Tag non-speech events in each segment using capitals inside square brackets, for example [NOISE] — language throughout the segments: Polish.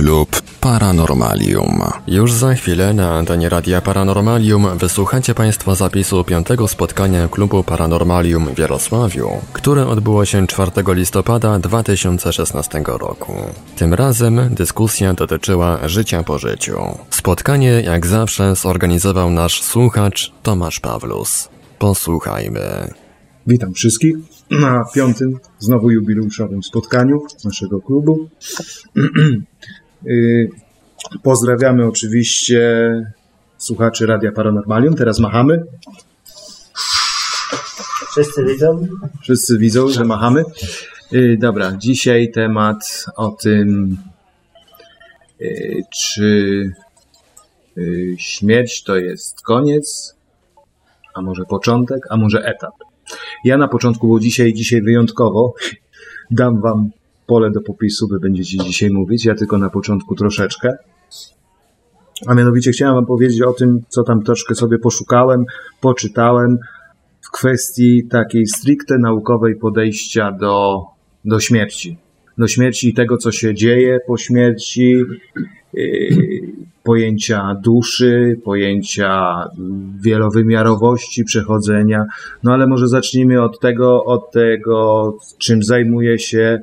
Klub Paranormalium. Już za chwilę na antenie Radia Paranormalium wysłuchacie Państwo zapisu piątego spotkania Klubu Paranormalium w Jarosławiu, które odbyło się 4 listopada 2016 roku. Tym razem dyskusja dotyczyła życia po życiu. Spotkanie jak zawsze zorganizował nasz słuchacz Tomasz Pawlus. Posłuchajmy. Witam wszystkich na piątym, znowu jubileuszowym spotkaniu naszego klubu. [CLEARS THROAT] Y, pozdrawiamy oczywiście słuchaczy Radia Paranormalium. Teraz machamy. Wszyscy widzą? Wszyscy widzą, że machamy. Y, dobra, dzisiaj temat o tym, y, czy śmierć to jest koniec, a może początek, a może etap. Ja na początku, bo dzisiaj, dzisiaj wyjątkowo dam wam pole do popisu, wy będziecie dzisiaj mówić, ja tylko na początku troszeczkę. A mianowicie chciałem wam powiedzieć o tym, co tam troszkę sobie poszukałem, poczytałem w kwestii takiej stricte naukowej podejścia do, do śmierci. Do śmierci i tego, co się dzieje po śmierci, yy, pojęcia duszy, pojęcia wielowymiarowości przechodzenia. No ale może zacznijmy od tego, od tego, czym zajmuje się,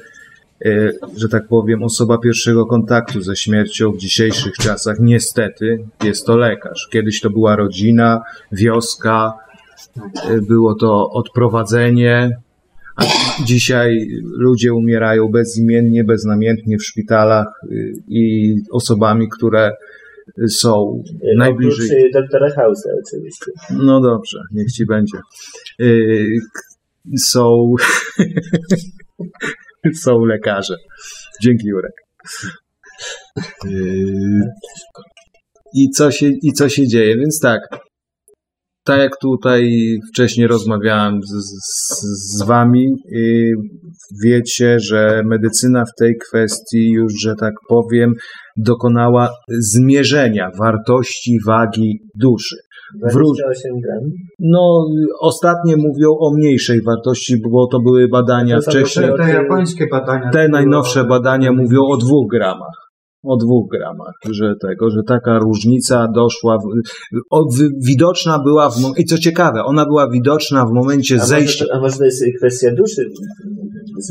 że tak powiem, osoba pierwszego kontaktu ze śmiercią w dzisiejszych czasach. Niestety jest to lekarz. Kiedyś to była rodzina, wioska, e, było to odprowadzenie, a dzisiaj ludzie umierają bezimiennie, beznamiętnie w szpitalach e, i osobami, które są no, najbliżej. doktora Hausa oczywiście. No dobrze, niech ci będzie. Są, [LAUGHS] [LAUGHS] są lekarze. Dzięki Jurek. I co, się, I co się dzieje? Więc tak, tak jak tutaj wcześniej rozmawiałem z, z, z wami, yy, wiecie, że medycyna w tej kwestii już, że tak powiem, dokonała zmierzenia wartości wagi duszy. 28 gram? No, ostatnie mówią o mniejszej wartości, bo to były badania to wcześniej. Te, te japońskie badania. Te najnowsze badania mówią o dwóch gramach o dwóch gramach, że tego, że taka różnica doszła, w, o, w, widoczna była w i co ciekawe, ona była widoczna w momencie a zejścia. Może, a może to jest kwestia duszy?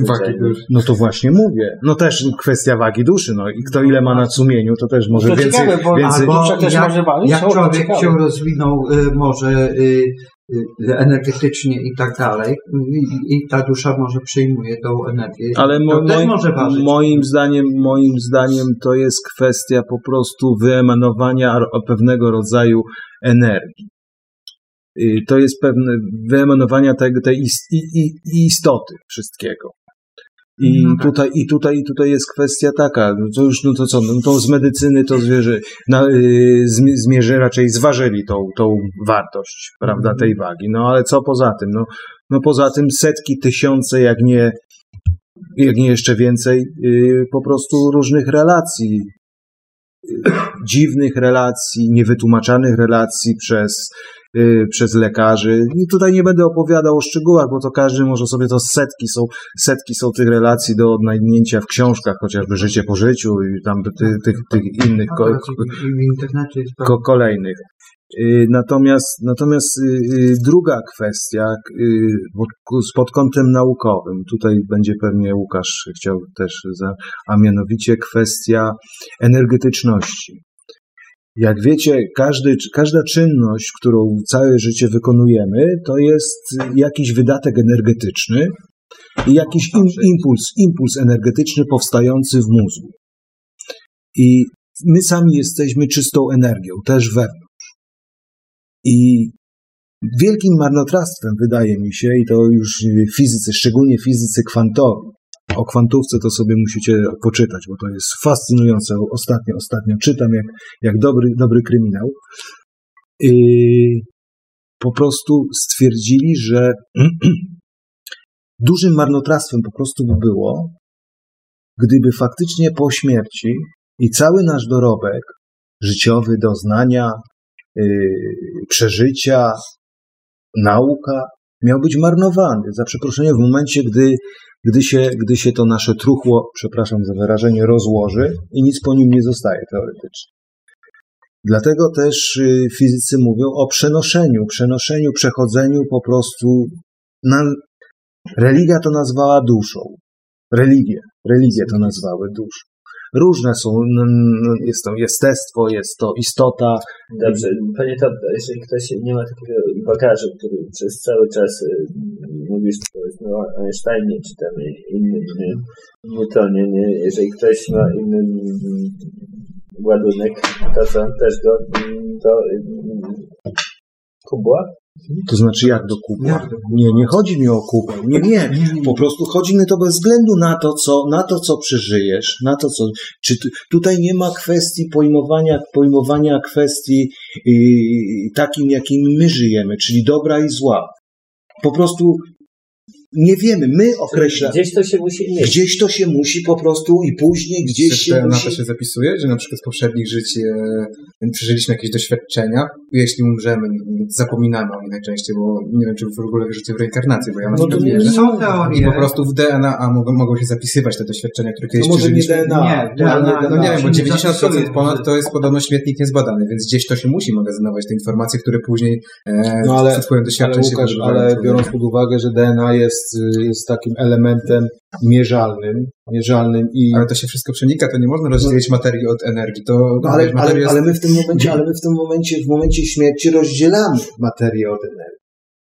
Wagi duszy. No to właśnie mówię. No też kwestia wagi duszy, no i kto ile ma na sumieniu, to też może to więcej... Ciekawe, bo, więcej... Albo jak, jak człowiek się rozwinął y, może Y, energetycznie i tak dalej i, ta dusza może przyjmuje tą energię. Ale mo. Moim zdaniem, moim zdaniem to jest kwestia po prostu wyemanowania pewnego rodzaju energii. Y, to jest pewne wyemanowania tej, tej istoty wszystkiego. I no tak. tutaj, i tutaj, i tutaj jest kwestia taka, no to już, no to co, no to z medycyny to zwierzy, na, y, zmierzy, raczej zważyli tą, tą wartość, prawda, tej mhm. wagi. No ale co poza tym? No, no poza tym setki, tysiące, jak nie, jak nie jeszcze więcej, y, po prostu różnych relacji, dziwnych relacji, niewytłumaczanych relacji przez Y, przez lekarzy. I tutaj nie będę opowiadał o szczegółach, bo to każdy może sobie to setki są, setki są tych relacji do odnajdzienia w książkach, chociażby Życie po życiu i tam tych, tych, tych innych ko, ko, kolejnych. Y, natomiast, natomiast y, druga kwestia pod kątem naukowym, tutaj będzie pewnie Łukasz chciał też, za, a mianowicie kwestia energetyczności. Jak wiecie, każdy, każda czynność, którą całe życie wykonujemy, to jest jakiś wydatek energetyczny i jakiś im, impuls, impuls energetyczny powstający w mózgu. I my sami jesteśmy czystą energią, też wewnątrz. I wielkim marnotrawstwem wydaje mi się, i to już fizycy, szczególnie fizycy kwantowi, o kwantówce to sobie musicie poczytać, bo to jest fascynujące. Ostatnio, ostatnio czytam jak, jak dobry, dobry kryminał. I po prostu stwierdzili, że [CLEARS THROAT] dużym marnotrawstwem po prostu by było, gdyby faktycznie po śmierci i cały nasz dorobek życiowy, doznania, yy, przeżycia, nauka miał być marnowany, za przeproszeniem, w momencie, gdy, gdy, się, gdy się to nasze truchło, przepraszam za wyrażenie, rozłoży i nic po nim nie zostaje teoretycznie. Dlatego też y, fizycy mówią o przenoszeniu, przenoszeniu, przechodzeniu po prostu. Na, religia to nazwała duszą. Religie, religie to nazwały duszą. Różne są, jest to jestestwo, jest to istota. Dobrze, panie Topka, jeżeli ktoś nie ma takiego bagażu, który przez cały czas y, mówisz o Einsteinie czy tam innym nie, Newtonie, nie? jeżeli ktoś ma inny ładunek, to co też do kubła? To znaczy jak do kubła? Nie, nie chodzi mi o kubę. Nie, nie. Po prostu chodzi mi to bez względu na to, co, na to, co przeżyjesz, na to, co. Czy tutaj nie ma kwestii pojmowania, pojmowania kwestii yy, takim, jakim my żyjemy, czyli dobra i zła. Po prostu nie wiemy, my określamy. Gdzieś to się musi mieć. Gdzieś to się musi po prostu i później gdzieś Czy się na musi... to się zapisuje, że na przykład z poprzednich żyć e, przeżyliśmy jakieś doświadczenia, jeśli umrzemy, zapominamy o nich najczęściej, bo nie wiem, czy w ogóle wierzycie w reinkarnację, bo ja na No to wierzę. Są teorie. I po prostu w DNA mogą, mogą się zapisywać te doświadczenia, które kiedyś To może nie przeżyliśmy. DNA. Nie, może DNA, No nie wiem, bo się nie 90% zapisuje. ponad to jest podobno śmietnik niezbadany, więc gdzieś to się musi magazynować, te informacje, które później e, No ale- z twoim Ale doświadczeń się Łukasz, ale biorąc pod uwagę, że DNA jest, y, jest takim elementem mierzalnym, mierzalnym i... Ale to się wszystko przenika, to nie można rozdzielić materii od energii. To, No ale, ale, jest- ale my w tym momencie, ale my w tym momencie, w momencie śmierci rozdzielamy materię od energii.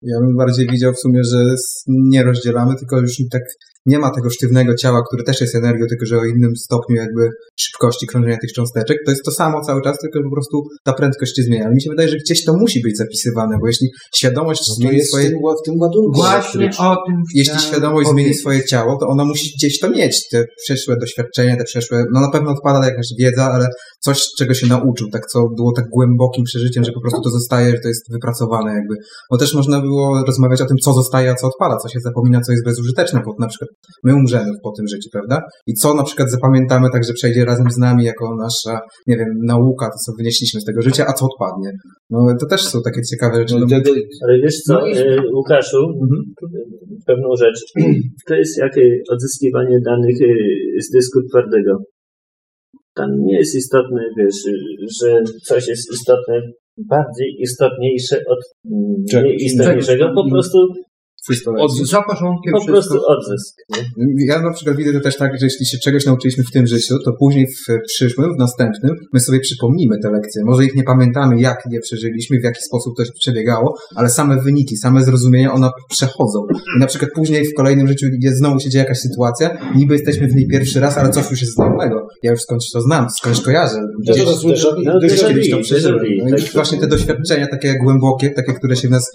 Ja bym bardziej widział w sumie, że nie rozdzielamy, tylko już tak nie ma tego sztywnego ciała, które też jest energią, tylko że o innym stopniu jakby szybkości krążenia tych cząsteczek. To jest to samo cały czas, tylko po prostu ta prędkość się zmienia. Ale mi się wydaje, że gdzieś to musi być zapisywane, bo jeśli świadomość No zmieni jest w swoje... tym, w tym ładunku Właśnie o tym Jeśli świadomość zmieni swoje ciało, to ona musi gdzieś to mieć. Te przeszłe doświadczenia, te przeszłe, no na pewno odpada jakaś wiedza, ale coś, czego się nauczył, tak co było tak głębokim przeżyciem, że po prostu to zostaje, że to jest wypracowane jakby. Bo też można było rozmawiać o tym, co zostaje, a co odpada, co się zapomina, co jest bezużyteczne, bo na przykład my umrzemy po tym życiu, prawda? I co na przykład zapamiętamy tak, że przejdzie razem z nami jako nasza, nie wiem, nauka, to co wynieśliśmy z tego życia, a co odpadnie. No to też są takie ciekawe rzeczy. No Ale wiesz co, No i- e, Łukaszu, Mhm. pewną rzecz. To jest jak odzyskiwanie danych e, z dysku twardego. Tam nie jest istotne, wiesz, że coś jest istotne, bardziej istotniejsze od Czego? mniej istotniejszego, po prostu, od, Za porządkiem po prostu odzysk. nie? Ja na przykład widzę to też tak, że jeśli się czegoś nauczyliśmy w tym życiu, to później w przyszłym, w następnym, my sobie przypomnimy te lekcje. Może ich nie pamiętamy, jak je przeżyliśmy, w jaki sposób to przebiegało, ale same wyniki, same zrozumienia, one przechodzą. I na przykład później w kolejnym życiu, gdzie znowu się dzieje jakaś sytuacja, niby jesteśmy w niej pierwszy raz, ale coś już jest znajomego. Ja już skądś to znam, skądś kojarzę. To Gdzieś, no, kiedyś to przeżyłem. No i tak. właśnie te doświadczenia takie głębokie, takie, które się w nas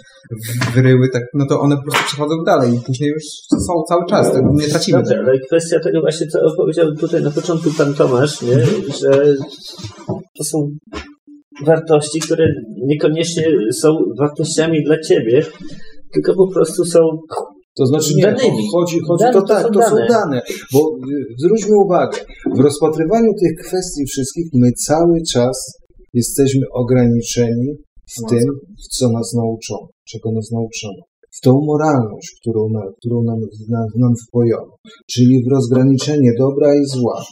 wyryły, tak, no to one po prostu przechodzą dalej i później już są cały czas, to nie tracimy Dobrze, tego. ale kwestia tego właśnie, co opowiedział tutaj na początku pan Tomasz, nie? że to są wartości, które niekoniecznie są wartościami dla ciebie, tylko po prostu są To znaczy nie, Danymi. chodzi, chodzi Dane to to tak, są to są dane. dane, bo y, zwróćmy uwagę, w rozpatrywaniu tych kwestii wszystkich my cały czas jesteśmy ograniczeni w tym, w co nas nauczono, czego nas nauczono. W tą moralność, którą, którą nam, nam, wpojono, czyli w rozgraniczenie dobra i zła.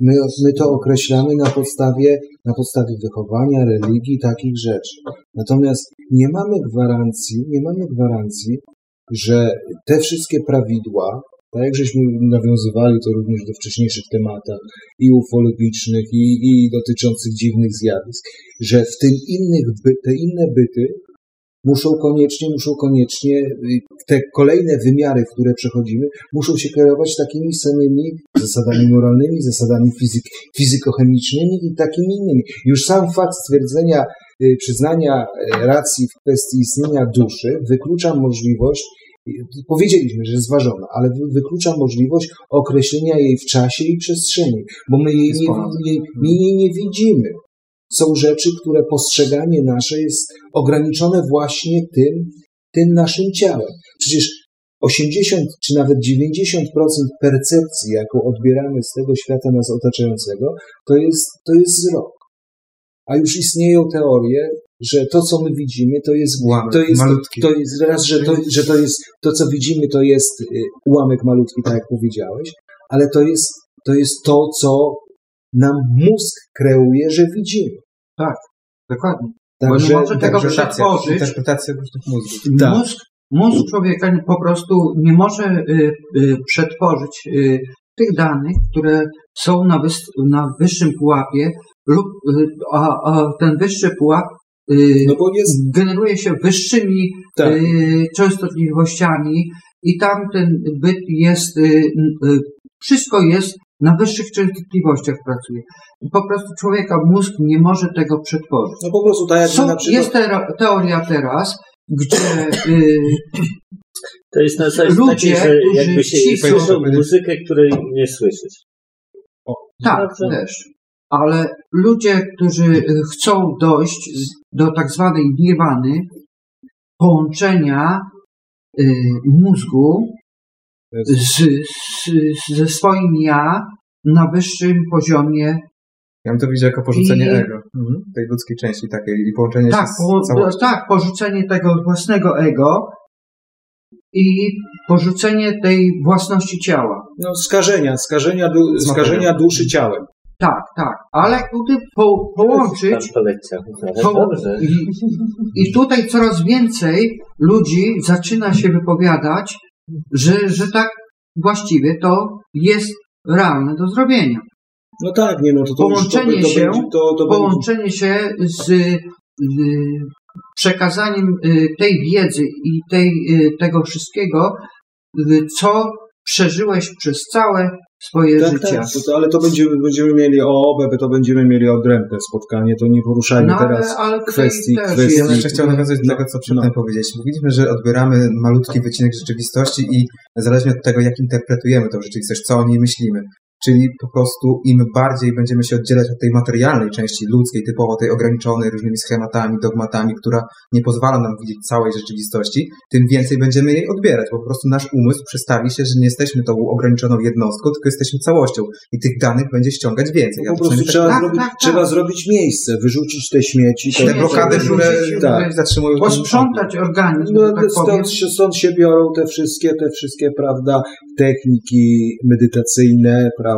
My, my to określamy na podstawie, na podstawie wychowania, religii, takich rzeczy. Natomiast nie mamy gwarancji, nie mamy gwarancji, że te wszystkie prawidła, tak jak żeśmy nawiązywali to również do wcześniejszych tematach i ufologicznych, i, i dotyczących dziwnych zjawisk, że w tym innych by, te inne byty muszą koniecznie, muszą koniecznie, y, te kolejne wymiary, w które przechodzimy, muszą się kierować takimi samymi zasadami moralnymi, zasadami fizyk, fizykochemicznymi i takimi innymi. Już sam fakt stwierdzenia, y, przyznania y, racji w kwestii istnienia duszy wyklucza możliwość Powiedzieliśmy, że jest ważona, ale wy- wyklucza możliwość określenia jej w czasie i przestrzeni, bo my jej nie, my jej nie widzimy. Są rzeczy, które postrzeganie nasze jest ograniczone właśnie tym, tym naszym ciałem. Przecież 80 czy nawet 90% percepcji, jaką odbieramy z tego świata nas otaczającego, to jest, to jest wzrok. A już istnieją teorie, że to, co my widzimy, to jest, Ułamek, to jest, malutki. to jest raz, że to, że to jest, to, co widzimy, to jest y, ułamek malutki, tak jak powiedziałeś, ale to jest, to jest to, co nam mózg kreuje, że widzimy. Dokładnie. Bo nie Także, może tego przetworzyć. interpretacja różnych mózgów. tak. Mózg, mózg człowieka po prostu nie może y, y, przetworzyć y, tych danych, które są na, na wyższym pułapie, lub y, a, a ten wyższy pułap y, no bo jest, generuje się wyższymi tak, y, częstotliwościami i tam ten byt jest, wszystko jest na wyższych częstotliwościach pracuje. I po prostu człowieka mózg nie może tego przetworzyć. no po prostu tak jak Są, na przykład, jest te, teoria teraz, gdzie y, To jest na zasadzie Ludzie, takiej, że którzy jakby się słyszał muzykę, której nie słyszysz. tak Dobrze. też, ale ludzie, którzy y, chcą dojść do tak zwanej nirwany, połączenia y, mózgu z, z, ze swoim ja na wyższym poziomie Ja bym to widział jako porzucenie I- ego. Mhm. Tej ludzkiej części takiej i połączenie Tak, się z po, całością. tak, porzucenie tego własnego ego i porzucenie tej własności ciała. no, skażenia, skażenia, du, skażenia duszy ciałem. Tak, tak, ale gdy po, połączyć dobrze. i, i tutaj coraz więcej ludzi zaczyna się wypowiadać, że, że tak właściwie to jest realne do zrobienia. No tak, nie no, to, to Połączenie to, to się- będzie, Połączenie się z y, przekazaniem y, tej wiedzy i tej, y, tego wszystkiego, co przeżyłeś przez całe swoje tak, życie. tak, to, to, ale to będziemy, będziemy mieli o OBE, to będziemy mieli odrębne spotkanie, to nie poruszajmy No, ale, teraz. ale tutaj kwestii- kwestii- Ja bym jeszcze chciał nawiązać do No, tego, co przedtem no. powiedzieliśmy. Mówiliśmy, że odbieramy malutki wycinek rzeczywistości i zależnie od tego, jak interpretujemy tą rzeczywistość, co o niej myślimy. Czyli po prostu im bardziej będziemy się oddzielać od tej materialnej części ludzkiej, typowo tej ograniczonej różnymi schematami, dogmatami, która nie pozwala nam widzieć całej rzeczywistości, tym więcej będziemy jej odbierać. Po prostu nasz umysł przestawi się, że nie jesteśmy tą ograniczoną jednostką, tylko jesteśmy całością i tych danych będzie ściągać więcej. Ja Po prostu przynajmniej tak trzeba, tak, zrobić, tak, tak. trzeba zrobić miejsce, wyrzucić te śmieci. te blokady, które, tak. zatrzymują posprzątać organizm, No, tak stąd, się, stąd się biorą te wszystkie, te wszystkie, prawda, techniki medytacyjne, prawda,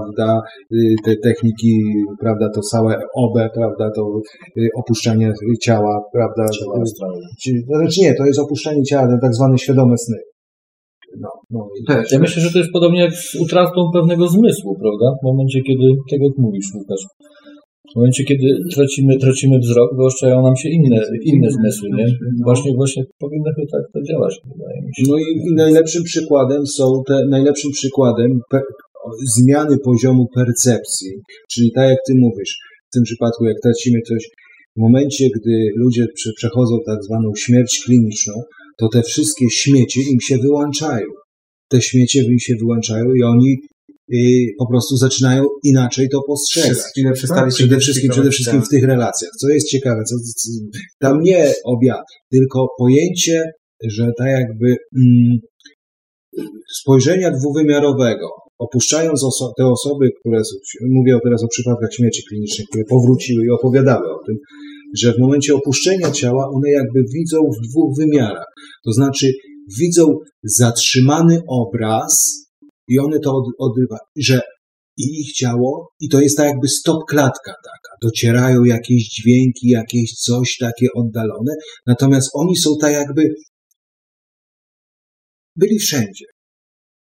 y, te techniki, prawda, to całe OB, prawda, to y, opuszczanie ciała, prawda. Czy- Znaczy nie, to jest opuszczanie ciała, te tak zwane świadome sny. No, no i Też. Ja myślę, że to jest podobnie jak z utratą pewnego zmysłu, prawda? W momencie, kiedy, tak jak mówisz, Łukasz, w momencie, kiedy tracimy, tracimy wzrok, wyoszczają nam się inne, inne zmysły, nie? Właśnie, właśnie powinno to tak to działać, wydaje mi się. No i, i najlepszym przykładem są te, najlepszym przykładem pe, zmiany poziomu percepcji, czyli tak jak ty mówisz, w tym przypadku jak tracimy coś, w momencie, gdy ludzie prze, przechodzą tak zwaną śmierć kliniczną, to te wszystkie śmiecie im się wyłączają. Te śmiecie im się wyłączają i oni y, po prostu zaczynają inaczej to postrzegać. Chwilę przestali Przede wszystkim, przede wszystkim tak. w tych relacjach. Co jest ciekawe, co, co, tam nie obiad, tylko pojęcie, że tak jakby mm, spojrzenia dwuwymiarowego, opuszczając oso- te osoby, które, mówię teraz o przypadkach śmierci klinicznej, które powróciły i opowiadały o tym, że w momencie opuszczenia ciała one jakby widzą w dwóch wymiarach. To znaczy widzą zatrzymany obraz i one to od, że i ich ciało, i to jest tak jakby stop klatka taka. Docierają jakieś dźwięki, jakieś coś takie oddalone, natomiast oni są tak jakby byli wszędzie.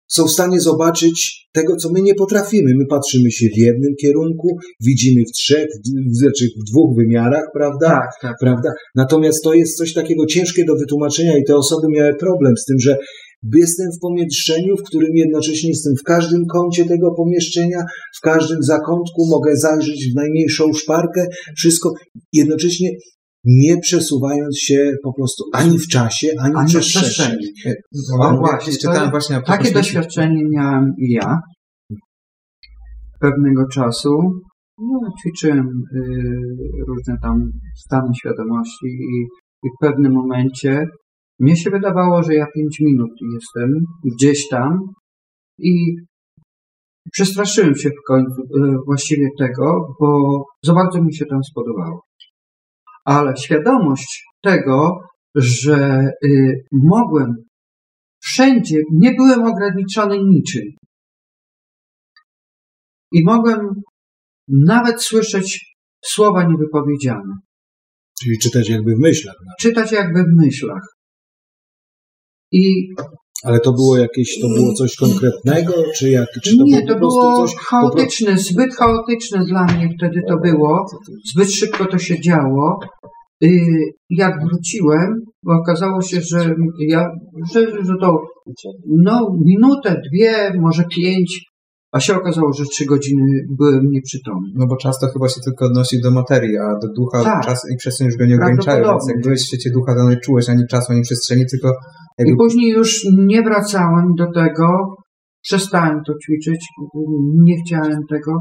Są w stanie zobaczyć tego, co my nie potrafimy. My patrzymy się w jednym kierunku, widzimy w trzech, w, znaczy w dwóch wymiarach, prawda? Tak, tak. prawda? Natomiast to jest coś takiego ciężkie do wytłumaczenia i te osoby miały problem z tym, że jestem w pomieszczeniu, w którym jednocześnie jestem w każdym kącie tego pomieszczenia, w każdym zakątku mogę zajrzeć w najmniejszą szparkę, wszystko jednocześnie nie przesuwając się po prostu ani w czasie, ani, Ani w przestrzeni. No, No właśnie, czytałem Takie doświadczenie miałem i ja pewnego czasu. No, ćwiczyłem y, różne tam stany świadomości i, i w pewnym momencie mnie się wydawało, że ja pięć minut jestem gdzieś tam i przestraszyłem się w końcu y, właściwie tego, bo za bardzo mi się tam spodobało. Ale świadomość tego, że y, mogłem wszędzie, nie byłem ograniczony niczym. I mogłem nawet słyszeć słowa niewypowiedziane, Czyli czytać jakby w myślach. no. czytać jakby w myślach. I Ale to było jakieś, to było coś konkretnego, czy jak, czy to nie, było to prostu było coś... chaotyczne, zbyt chaotyczne dla mnie wtedy to było. Zbyt szybko to się działo. Y, Jak wróciłem, bo okazało się, że ja, że, że to no, minutę, dwie, może pięć, a się okazało, że trzy godziny byłem nieprzytomny. No bo czas to chyba się tylko odnosi do materii, a do ducha Tak. czas i przestrzeń już go nie ograniczają, więc jak byłeś w świecie ducha, to nie czułeś ani czasu, ani przestrzeni, tylko jakby I później już nie wracałem do tego, przestałem to ćwiczyć, nie chciałem tego.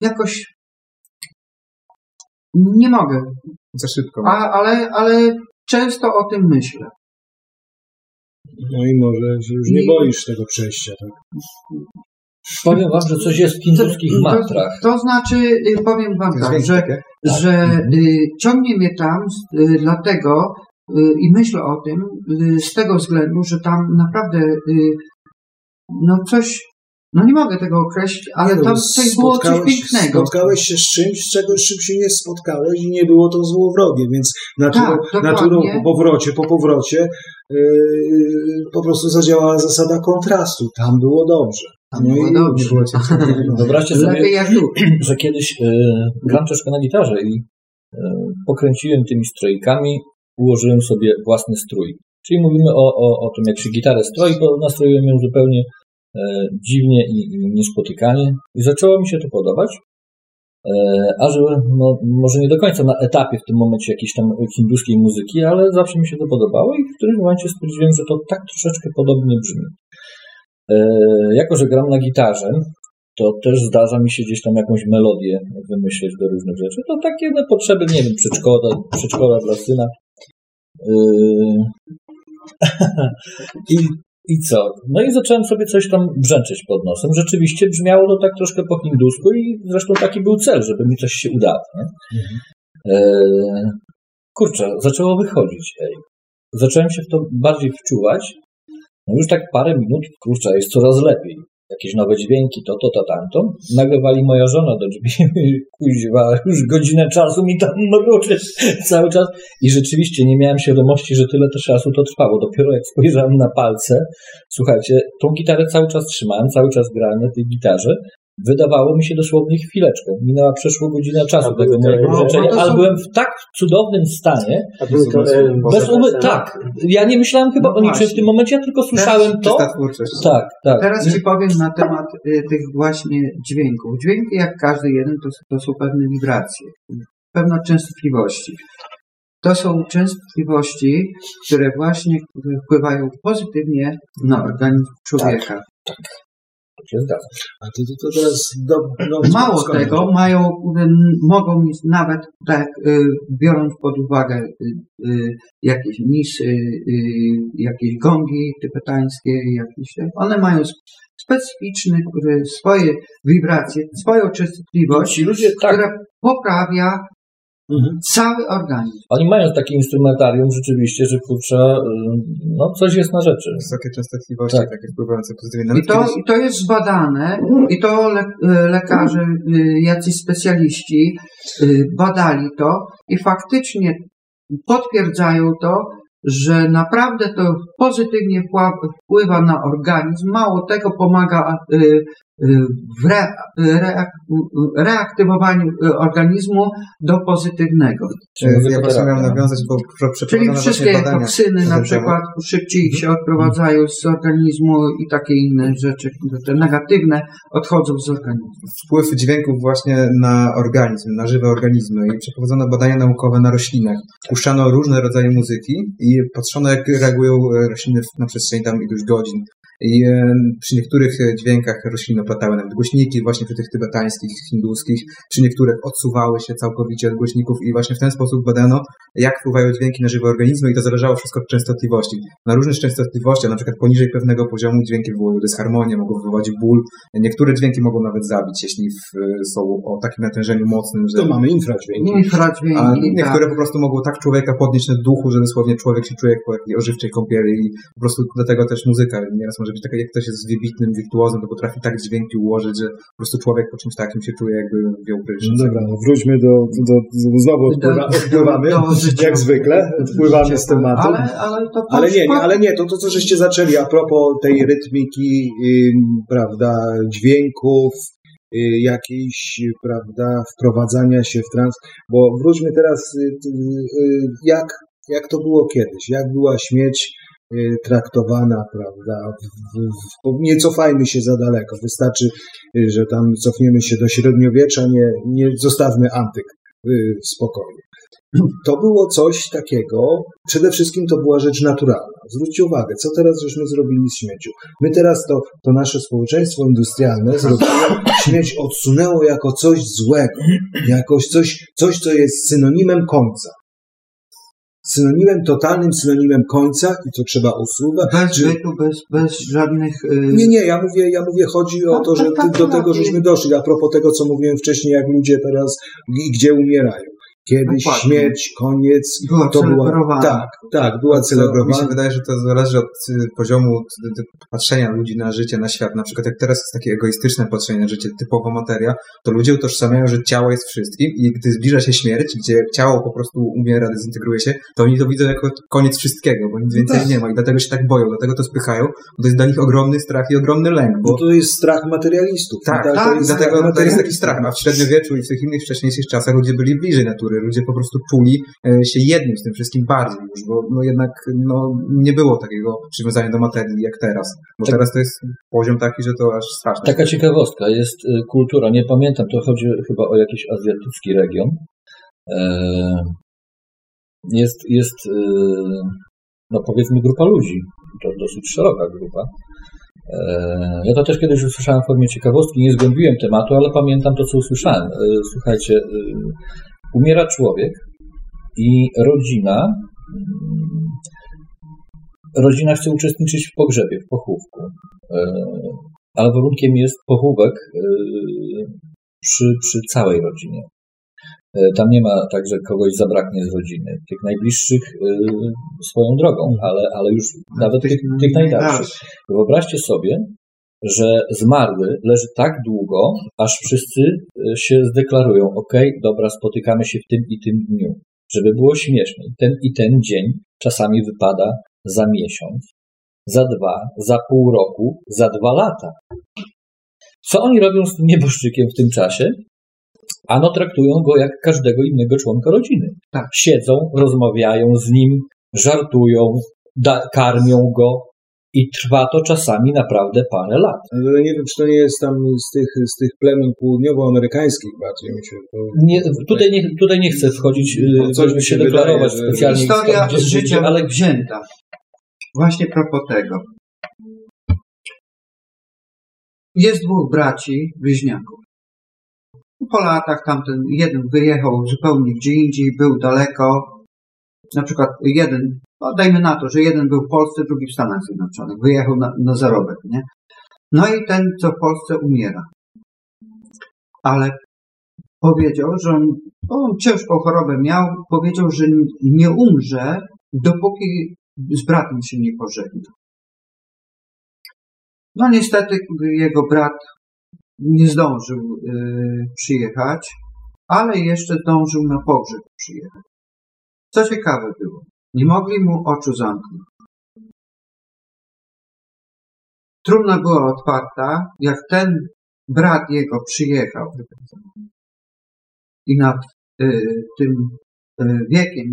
Jakoś nie mogę, za szybko. a, ale, ale często o tym myślę. No i może się już nie I- boisz tego przejścia, tak? Powiem wam, że coś jest w hinduskich To, mantrach. to znaczy, y, powiem wam To tak, że, takie? że y, ciągnie mnie tam y, dlatego y, i myślę o tym y, z tego względu, że tam naprawdę y, no coś, no nie mogę tego określić, ale Nie, no, tam coś było coś spotkałeś- pięknego. Spotkałeś się z czymś, z czego z czym się nie spotkałeś i nie było to złowrogie, więc naturą, Tak, naturą po powrocie, po powrocie yy, po prostu zadziałała zasada kontrastu. Tam było dobrze. Tam No było i dobrze. Nie było cię [LAUGHS] Wyobraźcie Lepiej sobie, jak tu. że kiedyś gram troszkę na gitarze i e, pokręciłem tymi strojkami, ułożyłem sobie własny strój. Czyli mówimy o, o, o tym, jak się gitarę stroi, bo nastroiłem ją zupełnie dziwnie i, i niespotykanie. I zaczęło mi się to podobać. E, a że no, może nie do końca na etapie w tym momencie jakiejś tam hinduskiej muzyki, ale zawsze mi się to podobało i w którymś momencie stwierdziłem, że to tak troszeczkę podobnie brzmi. E, jako, że gram na gitarze, to też zdarza mi się gdzieś tam jakąś melodię wymyśleć do różnych rzeczy. To takie na potrzeby, nie wiem, przedszkola, przedszkola dla syna. [LAUGHS] I, I co? No i zacząłem sobie coś tam brzęczeć pod nosem. Rzeczywiście brzmiało to tak troszkę po hindusku i zresztą taki był cel, żeby mi coś się udało. Nie? Yy... Kurczę, zaczęło wychodzić. Ej. Zacząłem się w to bardziej wczuwać. No już tak parę minut, kurczę, jest coraz lepiej. Jakieś nowe dźwięki, to, to, to, tamto. Nagle moja żona do drzwi. [LAUGHS] Kuźwa, już godzinę czasu mi tam mruczysz [LAUGHS] cały czas. I rzeczywiście nie miałem świadomości, że tyle to czasu to trwało. Dopiero jak spojrzałem na palce, słuchajcie, tą gitarę cały czas trzymałem, cały czas grałem na tej gitarze. Wydawało mi się dosłownie chwileczką. Minęła przeszło godzina czasu A tego to- mojego no, bo to ale byłem w tak cudownym stanie, A były to, e, bez umy... scena? Tak, ja nie myślałem chyba No o niczym w tym momencie, ja tylko słyszałem to. Czysta twórczość. Tak, tak. Teraz Ci powiem na temat y, tych właśnie dźwięków. Dźwięki, jak każdy jeden, to, to są pewne wibracje, pewne częstotliwości. To są częstotliwości, które właśnie wpływają pozytywnie na organizm człowieka. To się zgadza. A to, teraz do, no, Mało skąd- tego, mają, mogą mieć nawet, tak, y, biorąc pod uwagę y, y, jakieś misy, jakieś gongi tybetańskie, jakieś, one mają sp- specyficzne swoje wibracje, swoją częstotliwość, ludzie, tak, która poprawia Mhm. cały organizm. oni mają takie instrumentarium rzeczywiście, że kurczę, y, no coś jest na rzeczy. Wysokie częstotliwości, Tak. takie wpływające pozytywnie. I Nawet to, kiedyś, I to jest zbadane, i to le, y, lekarze, y, jacyś specjaliści badali to i faktycznie potwierdzają to, że naprawdę to pozytywnie wpływa na organizm. Mało tego, pomaga w re, reak, reaktywowaniu y, organizmu do pozytywnego. Czyli ja właśnie miałem nawiązać, bo Czyli wszystkie badania toksyny na przykład szybciej się odprowadzają z organizmu i takie inne rzeczy, te negatywne odchodzą z organizmu. wpływ dźwięków właśnie na organizm, na żywe organizmy i przeprowadzono badania naukowe na roślinach. Puszczano różne rodzaje muzyki i patrzono jak reagują e, rośliny na przestrzeni tam iluś godzin. I e, przy niektórych dźwiękach rośliny oplatały nawet głośniki, właśnie przy tych tybetańskich, hinduskich, przy niektórych odsuwały się całkowicie od głośników i właśnie w ten sposób badano, jak wpływają dźwięki na żywe organizmy i to zależało wszystko od częstotliwości. Na różnych częstotliwościach, na przykład poniżej pewnego poziomu dźwięki wywołują dysharmonię, mogą wywołać ból. Niektóre dźwięki mogą nawet zabić, jeśli w, są o takim natężeniu mocnym, że... To mamy infradźwięki. Infradźwięki, A tak. niektóre po prostu mogą tak człowieka podnieść na duchu, że dosłownie człowiek się czuje jak po ożywczej kąpieli i po prostu dlatego też muzyka nieraz może być taka, jak ktoś jest wybitnym wirtuozem, to potrafi tak dźwięki ułożyć, że po prostu człowiek po czymś takim się czuje jakby wziął prysznic. No dobra, no wróćmy do, do, do znowu odpływa, Do- odpływamy, do życia. jak zwykle, odpływamy z tematu. Ale, ale to Ale nie, nie, ale nie, to, to co żeście zaczęli a propos tej rytmiki, ym, prawda, dźwięków, y, jakiejś, prawda, wprowadzania się w trans, bo wróćmy teraz, y, y, jak, jak to było kiedyś, jak była śmierć y, traktowana, prawda, nie cofajmy się za daleko, wystarczy, y, że tam cofniemy się do średniowiecza, nie, nie zostawmy antyk y, w spokoju. To było coś takiego, przede wszystkim to była rzecz naturalna. Zwróćcie uwagę, co teraz żeśmy zrobili z śmiecią. My teraz to, to nasze społeczeństwo industrialne zrobiło, śmieć odsunęło jako coś złego, jakoś coś, coś, co jest synonimem końca. Synonimem, totalnym synonimem końca i to trzeba usuwać. Bez Czy- bytu, bez, bez żadnych... y, nie, nie, ja mówię, ja mówię, chodzi o to, że Tak, tak, do tego tak. żeśmy doszli. A propos tego, co mówiłem wcześniej, jak ludzie teraz i gdzie umierają. Kiedyś Dokładnie. śmierć, koniec, Była to była, celebrowana. tak, tak, była To, mi się celebrowana. wydaje, że to zależy od y, poziomu t- patrzenia ludzi na życie, na świat. Na przykład jak teraz jest takie egoistyczne patrzenie na życie, typowo materia, to ludzie utożsamiają, że ciało jest wszystkim i gdy zbliża się śmierć, gdzie ciało po prostu umiera, dezintegruje się, to oni to widzą jako koniec wszystkiego, bo nic więcej tak. nie ma i dlatego się tak boją, dlatego to spychają, bo to jest dla nich ogromny strach i ogromny lęk, bo Bo to jest strach materialistów. tak, to tak, jest dlatego to jest taki strach. A w średniowieczu i w tych innych wcześniejszych czasach ludzie byli bliżej natury. Ludzie po prostu czuli e, się jednym z tym wszystkim bardziej już, bo no jednak no, nie było takiego przywiązania do materii jak teraz. Bo Tak. teraz to jest poziom taki, że to aż straszne. Taka ciekawostka, jest y, kultura, nie pamiętam, to chodzi chyba o jakiś azjatycki region. E, Jest, jest y, no powiedzmy grupa ludzi, to dosyć szeroka grupa. E, Ja to też kiedyś usłyszałem w formie ciekawostki, nie zgłębiłem tematu, ale pamiętam to, co usłyszałem. Słuchajcie, y, umiera człowiek i rodzina mm, rodzina chce uczestniczyć w pogrzebie, w pochówku. Ale warunkiem jest pochówek e, przy, przy całej rodzinie. E, Tam nie ma tak, że kogoś zabraknie z rodziny. Tych najbliższych e, swoją drogą, ale, ale już nawet tych, tych najdalszych. Wyobraźcie sobie, że zmarły leży tak długo, aż wszyscy e, się zdeklarują, ok, dobra, spotykamy się w tym i tym dniu. Żeby było śmiesznie. Ten i ten dzień czasami wypada za miesiąc, za dwa, za pół roku, za dwa lata. Co oni robią z tym nieboszczykiem w tym czasie? Ano traktują go jak każdego innego członka rodziny. Tak. Siedzą, rozmawiają z nim, żartują, da- karmią go i trwa to czasami naprawdę parę lat. Ale nie wiem, czy to nie jest tam z tych, z tych plemion południowoamerykańskich bardziej mi się to... Nie, tutaj, nie, tutaj nie chcę wchodzić, No, yy, coś żeby się się deklarować wydaje, specjalnie. Historia z życia ale wzięta. Właśnie propos tego. Jest dwóch braci bliźniaków. Po latach tamten jeden wyjechał zupełnie gdzie indziej, był daleko. Na przykład jeden, no dajmy na to, że jeden był w Polsce, drugi w Stanach Zjednoczonych. Wyjechał na, na zarobek, nie? No i ten, co w Polsce umiera. Ale powiedział, że on, on ciężką chorobę miał, powiedział, że nie umrze, dopóki z bratem się nie pożegna. No niestety jego brat nie zdążył y, przyjechać, ale jeszcze zdążył na pogrzeb przyjechać. Co ciekawe było, nie mogli mu oczu zamknąć. Trumna była otwarta, jak ten brat jego przyjechał i nad y, tym y, wiekiem,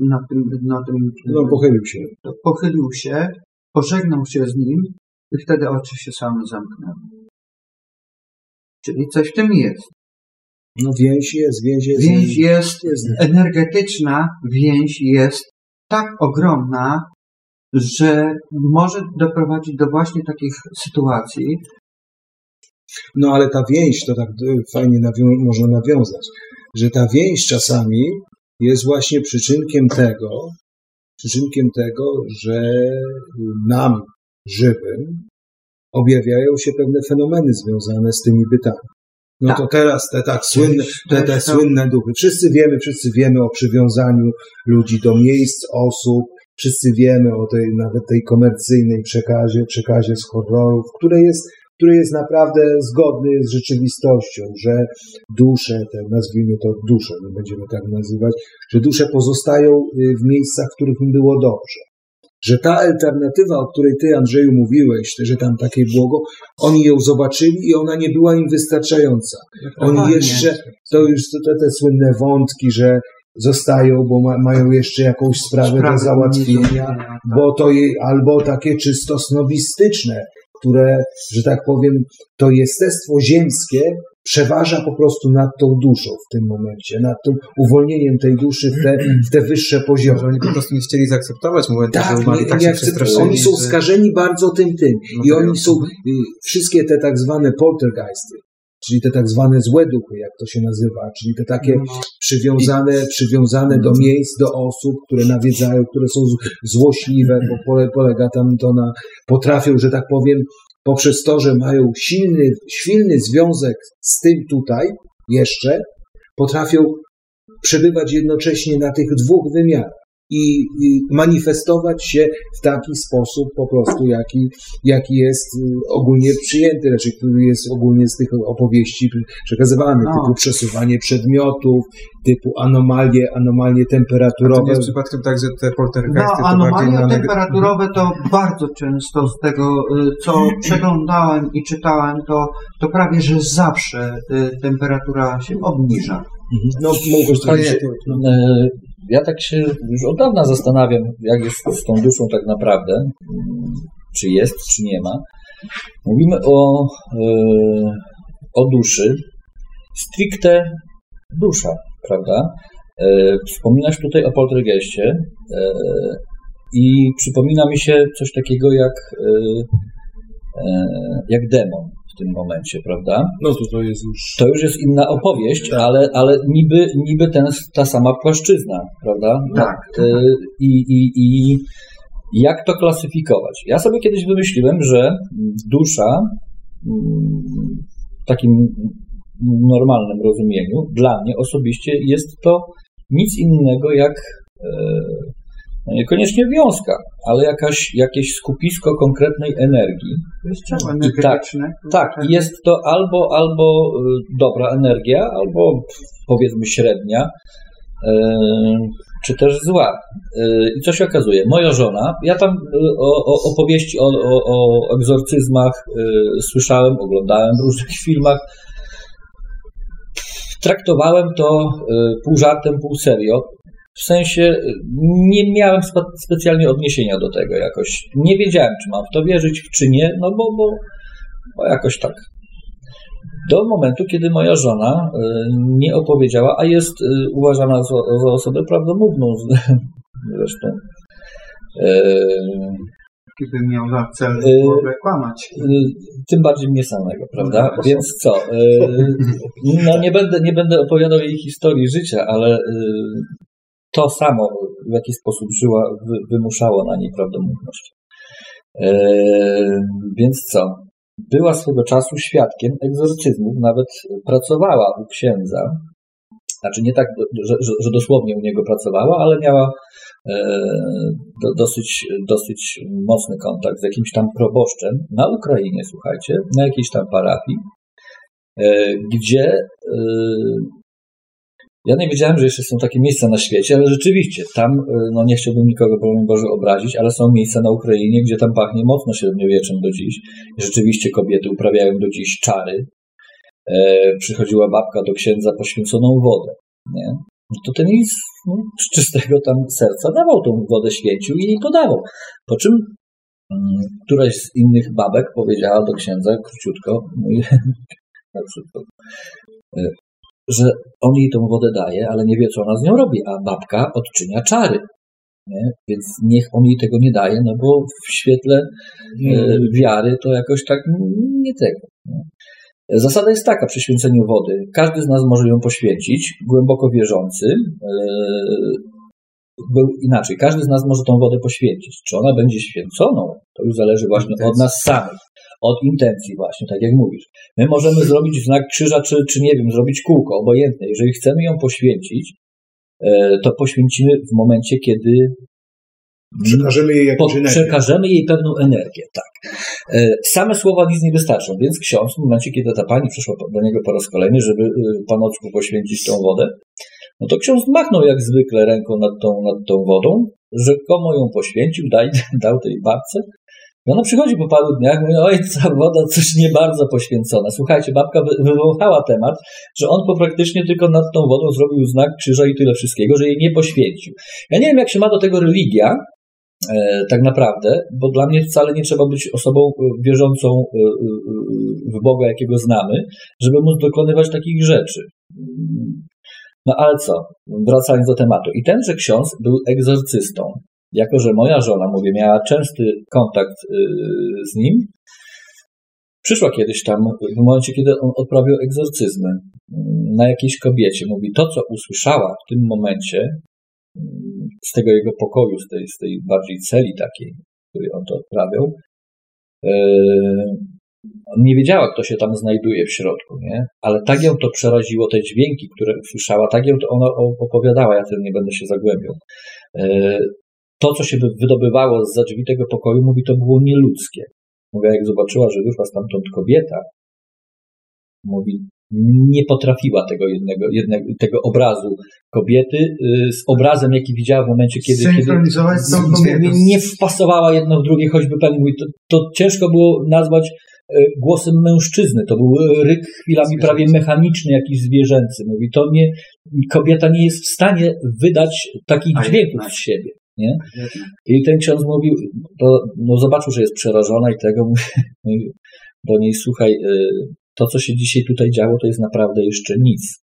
nad tym, nad tym No, pochylił się. to pochylił się, pożegnał się z nim i wtedy oczy się same zamknęły. Czyli coś w tym jest. No więź jest, więź jest. Więź jest jest energetyczna, więź jest tak ogromna, że może doprowadzić do właśnie takich sytuacji, No ale ta więź, to tak y, fajnie nawią- można nawiązać, że ta więź czasami jest właśnie przyczynkiem tego, przyczynkiem tego, że nam, żywym, objawiają się pewne fenomeny związane z tymi bytami. No to teraz te tak słynne, te, te słynne duchy. Wszyscy wiemy, wszyscy wiemy o przywiązaniu ludzi do miejsc, osób, wszyscy wiemy o tej nawet tej komercyjnej przekazie, przekazie z horrorów, które jest, które jest naprawdę zgodny z rzeczywistością, że dusze, te, nazwijmy to dusze, nie będziemy tak nazywać, że dusze pozostają y, w miejscach, w których im było dobrze. Że ta alternatywa, o której ty, Andrzeju, mówiłeś, że tam takie błogo, oni ją zobaczyli i ona nie była im wystarczająca. Oni jeszcze, to już te, te słynne wątki, że zostają, bo ma, mają jeszcze jakąś sprawę do załatwienia, tak. bo to jej, albo takie czysto snobistyczne, które, że tak powiem, to jestestwo ziemskie przeważa po prostu nad tą duszą w tym momencie, nad tym uwolnieniem tej duszy w te, w te wyższe Że poziomy. oni po prostu nie chcieli zaakceptować momentu, Tak, że umarli, nie, tak się akcept- oni są że- skażeni bardzo tym tym. I No oni są, y, wszystkie te tak zwane poltergeisty, czyli te tak zwane złe duchy, jak to się nazywa, czyli te takie No, przywiązane, przywiązane do miejsc, do osób, które nawiedzają, które są złośliwe, bo pole, polega tam to na, potrafią, że tak powiem, poprzez to, że mają silny, silny związek z tym tutaj jeszcze, potrafią przebywać jednocześnie na tych dwóch wymiarach i, i manifestować się w taki sposób po prostu, jaki, jaki jest y, ogólnie przyjęty, raczej który jest ogólnie z tych opowieści przekazywany, No. typu przesuwanie przedmiotów, typu anomalie, anomalie A to temperaturowe. jest przypadkiem tak, że te No, poltergeisty to bardziej anomalie na neg- temperaturowe to bardzo często z tego, y, co przeglądałem i czytałem, to, to prawie, że zawsze y, temperatura się obniża. Mhm. No, mogłeś powiedzieć. E, Ja tak się już od dawna zastanawiam, jak jest z tą duszą tak naprawdę, czy jest, czy nie ma. Mówimy o, e, o duszy, stricte dusza, prawda? E, Wspominasz tutaj o poltergeistie e, i przypomina mi się coś takiego jak, jak demon w tym momencie, prawda? No to to jest już... To już jest inna opowieść, ale, ale niby, niby ten, ta sama płaszczyzna, prawda? Tak. Y, I, i, I jak to klasyfikować? Ja sobie kiedyś wymyśliłem, że dusza w takim normalnym rozumieniu dla mnie osobiście jest to nic innego jak e, no niekoniecznie wiązka, ale jakaś, jakieś skupisko konkretnej energii, To jest ciało energetyczne. tak, i jest to albo, albo y, dobra energia, albo powiedzmy średnia, y, czy też zła. Y, I co się okazuje? Moja żona, ja tam o, o opowieści o, o, o egzorcyzmach słyszałem, oglądałem w różnych [LAUGHS] filmach. Traktowałem to pół żartem, pół serio. W sensie y, nie miałem spe- specjalnie odniesienia do tego jakoś. Nie wiedziałem, czy mam w to wierzyć, czy nie, no bo, bo, bo jakoś tak. Do momentu, kiedy moja żona y, nie opowiedziała, a jest y, uważana za, za osobę prawdomówną [LAUGHS] zresztą. Y, Gdyby miał za cel Y, kłamać. Y, tym bardziej mnie samego, prawda? No, Więc co? No nie będę, nie będę opowiadał jej historii życia, ale to samo, w jaki sposób żyła, wy- wymuszało na niej prawdomówność. Y, Więc co? Była swego czasu świadkiem egzorcyzmów, nawet pracowała u księdza. Znaczy nie tak, że, że, dosłownie u niego pracowała, ale miała e, do, dosyć, dosyć mocny kontakt z jakimś tam proboszczem na Ukrainie, słuchajcie, na jakiejś tam parafii, e, gdzie ja nie wiedziałem, że jeszcze są takie miejsca na świecie, ale rzeczywiście tam, e, no nie chciałbym nikogo, broń Boże, obrazić, ale są miejsca na Ukrainie, gdzie tam pachnie mocno średniowieczem do dziś. Rzeczywiście kobiety uprawiają do dziś czary. E, przychodziła babka do księdza poświęconą wodę. Nie? No to ten z, no, z czystego tam serca dawał tą wodę święcił i jej podawał. Po czym mm, któraś z innych babek powiedziała do księdza króciutko, szybko, [LAUGHS] e, że on jej tą wodę daje, ale nie wie, co ona z nią robi, a babka odczynia czary. Nie? Więc niech on jej tego nie daje, no bo w świetle e, wiary to jakoś tak nie tego. Nie? Zasada jest taka przy święceniu wody. Każdy z nas może ją poświęcić, głęboko wierzący. Był inaczej, każdy z nas może tą wodę poświęcić. Czy ona będzie święconą, to już zależy właśnie od nas samych, od intencji właśnie, tak jak mówisz. My możemy zrobić znak krzyża, czy, czy nie wiem, zrobić kółko, obojętne. Jeżeli chcemy ją poświęcić, to poświęcimy w momencie, kiedy Przekażemy jej energię. Przekażemy jej pewną energię, tak. Same słowa nic nie wystarczą, więc ksiądz w momencie, kiedy ta pani przyszła do niego po raz kolejny, żeby panocku poświęcić tą wodę, no to ksiądz machnął jak zwykle ręką nad tą, nad tą wodą, rzekomo ją poświęcił, daj, [LAUGHS] dał tej babce. I ona przychodzi po paru dniach, mówi, oj, ta woda coś nie bardzo poświęcona. Słuchajcie, babka wywołała temat, że on po praktycznie tylko nad tą wodą zrobił znak krzyża i tyle wszystkiego, że jej nie poświęcił. Ja nie wiem, jak się ma do tego religia, e, tak naprawdę, bo dla mnie wcale nie trzeba być osobą wierzącą w Boga, jakiego znamy, żeby móc dokonywać takich rzeczy. No ale co, wracając do tematu. I tenże ksiądz był egzorcystą. Jako, że moja żona, mówię, miała częsty kontakt z nim, przyszła kiedyś tam, w momencie, kiedy on odprawiał egzorcyzmy na jakiejś kobiecie. Mówi, to co usłyszała w tym momencie z tego jego pokoju, z tej, z tej bardziej celi takiej, w której on to odprawiał, nie wiedziała, kto się tam znajduje w środku, nie? Ale tak ją to przeraziło, te dźwięki, które słyszała, tak ją to ona opowiadała, ja tym nie będę się zagłębiał. To, co się wydobywało z za drzwi tego pokoju, mówi, to było nieludzkie. Mówię, jak zobaczyła, że wyszła stamtąd kobieta, mówi, nie potrafiła tego jednego, jednego tego obrazu kobiety z obrazem, jaki widziała w momencie, kiedy, kiedy nie wpasowała jedno w drugie, choćby pan mówi, to, to ciężko było nazwać głosem mężczyzny. To był ryk chwilami prawie mechaniczny, jakiś zwierzęcy. Mówi, to nie, kobieta nie jest w stanie wydać takich dźwięków z siebie. Nie? I ten ksiądz mówił, no zobaczył, że jest przerażona i tego [LAUGHS] mówi do niej, słuchaj, to co się dzisiaj tutaj działo, to jest naprawdę jeszcze nic.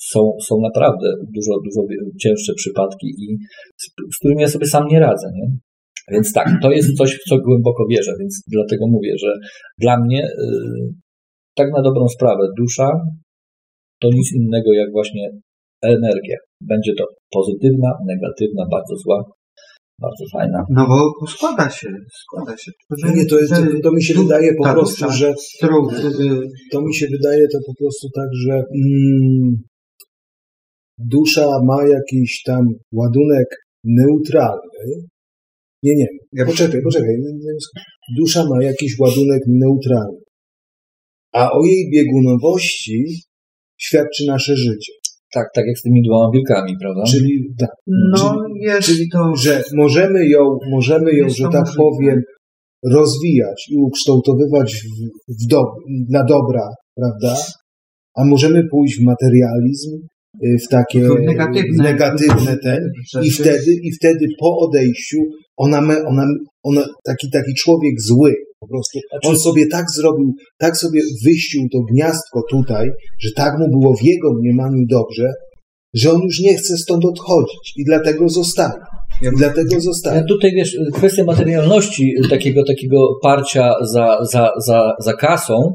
Są, są naprawdę dużo, dużo cięższe przypadki, i z, z którymi ja sobie sam nie radzę. Nie? Więc tak, to jest coś, w co głęboko wierzę, więc dlatego mówię, że dla mnie, tak na dobrą sprawę, dusza to nic innego jak właśnie energia. Będzie to pozytywna, negatywna, bardzo zła, bardzo fajna. No bo składa się, składa się. Że, nie, to, jest, to, to mi się wydaje po prostu, dusza, że to mi się wydaje to po prostu tak, że mm, dusza ma jakiś tam ładunek neutralny, nie, nie. Ja poczekaj, poczekaj. Dusza ma jakiś ładunek neutralny. A o jej biegunowości świadczy nasze życie. Tak, tak jak z tymi dwoma wilkami, prawda? Czyli tak. No, czyli, jest czyli to... że możemy ją, możemy ją, że tak możliwe. powiem, rozwijać i ukształtowywać w, w do, dla dobra, prawda? A możemy pójść w materializm, w takie negatywne, negatywne ten i wtedy, i wtedy po odejściu ona, ona, ona taki, taki człowiek zły po prostu, on sobie tak zrobił, tak sobie wyścił to gniazdko tutaj, że tak mu było w jego mniemaniu dobrze, że on już nie chce stąd odchodzić i dlatego zostaje. I dlatego zostaje. Tutaj wiesz, kwestia materialności, takiego, takiego parcia za, za, za, za kasą,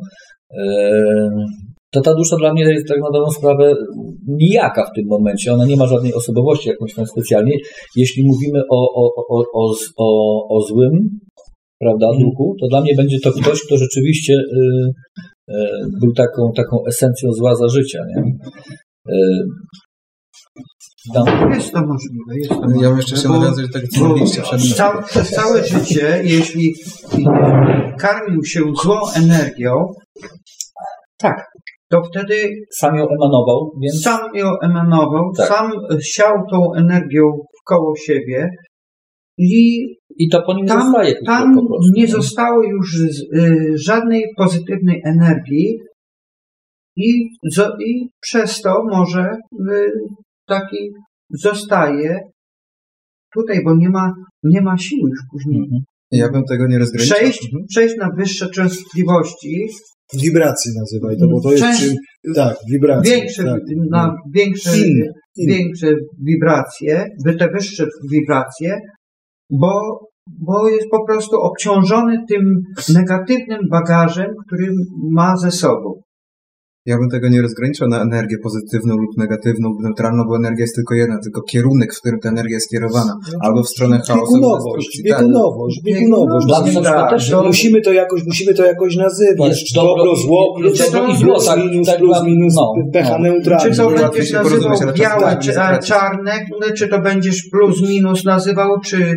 to ta dusza dla mnie jest tak na dobrą sprawę nijaka w tym momencie. Ona nie ma żadnej osobowości jakąś tam specjalnie. Jeśli mówimy o, o, o, o, o, o złym, prawda, mhm. duchu, to dla mnie będzie to ktoś, kto rzeczywiście y, y, był taką, taką esencją zła za życia. Nie? Y, no. Jest to możliwe. Jest to możliwe. Ja bym jeszcze chciał nawiązać do tego, co mówiliście przed całe, Przez całe życie, jeśli karmił się złą energią, tak, to wtedy sam ją emanował, więc... Sam ją emanował, tak. sam siał tą energią koło siebie i, I to po nim tam, zostaje. Tam po prostu, nie zostało już y, żadnej pozytywnej energii i, zo, i przez to może y, taki zostaje tutaj, bo nie ma, nie ma siły już później. Mhm. Ja bym tego nie rozgraniczał. Przejść, mhm. przejść na wyższe częstotliwości, Wibracje nazywaj to, bo to jest czym, tak, wibracje. Większe, tak, na większe inne, większe wibracje, te wyższe wibracje, bo, bo jest po prostu obciążony tym negatywnym bagażem, który ma ze sobą. Ja bym tego nie rozgraniczał na energię pozytywną lub negatywną lub neutralną, bo energia jest tylko jedna, tylko kierunek, w którym ta energia jest kierowana. Albo w stronę chaosu, Biegunowość. Tak. biegunowość, biegunowość. Dla mnie na przykład też to- Musimy to jakoś, musimy to jakoś nazywać. Jest dobro, zło, plus, dobro i zło, plus, tak- minus, tak plus, minus, no, pecha no. neutralna. Czy to będziesz nazywał białe tak, czy czarne, czy to będziesz plus minus nazywał, czy,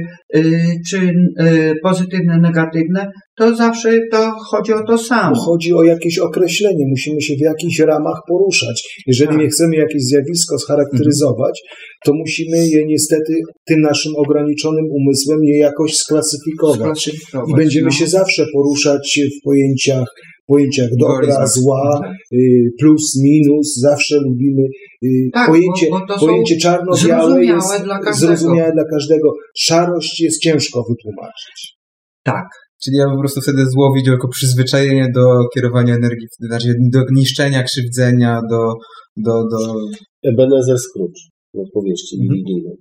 czy y, pozytywne, negatywne, to zawsze to chodzi o to samo. Chodzi o jakieś określenie, musimy się w jakichś ramach poruszać. Jeżeli Tak. nie chcemy jakieś zjawisko scharakteryzować, to musimy je niestety tym naszym ograniczonym umysłem je jakoś sklasyfikować. Sklasyfikować, I będziemy no. się zawsze poruszać w pojęciach, pojęciach dobra, Dualizm. zła, y, plus, minus. Zawsze lubimy y, Tak, pojęcie, bo- bo pojęcie czarno-białe zrozumiałe jest dla każdego. zrozumiałe dla każdego. Szarość jest ciężko wytłumaczyć. Tak. Czyli ja po prostu wtedy zło widział jako przyzwyczajenie do kierowania energii, znaczy do niszczenia, krzywdzenia, do, do, do... Ebenezer Scrooge w opowieści Mhm.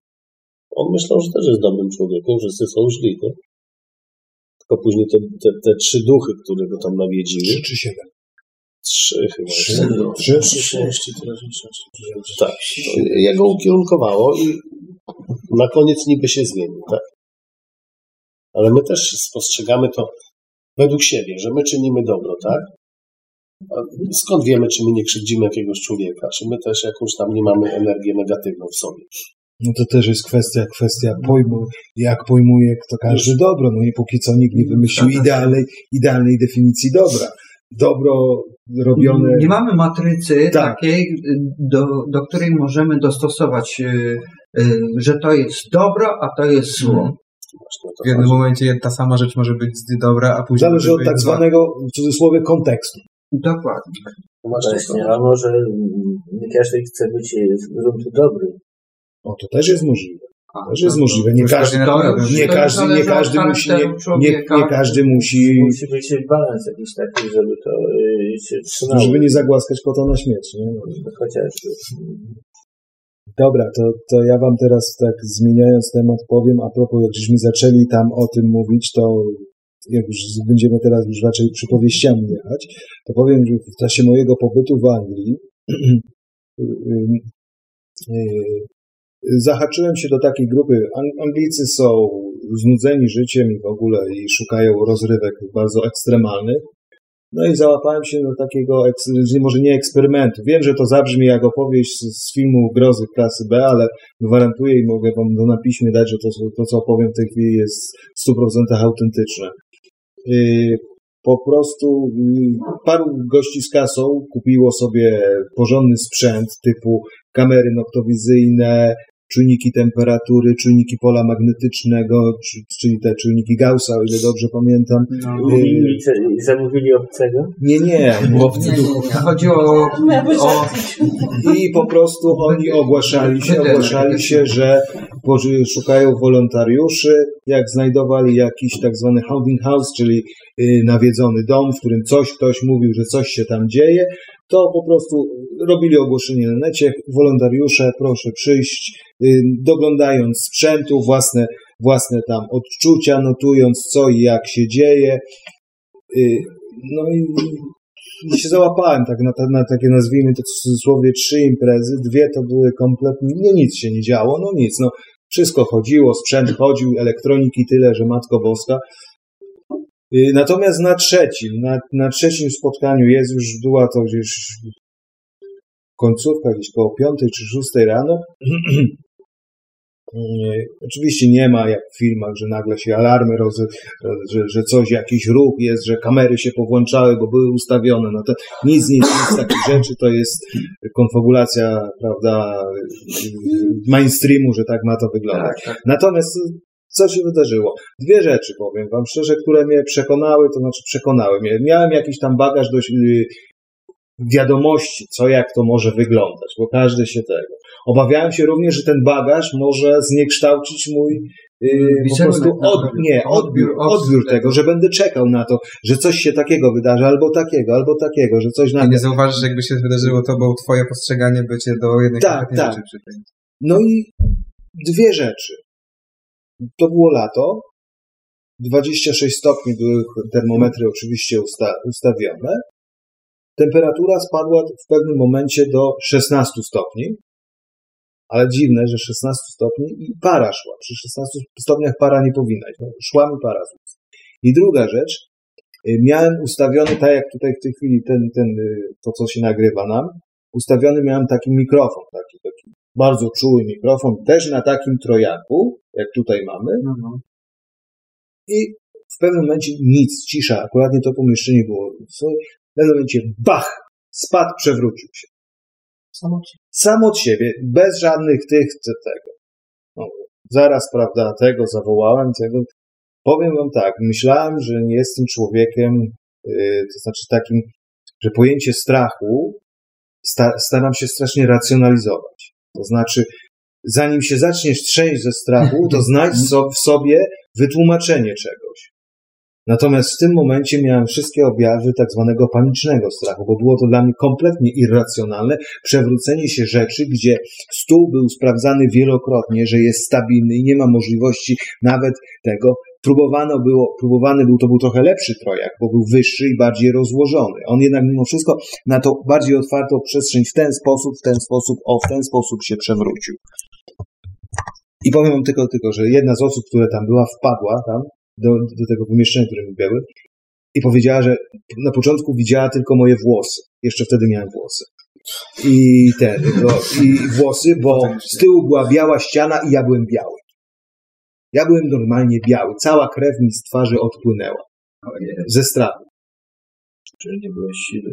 On myślał, że też jest dobrym człowiekiem, wszyscy są źli, nie? Tylko później te, te, te trzy duchy, które go tam nawiedziły, Trzy czy siedem? trzy chyba, Trzy. jeszcze, Trzy. przyszłości, teraźniejszości. Tak, jego ukierunkowało i na koniec niby się zmienił, tak? Ale my też spostrzegamy to według siebie, że my czynimy dobro, tak? A skąd wiemy, czy my nie krzywdzimy jakiegoś człowieka, czy my też jakąś tam nie mamy energię negatywną w sobie? No to też jest kwestia, kwestia pojmu, jak pojmuje kto każdy dobro. No i póki co nikt nie wymyślił idealnej, idealnej definicji dobra. Dobro robione... Nie mamy matrycy Tak. takiej, do, do której możemy dostosować, y, y, że to jest dobro, a to jest zło. To W jednym momencie ta sama rzecz może być dobra, a później Zależy od tak zwanego, w cudzysłowie, kontekstu. Dokładnie. Właśnie a może nie każdy chce być z gruntu dobry. O, to też jest możliwe. A, Też jest to- możliwe. Nie każdy, to nie to każdy, nie każdy musi, nie, nie, nie każdy musi, Musi być balans jakiś taki, żeby to e, się trzymało. żeby nie zagłaskać kota na śmierć. Nie? Chociażby. Dobra, to, to ja wam teraz tak zmieniając temat powiem, a propos, jak żeśmy zaczęli tam o tym mówić, to jak już będziemy teraz już raczej przypowieściami jechać, to powiem, że w czasie mojego pobytu w Anglii yy, [CLEARS THROAT] zahaczyłem się do takiej grupy. Ang- Anglicy są znudzeni życiem i w ogóle i szukają rozrywek bardzo ekstremalnych. No i załapałem się do takiego, może nie eksperymentu. Wiem, że to zabrzmi jak opowieść z, filmu Grozy klasy B, ale gwarantuję i mogę wam to na piśmie dać, że to, to co opowiem w tej chwili jest w 100% autentyczne. Yy, po prostu yy, paru gości z kasą kupiło sobie porządny sprzęt typu kamery noktowizyjne, czujniki temperatury, czujniki pola magnetycznego, czy- czyli te czujniki Gaussa, o ile dobrze pamiętam. No. Yy, I co, zamówili obcego? nie, nie, Nie, nie, nie. Chodzi o, o I po prostu oni ogłaszali się, ogłaszali się, że szukają wolontariuszy. Jak znajdowali jakiś tak zwany haunting house, czyli y, nawiedzony dom, w którym coś, ktoś mówił, że coś się tam dzieje, to po prostu robili ogłoszenie na necie. Wolontariusze, proszę przyjść, y, doglądając sprzętu, własne, własne tam odczucia, notując co i jak się dzieje. Y, No i się załapałem tak na, na takie nazwijmy to w cudzysłowie trzy imprezy, dwie to były kompletnie, no nic się nie działo, no nic, no wszystko chodziło, sprzęt chodził, elektroniki tyle, że matko boska. Y, Natomiast na trzecim, na, na trzecim spotkaniu jest już, była to gdzieś końcówka, gdzieś koło piątej czy szóstej rano. [CLEARS THROAT] Y, Oczywiście nie ma jak w filmach, że nagle się alarmy, roz, że, że coś, jakiś ruch jest, że kamery się powłączały, bo były ustawione. No to nic, nic, nic takich rzeczy. To jest konfabulacja, prawda, mainstreamu, że tak ma to wyglądać. tak, tak. Natomiast co się wydarzyło? Dwie rzeczy powiem wam szczerze, które mnie przekonały, to znaczy przekonały mnie. Miałem jakiś tam bagaż dość y, wiadomości, co jak to może wyglądać, bo każdy się tego. Obawiałem się również, że ten bagaż może zniekształcić mój yy, po prostu na od, nie, odbiór, Odbiór, tego, że będę czekał na to, że coś się takiego wydarzy, albo takiego, albo takiego, że coś I nagle. nie zauważysz, jakby się wydarzyło to, bo twoje postrzeganie bycie do jednej Tak, tak. rzeczy przy tym. No i dwie rzeczy. To było lato. 26 stopni były termometry oczywiście usta ustawione. Temperatura spadła w pewnym momencie do 16 stopni. Ale dziwne, że 16 stopni i para szła. Przy 16 stopniach para nie powinna iść. No, szła mi para. I druga rzecz. y, Miałem ustawiony, tak jak tutaj w tej chwili ten, ten, y, to co się nagrywa nam, ustawiony miałem taki mikrofon, taki, taki bardzo czuły mikrofon, też na takim trojaku, jak tutaj mamy. No. I w pewnym momencie nic, cisza, akuratnie to pomieszczenie było. W pewnym momencie bach, spadł, przewrócił się. Sam od siebie, bez żadnych tych, te- tego. No, zaraz, prawda, tego zawołałem, tego. Powiem wam tak, myślałem, że nie jestem człowiekiem, yy, to znaczy takim, że pojęcie strachu sta, staram się strasznie racjonalizować. To znaczy, zanim się zaczniesz trzęść ze strachu, to znajdź so, w sobie wytłumaczenie czegoś. Natomiast w tym momencie miałem wszystkie objawy tak zwanego panicznego strachu, bo było to dla mnie kompletnie irracjonalne przewrócenie się rzeczy, gdzie stół był sprawdzany wielokrotnie, że jest stabilny i nie ma możliwości nawet tego. Próbowano było, próbowany był, to był trochę lepszy trojak, bo był wyższy i bardziej rozłożony. On jednak mimo wszystko na to bardziej otwartą przestrzeń w ten sposób, w ten sposób, o, w ten sposób się przewrócił. I powiem wam tylko, tylko, że jedna z osób, która tam była, wpadła tam do, do tego pomieszczenia, w którym były i powiedziała, że na początku widziała tylko moje włosy. Jeszcze wtedy miałem włosy. I ten, i włosy, bo z tyłu była biała ściana i ja byłem biały. Ja byłem normalnie biały. Cała krew mi z twarzy odpłynęła. Ze strachu. Czyli nie byłeś siły.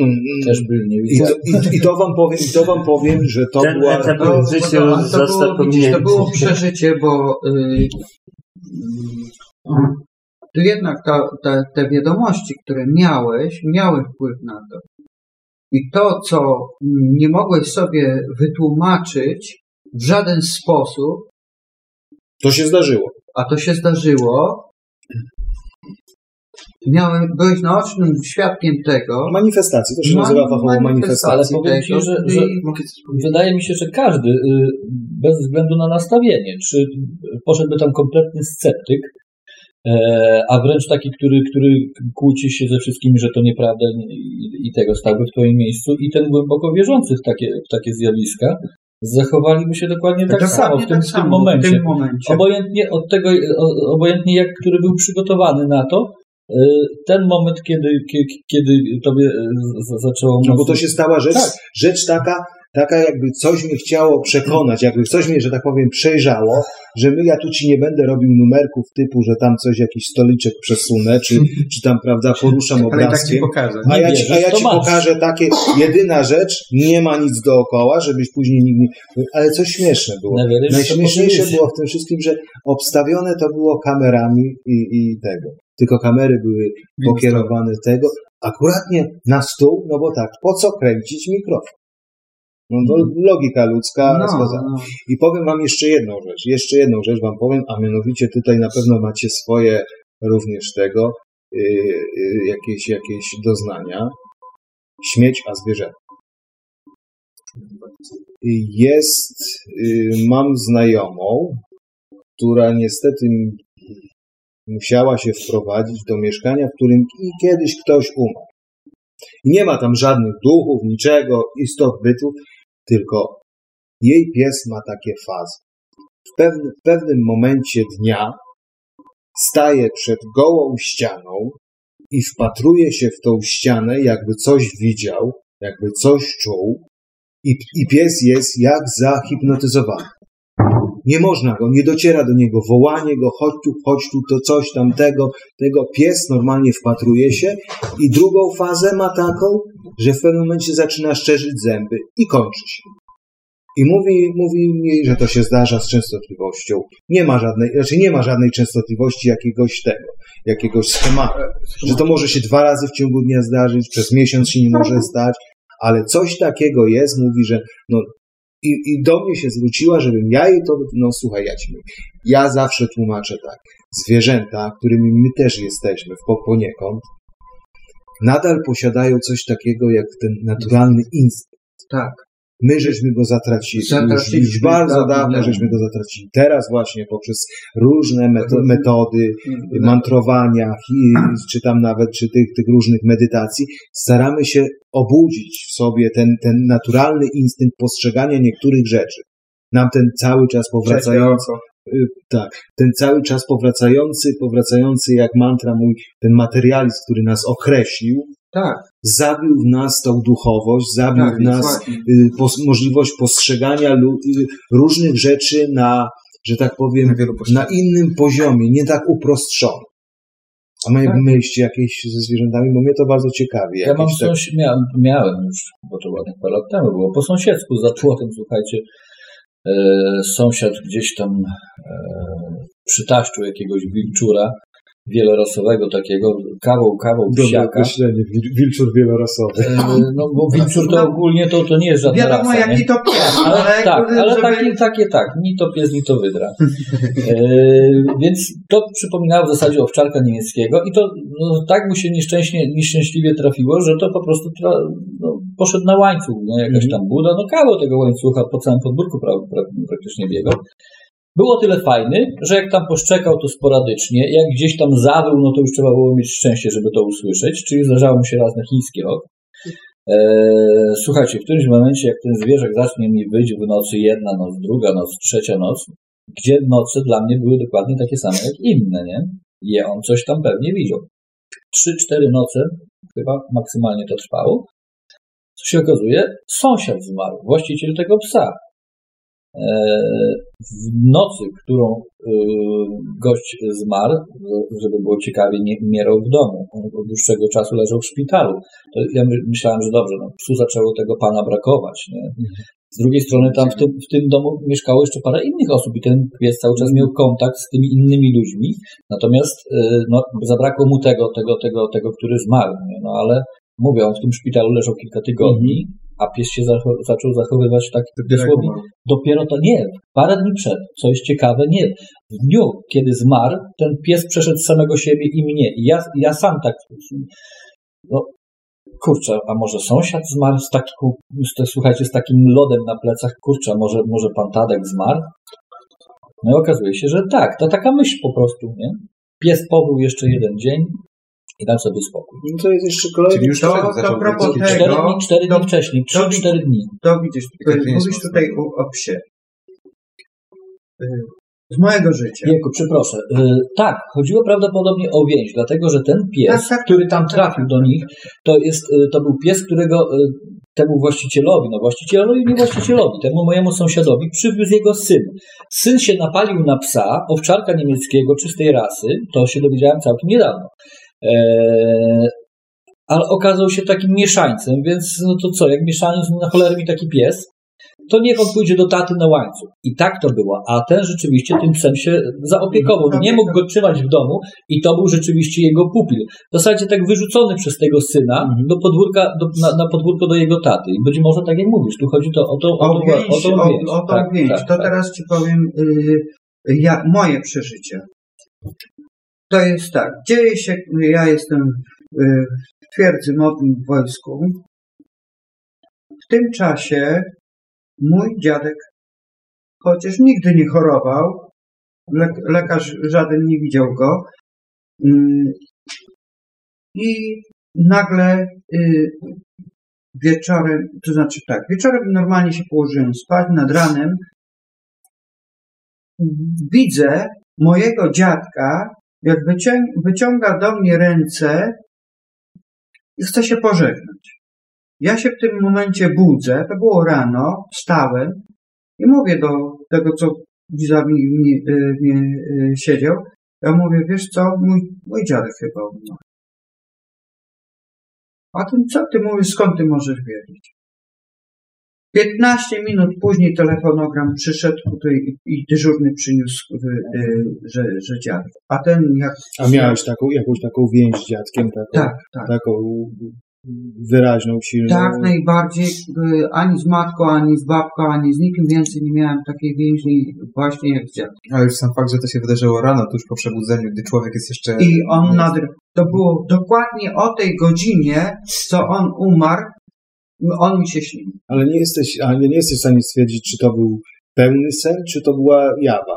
Mm, Też był nie I to, i, I to wam powiem, i to wam powiem, że to Ten była. etap No, w życiu to, ale to, było, widzisz, to było przeżycie, bo y, y, tu jednak ta, ta, te wiadomości, które miałeś, miały wpływ na to. I to, co mm, nie mogłeś sobie wytłumaczyć w żaden sposób, To się zdarzyło. a to się zdarzyło, miałem, byłeś naocznym świadkiem tego. Manifestacji, to się nazywa fachowo Ale manifestacja. powiem ci, że, że wydaje mi się, że każdy, y, bez względu na nastawienie, czy poszedłby tam kompletny sceptyk, e, a wręcz taki, który, który kłóci się ze wszystkimi, że to nieprawda i, i tego stałby w twoim miejscu i ten głęboko wierzący w takie, w takie zjawiska, zachowaliby się dokładnie tak samo w tym, tak w tym samo, momencie. W tym momencie. Obojętnie od tego, obojętnie jak który był przygotowany na to, y, ten moment, kiedy, kie- kiedy tobie y, zaczęło No bo to się stała rzecz, Tak. rzecz taka, taka jakby coś mnie chciało przekonać, jakby coś mnie, że tak powiem, przejrzało, że my, ja tu ci nie będę robił numerków typu, że tam coś, jakiś stoliczek przesunę, czy, [LAUGHS] czy tam, prawda, poruszam tak ci obrazkiem. pokażę. A Nie ja ci, a ja ci pokażę takie, jedyna rzecz, nie ma nic dookoła, żebyś później nikt nie... Ale co śmieszne było. Is Najśmieszniejsze było w tym wszystkim, że obstawione to było kamerami i, i tego. Tylko kamery były pokierowane tego, akuratnie na stół, no bo tak, po co kręcić mikrofon? No to logika ludzka no, no. I powiem wam jeszcze jedną rzecz, jeszcze jedną rzecz wam powiem, a mianowicie tutaj na pewno macie swoje również tego, yy, yy, jakieś, jakieś doznania. Śmieć, a zwierzę. Jest, yy, mam znajomą, która niestety musiała się wprowadzić do mieszkania, w którym i kiedyś ktoś umarł. I nie ma tam żadnych duchów, niczego, istot bytów, tylko jej pies ma takie fazy. W, pewny, w pewnym momencie dnia staje przed gołą ścianą i wpatruje się w tą ścianę, jakby coś widział, jakby coś czuł, i, i pies jest jak zahipnotyzowany. Nie można go, nie dociera do niego wołanie go, chodź tu, chodź tu, to coś tamtego, tego. Pies normalnie wpatruje się i drugą fazę ma taką, że w pewnym momencie zaczyna szczerzyć zęby i kończy się. I mówi, mówi mi, że to się zdarza z częstotliwością. Nie ma żadnej, znaczy nie ma żadnej częstotliwości jakiegoś tego, jakiegoś schematu. Że to może się dwa razy w ciągu dnia zdarzyć, przez miesiąc się nie może stać, ale coś takiego jest, mówi, że no, I, I do mnie się zwróciła, żebym ja jej to, no słuchaj, ja ci mówię, ja zawsze tłumaczę tak, zwierzęta, którymi my też jesteśmy w po- poniekąd, nadal posiadają coś takiego jak ten naturalny instynkt. Tak. My żeśmy go zatracili, już, Zatraciliśmy już bardzo dawno dawno temu. żeśmy go zatracili. Teraz właśnie poprzez różne meto metody Mhm. mantrowania, hi- czy tam nawet czy tych, tych różnych medytacji, staramy się obudzić w sobie ten, ten naturalny instynkt postrzegania niektórych rzeczy. Nam ten cały czas powracający, y, tak, ten cały czas powracający, powracający jak mantra mój, ten materializm, który nas określił, Tak, zabił w nas tą duchowość, zabił tak, w nas y, pos, możliwość postrzegania y, różnych rzeczy na, że tak powiem, Na na innym poziomie, nie tak uproszczony. A mają Tak. myśli jakieś ze zwierzętami, bo mnie to bardzo ciekawi. Ja mam jakieś tak- coś, miałem, miałem już, bo to ładnych parę lat temu było, po sąsiedzku za płotem, słuchajcie, e, sąsiad gdzieś tam e, przytaszczył jakiegoś wilczura wielorasowego takiego, kawał, kawał Dobre psiaka. określenie, wil- wilczur wielorasowy. E, no bo wilczur to ogólnie to, to nie jest żadna Wiadomo, rasa, nie? jaki to pies, Ale, ale, tak, ale żeby- takie, takie tak, ni to pies, ni to wydra. E, więc to przypominało w zasadzie owczarka niemieckiego i to no, tak mu się nieszczęśnie, nieszczęśliwie trafiło, że to po prostu tra, no, poszedł na łańcuch, nie? jakaś tam buda, no kawał tego łańcucha po całym podwórku pra, pra, praktycznie biegał. Było tyle fajny, że jak tam poszczekał to sporadycznie, jak gdzieś tam zawył, no to już trzeba było mieć szczęście, żeby to usłyszeć, czyli zdarzało mu się raz na chiński rok. Eee, słuchajcie, w którymś momencie, jak ten zwierzak zacznie mi wyjść w nocy jedna noc, druga noc, trzecia noc, gdzie noce dla mnie były dokładnie takie same jak inne, nie? I on coś tam pewnie widział. Trzy, cztery noce, chyba maksymalnie to trwało. Co się okazuje, sąsiad zmarł, właściciel tego psa. Eee, w nocy, którą yy, gość zmarł, żeby było ciekawie, nie umierał w domu. Od dłuższego czasu leżał w szpitalu. To ja my- myślałem, że dobrze, no, psu zaczęło tego pana brakować. Nie? Z drugiej strony tam w tym, w tym domu mieszkało jeszcze parę innych osób i ten pies cały czas miał kontakt z tymi innymi ludźmi, natomiast yy, no, zabrakło mu tego, tego, tego, tego, który zmarł. Nie? No ale mówię, on w tym szpitalu leżał kilka tygodni, a pies się zaczął zachowywać tak Dopiero dosłownie dopiero to nie, parę dni przed, co jest ciekawe, nie. W dniu, kiedy zmarł, ten pies przeszedł samego siebie i mnie. I ja, ja sam tak, no kurczę, a może sąsiad zmarł z taką, słuchajcie, z takim lodem na plecach, kurczę, może, może pan Tadek zmarł? No i okazuje się, że tak, to taka myśl po prostu, nie? Pies pobył jeszcze jeden dzień i dał sobie spokój. No to jest jeszcze kolejny Czyli już To- to propos tego- Cztery dni, cztery dni to- wcześniej, to- trzy, cztery dni. To widzisz, to jest mówisz tutaj o, o psie. Y, Z mojego życia. Wieku, przeproszę. Y, tak, chodziło prawdopodobnie o więź, dlatego że ten pies, Tak, tak, który tam tak, tak, trafił do nich, to, jest, y, to był pies, którego temu właścicielowi, no właścicielowi, nie właścicielowi, temu mojemu sąsiadowi przywiózł jego syn. Syn się napalił na psa, owczarka niemieckiego, czystej rasy, to się dowiedziałem całkiem niedawno. Eee, ale okazał się takim mieszańcem, więc no to co, jak mieszaniec, na cholerę mi taki pies, to niech on pójdzie do taty na łańcuch. I tak to było. A ten rzeczywiście tym psem się zaopiekował. No nie mógł go trzymać w domu i to był rzeczywiście jego pupil. W zasadzie tak wyrzucony przez tego syna do podwórka, do, na, na podwórko do jego taty. I być może tak jak mówisz, tu chodzi to o to, o O to, więź, o tą o, więź. o tą Tak, więź. tak, to tak. teraz ci powiem y, ja, moje przeżycie. To jest tak, dzieje się, ja jestem y, w twierdzy modlin w wojsku. W tym czasie mój dziadek, chociaż nigdy nie chorował, le, lekarz żaden nie widział go, mm, i nagle y, wieczorem, to znaczy tak, wieczorem normalnie się położyłem spać, nad ranem widzę mojego dziadka, jak wycią- wyciąga do mnie ręce i chce się pożegnać. Ja się w tym momencie budzę, to było rano, wstałem i mówię do tego, co mnie, y, mnie y, siedział, ja mówię, wiesz co, mój, mój dziadek chyba umarł. A ten co ty mówisz, skąd ty możesz wiedzieć? 15 minut później telefonogram przyszedł tutaj i, dyżurny przyniósł, y, y, że, że dziadek. A ten jak... A miałeś taką, jakąś taką więź z dziadkiem? Taką, Tak, tak. Taką wyraźną, silną. Tak, najbardziej. y, Ani z matką, ani z babką, ani z nikim więcej nie miałem takiej więzi właśnie jak z dziadkiem. Ale już sam fakt, że to się wydarzyło rano, tuż po przebudzeniu, gdy człowiek jest jeszcze... I on nad... To było dokładnie o tej godzinie, co on umarł, on mi się śnił. Ale nie jesteś, ale nie jesteś w stanie stwierdzić, czy to był pełny sen, czy to była jawa.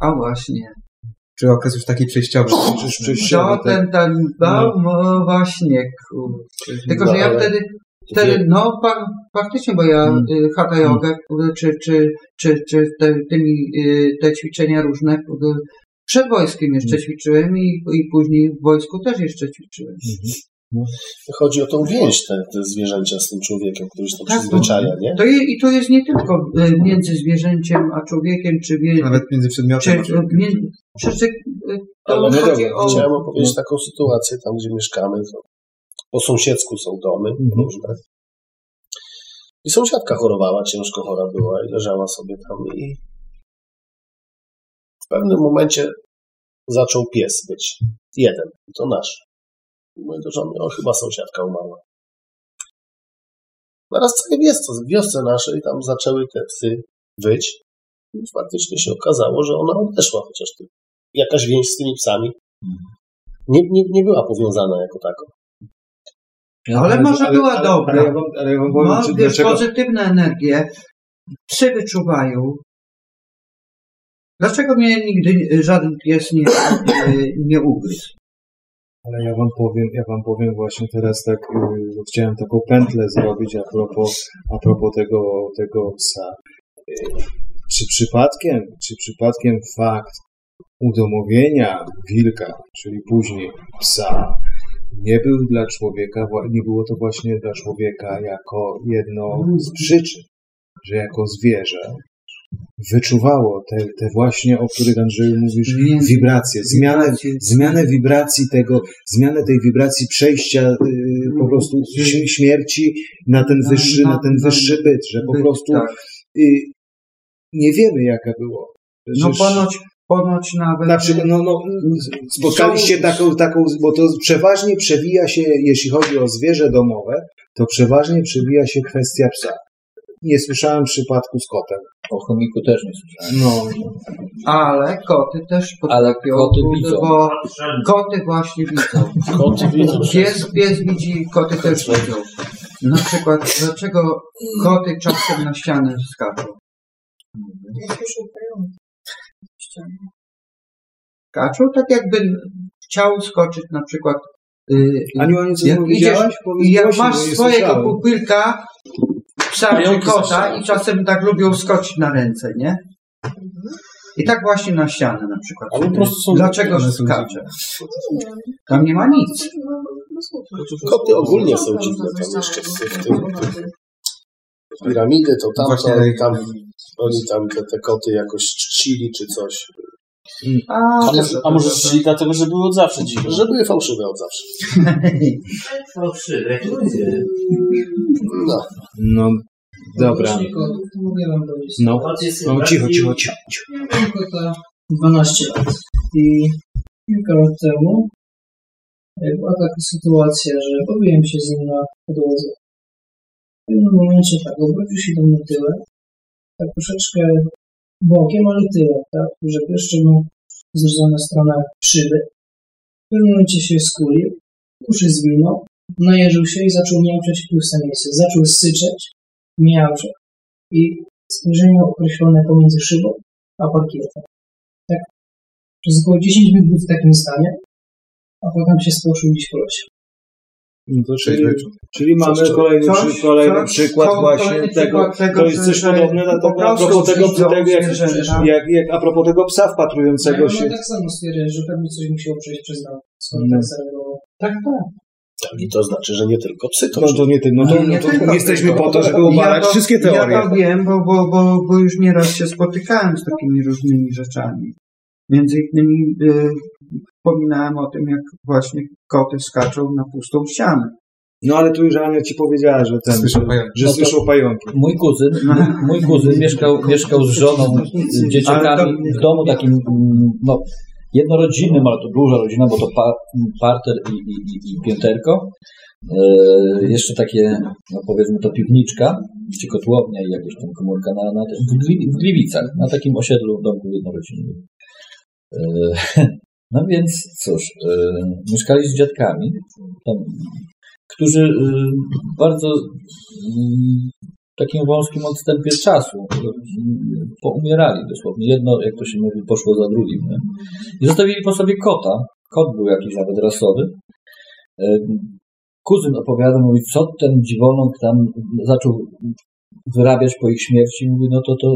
A właśnie. Czy okres już taki przejściowy? Już przejściowy, To tak? ten, ten, no, no właśnie, kurczę. Tylko, że ja ale- wtedy, wtedy, no fa, faktycznie, bo ja Mm. y, hatha jogę, kurde, czy, czy, czy, czy te, tymi, y, te ćwiczenia różne, przed wojskiem jeszcze Mm. ćwiczyłem i, i później w wojsku też jeszcze ćwiczyłem. Chodzi o tą więź te, te zwierzęcia z tym człowiekiem, który się to Tak, przyzwyczaja, nie? To je, I to jest nie tylko y, między zwierzęciem a człowiekiem, czy, wie, Nawet między czy, przedmiotem a czy, człowiekiem. między, czy, czy y, to Ale no chodzi dobra, o... chciałem opowiedzieć taką sytuację tam, gdzie mieszkamy. To po sąsiedzku są domy różne. I sąsiadka chorowała, ciężko chora była i leżała sobie tam i w pewnym momencie zaczął pies być. Jeden. To nasz. Mówię do żony, o chyba sąsiadka umarła. Zaraz cały wiosce, w wiosce naszej tam zaczęły te psy wyć. I faktycznie się okazało, że ona odeszła, chociaż ty- jakaś więź z tymi psami nie, nie, nie była powiązana jako tako. Ale może była ale, dobra. Ale ale ja powiem, No, wiesz, dlaczego, pozytywne energie psy wyczuwają. Dlaczego mnie nigdy żaden pies nie, nie, nie ugryzł? Ale ja wam powiem, ja wam powiem właśnie teraz tak, yy, chciałem taką pętlę zrobić a propos, a propos tego, tego psa. Yy, Czy przypadkiem, czy przypadkiem fakt udomowienia wilka, czyli później psa, nie był dla człowieka, nie było to właśnie dla człowieka jako jedno z przyczyn, że jako zwierzę wyczuwało te, te właśnie, o których Andrzeju mówisz, wibracje, zmianę, zmianę wibracji tego, zmianę tej wibracji przejścia y, po prostu ś- śmierci na ten wyższy, na- ten wyższy byt, że po prostu tak. y, nie wiemy jaka było. No Przecież- ponoć, ponoć nawet... na przykład, no, no, spotkaliście taką, taką, bo to przeważnie przewija się, jeśli chodzi o zwierzę domowe, to przeważnie przewija się kwestia psa. Nie słyszałem przypadku z kotem. O chomiku też nie słyszałem. No, Ale koty też Ale potrafią, koty widzą. bo koty właśnie widzą. Koty widzą Pies, pies widzi, koty też widzą. Na przykład, dlaczego koty czasem na ścianę skaczą? Skaczą tak jakby chciał skoczyć na przykład yy, Aniu, Aniu, co jak powiedziałaś? idziesz Powiedz i jak głośno, masz bo nie swojego słyszałem. pupylka, psa czy kota i czasem tak lubią skoczyć na ręce, nie? I tak właśnie na ścianę na przykład. Ale po prostu są- Dlaczego są skacze? Tam nie ma nic. Koty ogólnie są dziwne, tam jeszcze w, w tym, piramidy, to tamto, oni tam, oni tam te, te koty jakoś czcili czy coś. A, A może, a może czcili dlatego, że były od zawsze dziwne? Że były fałszywe od zawsze. [LAUGHS] Fałszywe, ludzie. No. No, dobra. No, no cicho, cicho, cicho. cicho. Miałem kota 12 lat i kilka lat temu była taka sytuacja, że pobiłem się z nim na podłodze. W pewnym momencie tak, obrócił się do mnie tyłem, tak troszeczkę bokiem, ale tyłem, tak, że jeszcze mu zrzucona strona szyby. W pewnym momencie się skulił, uszy zwinął, najeżył się i zaczął miauczeć w puste miejsce. Zaczął syczeć, miauczeć i spojrzenie określone pomiędzy szybą a parkietem. Tak przez około 10 minut był w takim stanie, a potem się spłoszył gdzieś po locie. No to czyli, czyli mamy kolejny, Coś- przy, kolejny coś- przykład ko- właśnie kolejny tego, przykład tego, to jest coś podobne na po tego, a propos tego, tego jak, jak, jak, a propos tego psa wpatrującego Ja się. tak samo stwierdziłem, że pewnie coś musiało przejść przez nas, skoro No. tak zareagował. tak, tak. I to znaczy, że nie tylko psy to No to nie ty, no to, Nie, nie no to tylko jesteśmy po to, żeby obalać to- wszystkie teorie. Ja to wiem, bo, bo, bo, bo już nieraz się spotykałem z takimi różnymi rzeczami. Między innymi y, wspominałem o tym, jak właśnie koty skaczą na pustą ścianę. No ale tu już Ania ci powiedziała, że ten, Słyszą że, pająki. że No słyszą pająki. Mój kuzyn, mój kuzyn mieszkał, mieszkał z żoną, [LAUGHS] z dzieciakami w domu takim, no, jednorodzinnym, ale to duża rodzina, bo to pa, parter i, i, i, i pięterko. E, jeszcze takie, no powiedzmy to piwniczka, czy kotłownia i jakaś tam komórka na, na, w, Gli- w Gliwicach, na takim osiedlu w domku jednorodzinnym. E, [LAUGHS] no więc cóż, e, mieszkali z dziadkami, tam, którzy bardzo mm, takim wąskim odstępie czasu poumierali dosłownie. Jedno, jak to się mówi, poszło za drugim. Nie? I zostawili po sobie kota. Kot był jakiś nawet rasowy. E, Kuzyn opowiada, mówi, co ten dziwoląg tam zaczął wyrabiać po ich śmierci. Mówi, no to to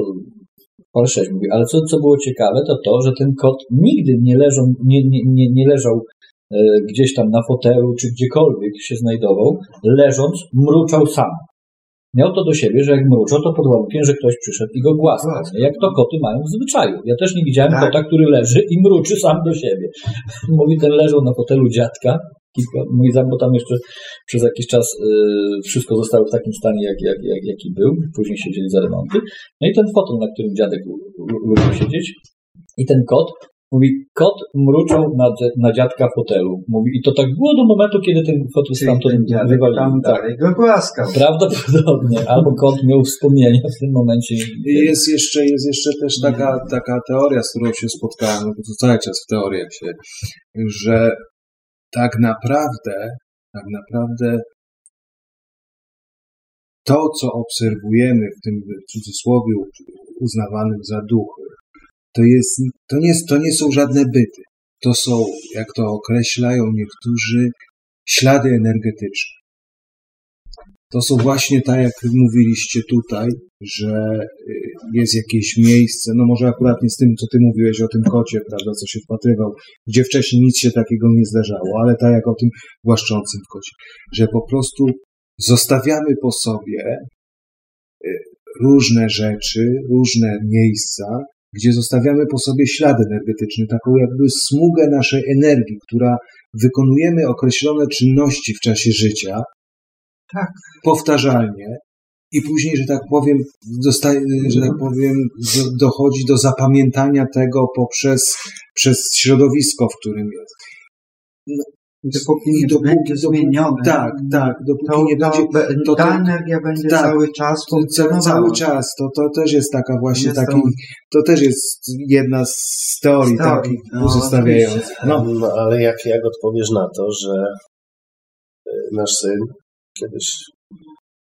sześć mówi, ale co, co było ciekawe, to to, że ten kot nigdy nie leżał, nie, nie, nie, nie leżał e, gdzieś tam na fotelu, czy gdziekolwiek się znajdował, leżąc mruczał sam. Miał to do siebie, że jak mruczał, to pod warunkiem, że ktoś przyszedł i go głaskał. nie? Jak to koty mają w zwyczaju. Ja też nie widziałem Tak. kota, który leży i mruczy sam do siebie. [LAUGHS] Mówi, ten leżał na fotelu dziadka, kilka, mówi, tam, bo tam jeszcze przez jakiś czas y, wszystko zostało w takim stanie, jak, jak, jak, jaki był. Później siedzieli za remonty. No i ten fotel, na którym dziadek lu- lu- lubił siedzieć. I ten kot, mówi, kot mruczał na, na dziadka fotelu. Mówi, i to tak było do momentu, kiedy ten fotel stamtąd wywalił. tam Tak. dalej go głaskał. Prawdopodobnie. Albo kot miał wspomnienia w tym momencie. I Jest jeszcze, jest jeszcze też taka, taka teoria, z którą się spotkałem, no bo to cały czas w teoriach się, że tak naprawdę, tak naprawdę to, co obserwujemy w tym w cudzysłowie uznawanym za duchy, to, jest, to, nie, to nie są żadne byty. To są, jak to określają niektórzy, ślady energetyczne. To są właśnie tak, jak mówiliście tutaj, że y, jest jakieś miejsce, no może akurat nie z tym, co ty mówiłeś o tym kocie, prawda, co się wpatrywał, gdzie wcześniej nic się takiego nie zdarzało, ale tak jak o tym głaszczącym kocie, że po prostu zostawiamy po sobie y, różne rzeczy, różne miejsca, gdzie zostawiamy po sobie ślad energetyczny, taką jakby smugę naszej energii, która wykonujemy określone czynności w czasie życia, Tak. powtarzalnie i później, że tak powiem, dostaje, że tak powiem, do, dochodzi do zapamiętania tego poprzez przez środowisko, w którym jest. Dopóki I nie dopóki- będzie zmienione, Tak, tak, dopóki to, nie to, będzie, to- ta energia będzie tak, cały czas funkcjonowała. cały czas, to, to też jest taka właśnie Jest taki, to- to też jest jedna z teorii, Teorii, takich no, pozostawiających. No, No ale jak, jak odpowiesz na to, że y, nasz syn kiedyś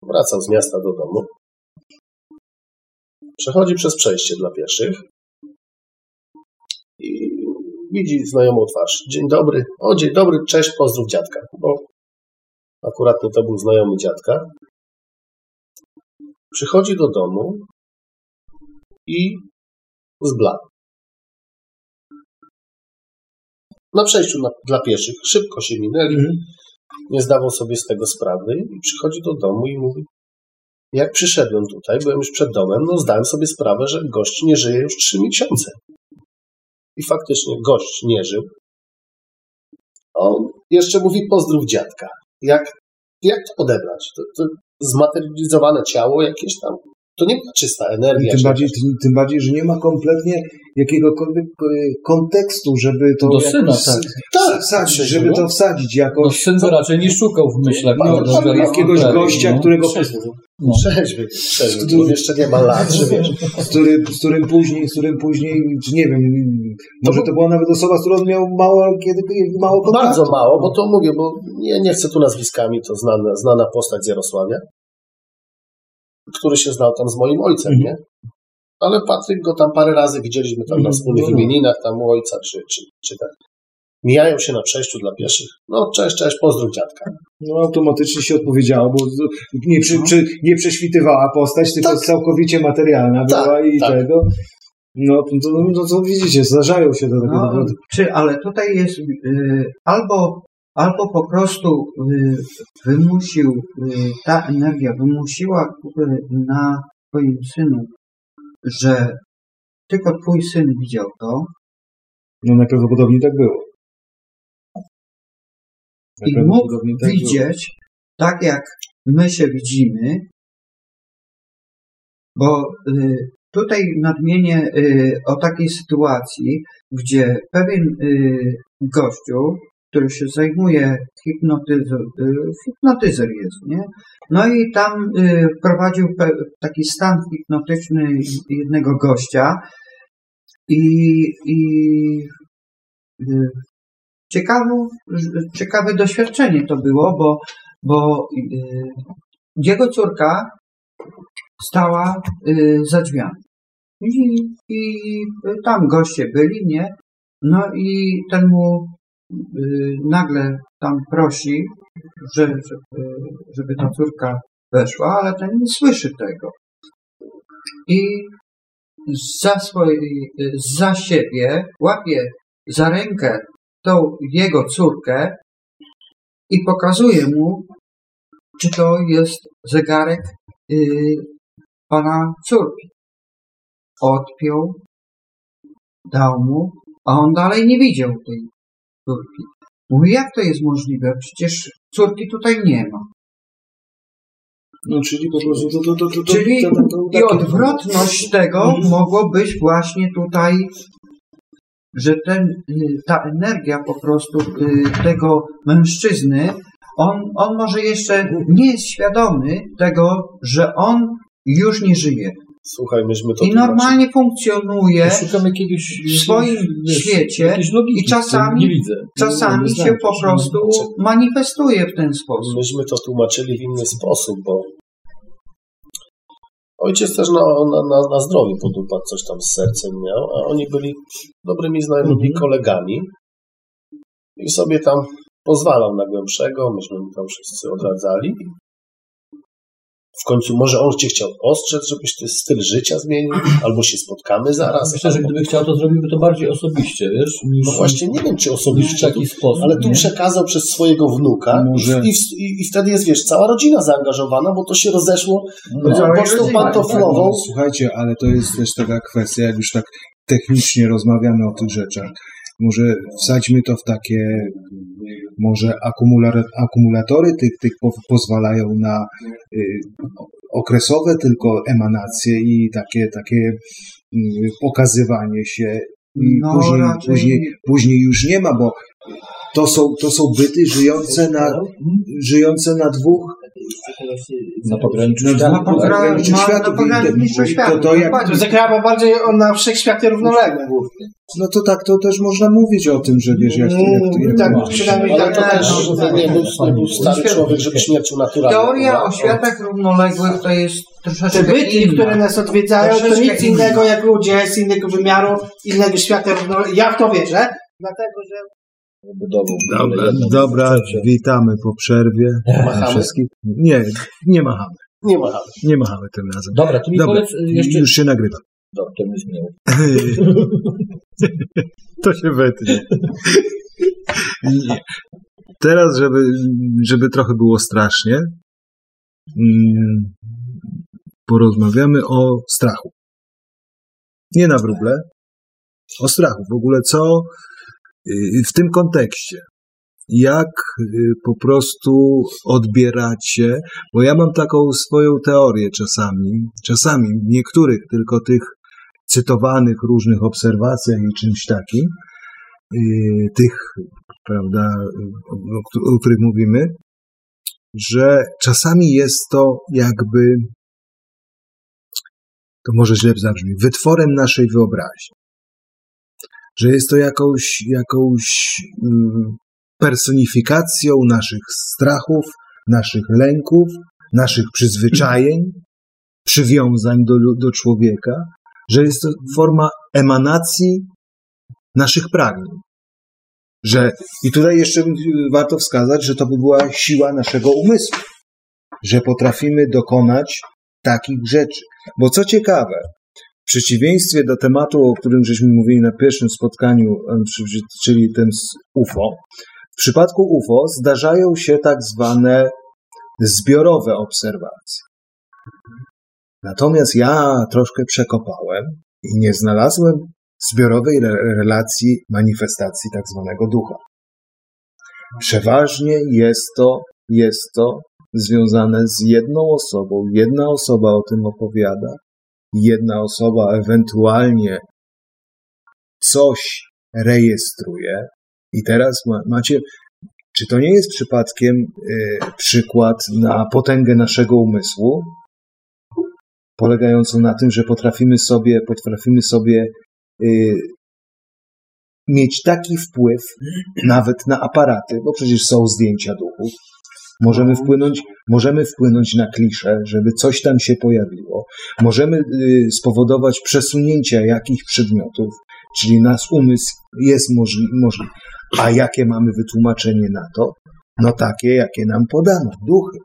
wracał z miasta do domu, przechodzi przez przejście dla pieszych widzi znajomą twarz. Dzień dobry, o dzień dobry, cześć, pozdrów dziadka, bo akurat to był znajomy dziadka. Przychodzi do domu i zbladł. na przejściu na, dla pieszych. Szybko się minęli, nie zdawał sobie z tego sprawy i przychodzi do domu i mówi jak przyszedłem tutaj, byłem już przed domem, no zdałem sobie sprawę, że gość nie żyje już trzy miesiące. I faktycznie gość nie żył. On jeszcze mówi pozdrów dziadka. Jak, jak to odebrać? To, to zmaterializowane ciało jakieś tam? To nie była czysta energia. tym że- bardziej, tym, tym bardziej, że nie ma kompletnie jakiegokolwiek e, kontekstu, żeby to Do syna, tak. Tak, wsadzić, tak, żeby no. to wsadzić No, jakoś. syn by raczej nie szukał w myślach. No, no, że- jakiegoś gościa, no. którego, No. Trzeźwy, trzeźwy, bo jeszcze nie ma lat, że wiesz. z, którym, z którym później, z którym później, czy nie wiem, może to była nawet osoba, z którą miał mało, kiedy, mało kontaktu. Bardzo mało, bo to mówię, bo nie, nie chcę tu nazwiskami, to znana, znana postać z Jarosławia, który się znał tam z moim ojcem, Mhm. nie? Ale Patryk go tam parę razy widzieliśmy tam na Mhm. wspólnych No, no. imieninach, tam u ojca, czy, czy, czy tak. Mijają się na przejściu dla pieszych. No, cześć, cześć, pozdrów dziadka. No automatycznie się odpowiedziało, bo nie, przy, przy, nie prześwitywała postać, tylko Tak. całkowicie materialna Tak, była i tak. tego. No to, no to widzicie, zdarzają się do tego No, naprawdę. czy, ale tutaj jest y, albo, albo po prostu y, wymusił, y, ta energia wymusiła y, na twoim synu, że tylko twój syn widział to No najprawdopodobniej tak było. i mógł tak było. widzieć tak, jak my się widzimy, bo y, tutaj nadmienię y, o takiej sytuacji, gdzie pewien y, gościu, który się zajmuje hipnotyzm, y, hipnotyzer jest, nie? No i tam prowadził taki stan hipnotyczny jednego gościa i, i ciekawe, ciekawe doświadczenie to było, bo, bo jego córka stała y, za drzwiami. I, I tam goście byli, nie? No i ten mu y, nagle tam prosi, że, żeby, żeby ta córka weszła, ale ten nie słyszy tego. I za, swoje, za siebie łapie za rękę tą jego córkę i pokazuje mu, czy to jest zegarek y, pana córki. Odpiął, dał mu, a on dalej nie widział tej córki. Mówi, jak to jest możliwe? Przecież córki tutaj nie ma. No, czyli po prostu to, to, to, to, to, Czyli to, to, to, i odwrotność tego mogło być właśnie tutaj, że ten, y, ta energia po prostu y, tego mężczyzny, on, on może jeszcze nie jest świadomy tego, że on już nie żyje. Słuchaj, myśmy to I normalnie funkcjonuje Szukam jakiegoś, w swoim wiesz, świecie logiki, i czasami, widzę. czasami się znam po prostu manifestuje w ten sposób. Myśmy to tłumaczyli w inny sposób, bo ojciec też na, na, na, na zdrowiu podupadł, coś tam z sercem miał, a oni byli dobrymi znajomymi kolegami i sobie tam pozwalał na głębszego, myśmy mu tam wszyscy odradzali. W końcu może on cię chciał ostrzec, żebyś ty styl życia zmienił, albo się spotkamy zaraz. Myślę, że albo... gdyby chciał, to zrobiłby to bardziej osobiście, wiesz? Niż, No właśnie, nie wiem, czy niż w osobiście, taki sposób. ale tu nie? przekazał przez swojego wnuka Może- i, w- i, i wtedy jest, wiesz, cała rodzina zaangażowana, bo to się rozeszło No, no, pocztą rodzinie, pantoflową. No, słuchajcie, ale to jest też taka kwestia, jak już tak technicznie rozmawiamy o tych rzeczach. Może wsadźmy to w takie, może akumula- akumulatory tych, tych po, pozwalają na y, okresowe tylko emanacje i takie, takie y, pokazywanie się i No, później, raczej- później, później już nie ma, bo to są, to są byty żyjące na, żyjące na dwóch Na pograniczu na świata. Na pogra- pograniczu pograniczu I to- To, to jak. To zagrała bardziej on na wszechświaty równolegle. no to tak, to też można mówić o tym, że wiesz, jak to, jak to, jak Tak, przynajmniej tak, to tak, też tak. nie był, nie był stary człowiek, żeby śmiercią naturalną. Teoria o umarł. światach równoległych to jest Te troszeczkę byty, inna. które nas odwiedzają, to nic innego jak ludzie z innego wymiaru, innego świata równoległego. Ja w to wierzę, dlatego że Budował Dobra, dobra, witamy po przerwie. Machamy? Wszystkich. Nie, nie machamy. Nie ma. Nie machamy tym razem. Dobra, to mi Dobra, powiedz y, jeszcze... już się nagrywa. Dobra, to mnie [LAUGHS] to się wytnie. Nie. Teraz, żeby, żeby trochę było strasznie, mm, porozmawiamy o strachu. Nie na wróble, o strachu. W ogóle co w tym kontekście. Jak y, po prostu odbieracie, bo ja mam taką swoją teorię czasami, czasami niektórych tylko tych cytowanych różnych obserwacjach i czymś takim, y, tych, prawda, o których mówimy, że czasami jest to jakby, to może źle zabrzmi, wytworem naszej wyobraźni. Że jest to jakąś, jakąś mm, personifikacją naszych strachów, naszych lęków, naszych przyzwyczajeń, przywiązań do, do człowieka, że jest to forma emanacji naszych pragnień. Że, I tutaj jeszcze warto wskazać, że to by była siła naszego umysłu, że potrafimy dokonać takich rzeczy. Bo co ciekawe, w przeciwieństwie do tematu, o którym żeśmy mówili na pierwszym spotkaniu, przy- czyli ten z UFO, w przypadku UFO zdarzają się tak zwane zbiorowe obserwacje. Natomiast ja troszkę przekopałem i nie znalazłem zbiorowej re- relacji manifestacji tak zwanego ducha. Przeważnie jest to, jest to związane z jedną osobą. Jedna osoba o tym opowiada, jedna osoba ewentualnie coś rejestruje. I teraz ma, macie, czy to nie jest przypadkiem y, przykład na potęgę naszego umysłu, polegającą na tym, że potrafimy sobie, potrafimy sobie y, mieć taki wpływ nawet na aparaty, bo przecież są zdjęcia duchów. Możemy wpłynąć, możemy wpłynąć na kliszę, żeby coś tam się pojawiło. Możemy y, spowodować przesunięcia jakichś przedmiotów, czyli nasz umysł jest możliwy. Możli a jakie mamy wytłumaczenie na to? No takie, jakie nam podano, duchy.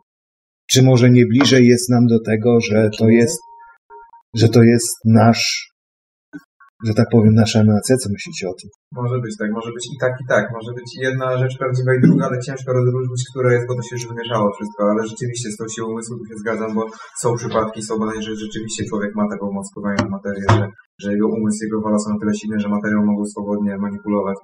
Czy może nie bliżej jest nam do tego, że to jest, że to jest nasz że tak powiem, nasza nacja? Co myślicie o tym? Może być tak, może być i tak, i tak. Może być jedna rzecz prawdziwa i druga, ale ciężko rozróżnić, która jest, bo to się już wymieszało wszystko. Ale rzeczywiście z tą siłą umysłu tu się zgadzam, bo są przypadki, są badania, że rzeczywiście człowiek ma taką moc wpływania na materię, że, że jego umysł, jego wola są na tyle silne, że materią mogą swobodnie manipulować.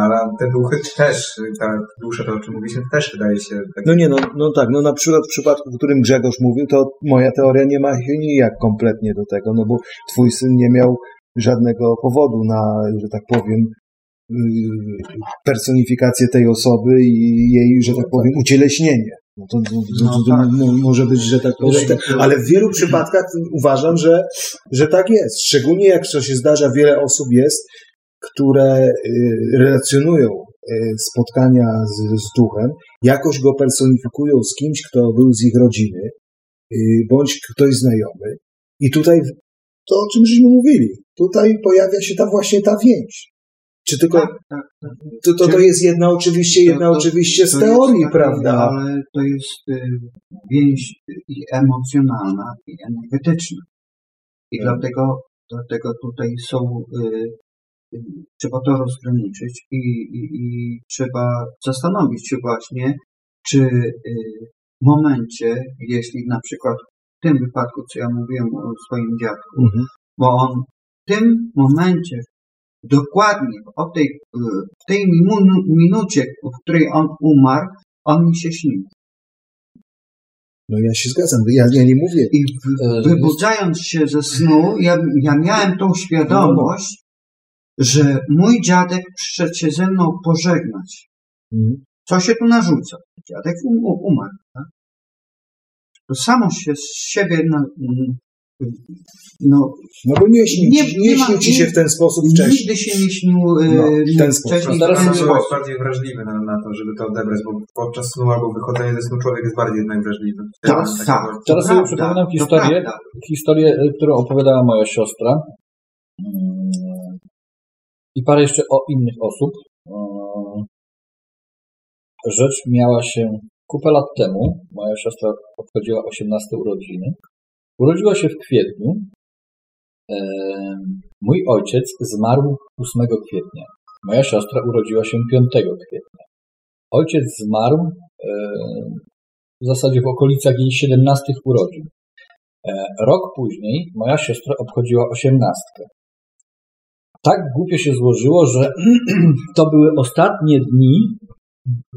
Ale te duchy też, ta dusza, to o czym mówiliśmy, też wydaje się... Tak... No nie, no, no tak, no na przykład w przypadku, w którym Grzegorz mówił, to moja teoria nie ma się nijak kompletnie do tego, no bo twój syn nie miał żadnego powodu na, że tak powiem, y, personifikację tej osoby i jej, że tak powiem, ucieleśnienie. No to, to, to, to tak. może być, że tak powiem, ale w wielu przypadkach uważam, że, że tak jest. Szczególnie jak to się zdarza, wiele osób jest, które y, relacjonują y, spotkania z, z duchem, jakoś go personifikują z kimś, kto był z ich rodziny, bądź ktoś znajomy. I tutaj to, o czym żeśmy mówili. Tutaj pojawia się ta właśnie ta więź. Czy tylko. Tak, tak, tak. To, to, to jest jedna oczywiście, jedna to, to, oczywiście z teorii, jest, prawda? Ale to jest y, więź i emocjonalna, i energetyczna. I Tak. dlatego, dlatego tutaj są, y, y, trzeba to rozgraniczyć i, i, i trzeba zastanowić się właśnie, czy y, w momencie, jeśli na przykład w tym wypadku, co ja mówiłem o swoim dziadku, Mhm. bo on w tym momencie, dokładnie o tej, w tej minu- minucie, w której on umarł, on mi się śnił. No ja się zgadzam, ja, ja nie mówię. I w, wybudzając się ze snu, ja, ja miałem tą świadomość, że mój dziadek przyszedł się ze mną pożegnać. Mhm. Co się tu narzuca? Dziadek um, umarł. Tak? To samo się z siebie na, mm, no, No bo nie śnił, Nie- ci, nie nie śnił ci się w ten sposób wcześniej. nigdy się nie śnił y, No, w ten sposób. wcześniej Teraz Trzeba sposób. być bardziej wrażliwy na, na to, żeby to odebrać, bo podczas snu albo wychodzenia ze snu człowiek jest bardziej jednak wrażliwy. Tak, Takiego- tak. Teraz To sobie przypominam to historię, historię, y, którą opowiadała moja siostra Mm, i parę jeszcze o innych osób. Mm, Rzecz miała się kupę lat temu. Moja siostra obchodziła 18 urodziny. Urodziła się w kwietniu. Mój ojciec zmarł 8 kwietnia. Moja siostra urodziła się 5 kwietnia. Ojciec zmarł w zasadzie w okolicach jej 17 urodzin. E, Rok później moja siostra obchodziła osiemnastkę. Tak głupio się złożyło, że [CLEARS THROAT] to były ostatnie dni.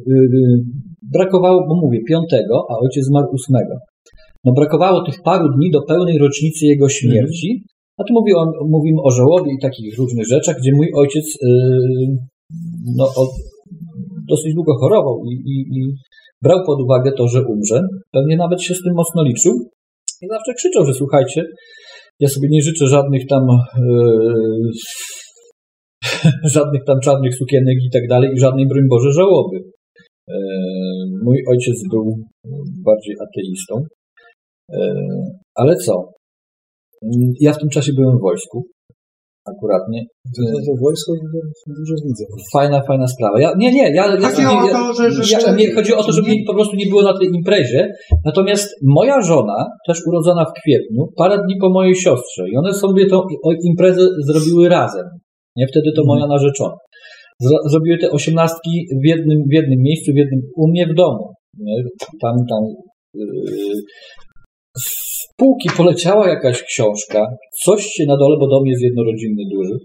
Yy, Brakowało, bo mówię, piątego, a ojciec zmarł ósmego. No brakowało tych paru dni do pełnej rocznicy jego śmierci. A tu mówię o, mówimy o żałobie i takich różnych rzeczach, gdzie mój ojciec yy, no, o, dosyć długo chorował i, i, i brał pod uwagę to, że umrze. Pewnie nawet się z tym mocno liczył. I zawsze krzyczał, że słuchajcie, ja sobie nie życzę żadnych tam yy, [LAUGHS] żadnych tam czarnych sukienek i tak dalej i żadnej, broń Boże, żałoby. Yy, mój ojciec był bardziej ateistą. Yy, ale co? Ja w tym czasie byłem w wojsku. Akuratnie. To, to, to wojsko dużo widzę. Fajna, fajna sprawa. Ja, nie, nie, ja, ja, ja, to, że- że- ja, nie chodzi o to, żeby mnie po prostu nie było na tej imprezie. Natomiast moja żona, też urodzona w kwietniu, parę dni po mojej siostrze i one sobie tą imprezę zrobiły razem. Nie wtedy to moja narzeczona. Zro- Zrobiły te osiemnastki w jednym, w jednym miejscu, w jednym, u mnie w domu. Nie? Tam, tam. Yy, z półki poleciała jakaś książka, coś się na dole, bo dom jest jednorodzinny duży,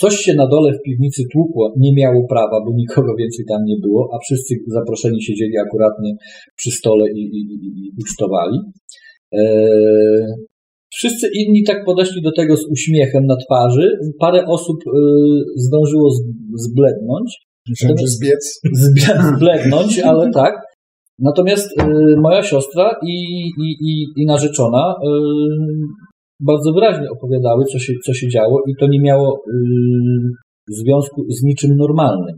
coś się na dole w piwnicy tłukło, nie miało prawa, bo nikogo więcej tam nie było, a wszyscy zaproszeni siedzieli akuratnie przy stole i, i, i, i ucztowali. Eee, Wszyscy inni tak podeszli do tego z uśmiechem na twarzy. Parę osób y, zdążyło z, zblednąć. Myślałem, że zbiec. [LAUGHS] Zbie- Zblednąć, ale tak. Natomiast y, moja siostra i, i, i, i narzeczona y, bardzo wyraźnie opowiadały, co się, co się działo, i to nie miało y, związku z niczym normalnym.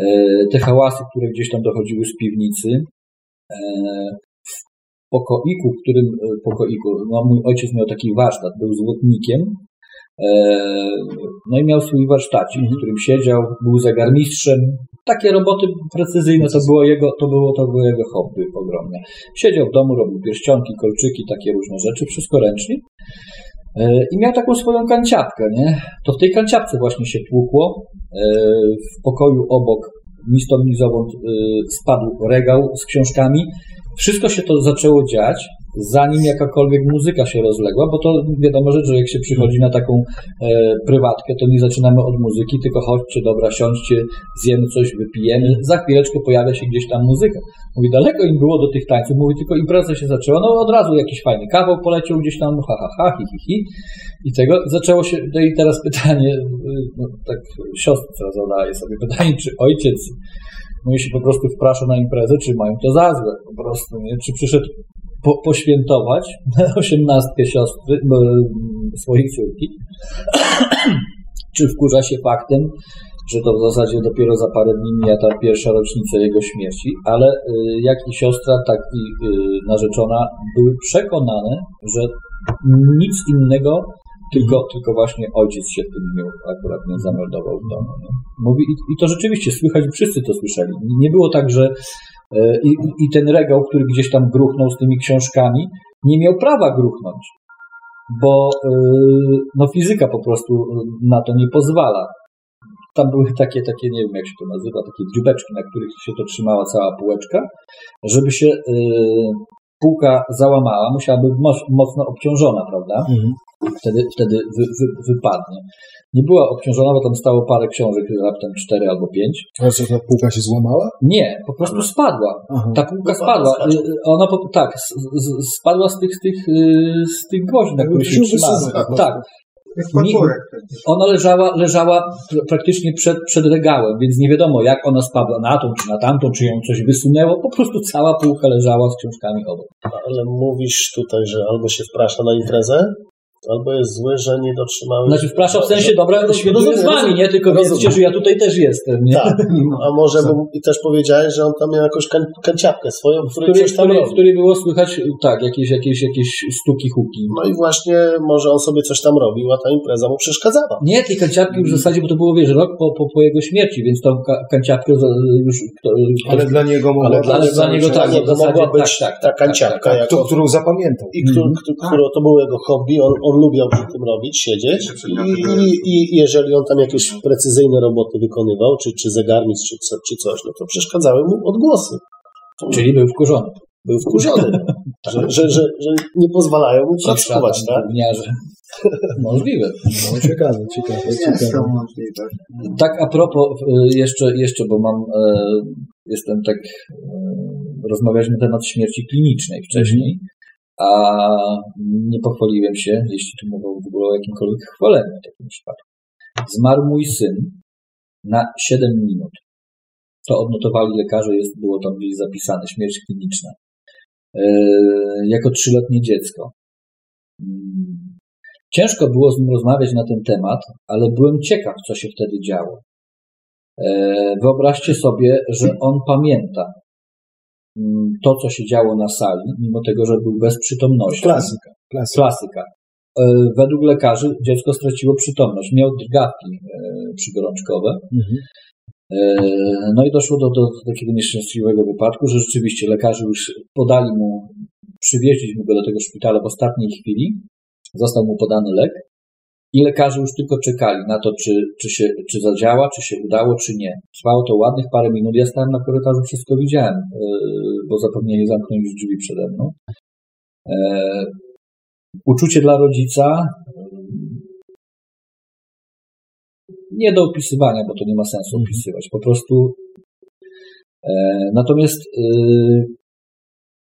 E, te hałasy, które gdzieś tam dochodziły z piwnicy, w pokoiku, którym e, pokoiku, no mój ojciec miał taki warsztat, był złotnikiem, e, no i miał swój warsztacik, w którym siedział, był zegarmistrzem. Takie roboty precyzyjne to było jego, to było, to było jego hobby ogromne. Siedział w domu, robił pierścionki, kolczyki, takie różne rzeczy, wszystko ręcznie. E, I miał taką swoją kanciapkę, nie? To w tej kanciapce właśnie się tłukło. W pokoju obok ni stąd, ni zowąd e, spadł regał z książkami. Wszystko się to zaczęło dziać, zanim jakakolwiek muzyka się rozległa, bo to wiadomo rzecz, że jak się przychodzi na taką e, prywatkę, to nie zaczynamy od muzyki, tylko chodźcie, dobra, siądźcie, zjemy coś, wypijemy, za chwileczkę pojawia się gdzieś tam muzyka. Mówi, daleko im było do tych tańców, mówi, tylko impreza się zaczęła, no od razu jakiś fajny kawał poleciał gdzieś tam, ha, ha, ha, hi, hi, hi. I tego zaczęło się, no i teraz [LAUGHS] pytanie, y, no tak siostra zadaje sobie pytanie, czy ojciec mówi się po prostu wprasza na imprezę, czy mają to za złe po prostu, nie? Czy przyszedł po, poświętować [LAUGHS] osiemnastkę siostry, no, swojej córki, [CLEARS THROAT] czy wkurza się faktem, że to w zasadzie dopiero za parę dni mija ta pierwsza rocznica jego śmierci, ale y, jak i siostra, tak i y, narzeczona były przekonane, że nic innego, tylko, tylko właśnie ojciec się tym miał akurat nie zameldował w domu. Nie? Mówi, i, I to rzeczywiście słychać, wszyscy to słyszeli. Nie było tak, że i, i ten regał, który gdzieś tam gruchnął z tymi książkami, nie miał prawa gruchnąć, bo y, no, fizyka po prostu na to nie pozwala tam były takie, takie, nie wiem jak się to nazywa, takie dziubeczki, na których się to trzymała cała półeczka. Żeby się półka załamała, musiała być moc, mocno obciążona, prawda? Mhm. Wtedy, wtedy wy, wy, wypadnie. Nie była obciążona, bo tam stało parę książek, raptem cztery albo pięć. A co, ta półka się złamała? Nie, po prostu spadła. Aha. Ta półka spadła. Y, y, Ona po, tak, s- s- spadła z tych, z tych, y, z tych gwoździ, na których się trzymała. Tak. Nie-. Ona leżała, leżała pr- praktycznie przed, przed regałem, więc nie wiadomo jak ona spadła na tą czy na tamtą, czy ją coś wysunęło. Po prostu cała półka leżała z książkami obok. Ale mówisz tutaj, że albo się wprasza na imprezę, albo jest zły, że nie dotrzymałeś... Znaczy wpraszam w sensie, dobra, świętuję z wami, nie? Tylko wiedzcie, że ja tutaj też jestem, nie? Tak, a może bym, i też powiedziałeś, że on tam miał jakąś kan, kanciapkę swoją, w W której w, której, w której było słychać, tak, jakieś, jakieś, jakieś stuki, huki. No i właśnie może on sobie coś tam robił, a ta impreza mu przeszkadzała. Nie, tej kanciapki już w zasadzie, bo to było, wiesz, rok po, po, po jego śmierci, więc tą ka- kanciapkę już... Kto, Ale dla niego mogła Ale być dla, ale dla niego tak, zasadzie mogła być tak, tak, ta tak, kanciapka, tak, tak. którą zapamiętał. i któ- którą, to było jego hobby, on, on lubiał przy tym robić, siedzieć i, i, i jeżeli on tam jakieś precyzyjne roboty wykonywał, czy, czy zegarmistrz, czy, czy coś, no to przeszkadzały mu odgłosy. Czyli był wkurzony. Był wkurzony, że, że, że, że nie pozwalają mu pracować, tak? gówniarze. [LAUGHS] Możliwe. No, ciekawe, ciekawe, Jest to ciekawe. możliwe. Tak a propos, y, jeszcze, jeszcze bo mam, e, jestem tak, e, rozmawialiśmy na temat śmierci klinicznej wcześniej, a nie pochwaliłem się, jeśli tu mowa w ogóle o jakimkolwiek chwaleniu w takim przypadku. Zmarł mój syn na 7 minut. To odnotowali lekarze, jest, było tam gdzieś zapisane, śmierć kliniczna. E, jako trzyletnie dziecko. Mm. Ciężko było z nim rozmawiać na ten temat, ale byłem ciekaw, co się wtedy działo. E, Wyobraźcie sobie, że on pamięta to, co się działo na sali, mimo tego, że był bez przytomności. Klasyka. Klasyka. Klasyka. E, Według lekarzy dziecko straciło przytomność. Miał drgawki e, przygorączkowe. Mhm. E, No i doszło do, do takiego nieszczęśliwego wypadku, że rzeczywiście lekarze już podali mu, przywieźliśmy go do tego szpitala w ostatniej chwili, został mu podany lek i lekarze już tylko czekali na to, czy, czy, się, czy zadziała, czy się udało, czy nie. Trwało to ładnych parę minut, ja stałem na korytarzu, wszystko widziałem, e, bo zapomnieli zamknąć drzwi przede mną. E, Uczucie dla rodzica nie do opisywania, bo to nie ma sensu opisywać. Po prostu. Natomiast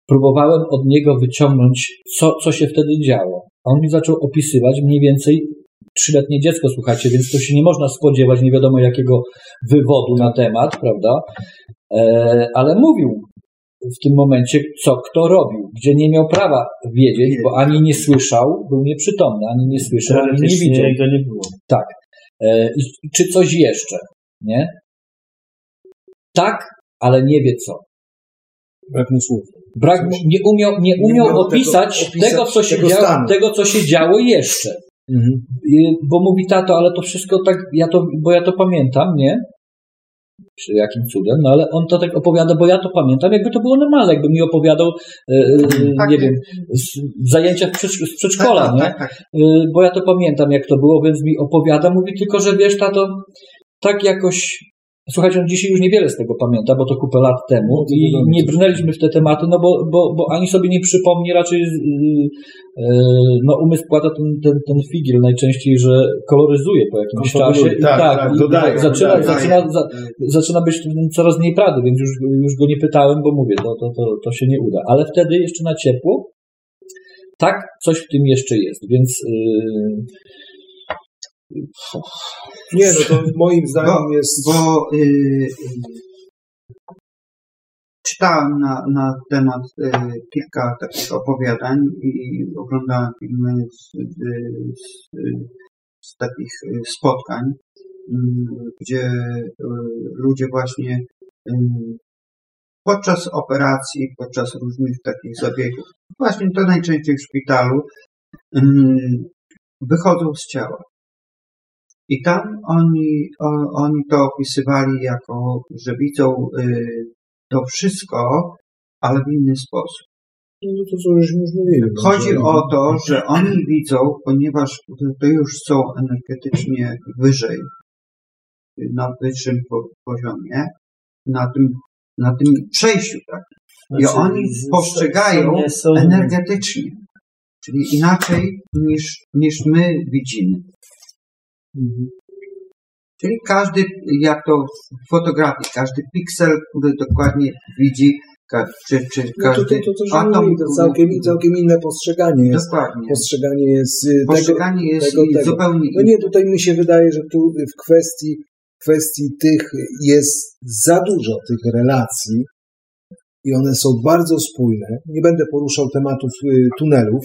próbowałem od niego wyciągnąć, co, co się wtedy działo. A on mi zaczął opisywać mniej więcej trzyletnie dziecko, słuchajcie, więc to się nie można spodziewać nie wiadomo jakiego wywodu na temat, prawda? E, ale mówił w tym momencie, co kto robił, gdzie nie miał prawa wiedzieć, bo ani nie słyszał, był nieprzytomny, ani nie słyszał, ani nie widział. go nie było. Tak. E, i, czy coś jeszcze, nie? Tak, ale nie wie co. Brak mu słów. Brak, nie umiał, nie umiał umiał tego opisać, opisać tego, co się tego działo, tego, co się działo jeszcze. Mhm. Bo mówi tato, ale to wszystko tak, ja to, bo ja to pamiętam, nie? Czy jakim cudem, no ale on to tak opowiada, bo ja to pamiętam, jakby to było normalne, jakby mi opowiadał, e, Tak, nie tak. wiem, z, zajęcia z przedszkola, tak, nie? tak, tak. Y, bo ja to pamiętam, jak to było, więc mi opowiada. Mówi tylko, że wiesz, tato, tak jakoś. Słuchajcie, on dzisiaj już niewiele z tego pamięta, bo to kupę lat temu No i nie brnęliśmy w te tematy, no bo, bo, bo ani sobie nie przypomni, raczej y, y, no umysł płata ten, ten, ten figiel najczęściej, że koloryzuje po jakimś czasie i tak, tak, tak, i dodaje, zaczyna, dodaje. zaczyna, za, zaczyna być coraz mniej prawdy, więc już, już go nie pytałem, bo mówię, to, to, to, to się nie uda. Ale wtedy jeszcze na ciepło, tak, coś w tym jeszcze jest, więc yy, Nie, no to moim zdaniem jest... Bo y, y, czytałem na, na temat y, kilka takich opowiadań i oglądałem filmy z, z, z, takich y, spotkań, y, gdzie y, ludzie właśnie podczas operacji, podczas różnych takich zabiegów, właśnie to najczęściej w szpitalu, y, wychodzą z ciała. I tam oni, oni to opisywali jako, że widzą y, to wszystko, ale w inny sposób. No to co już mówili. no, Chodzi o to, że oni widzą, ponieważ to już są energetycznie wyżej, na wyższym po- poziomie, na tym, na tym przejściu, tak? I Znaczy, oni postrzegają są- energetycznie, czyli inaczej niż, niż my widzimy. Czyli każdy, jak to w fotografii, każdy piksel, który dokładnie widzi, czy, czy No to, każdy to, to, to, że atom, mówili, to całkiem, całkiem inne postrzeganie jest. Dokładnie. Postrzeganie jest y, Postrzeganie tego, jest tego, tego. zupełnie No nie, tutaj mi się wydaje, że tu w kwestii, kwestii tych jest za dużo tych relacji i one są bardzo spójne. Nie będę poruszał tematów y, tunelów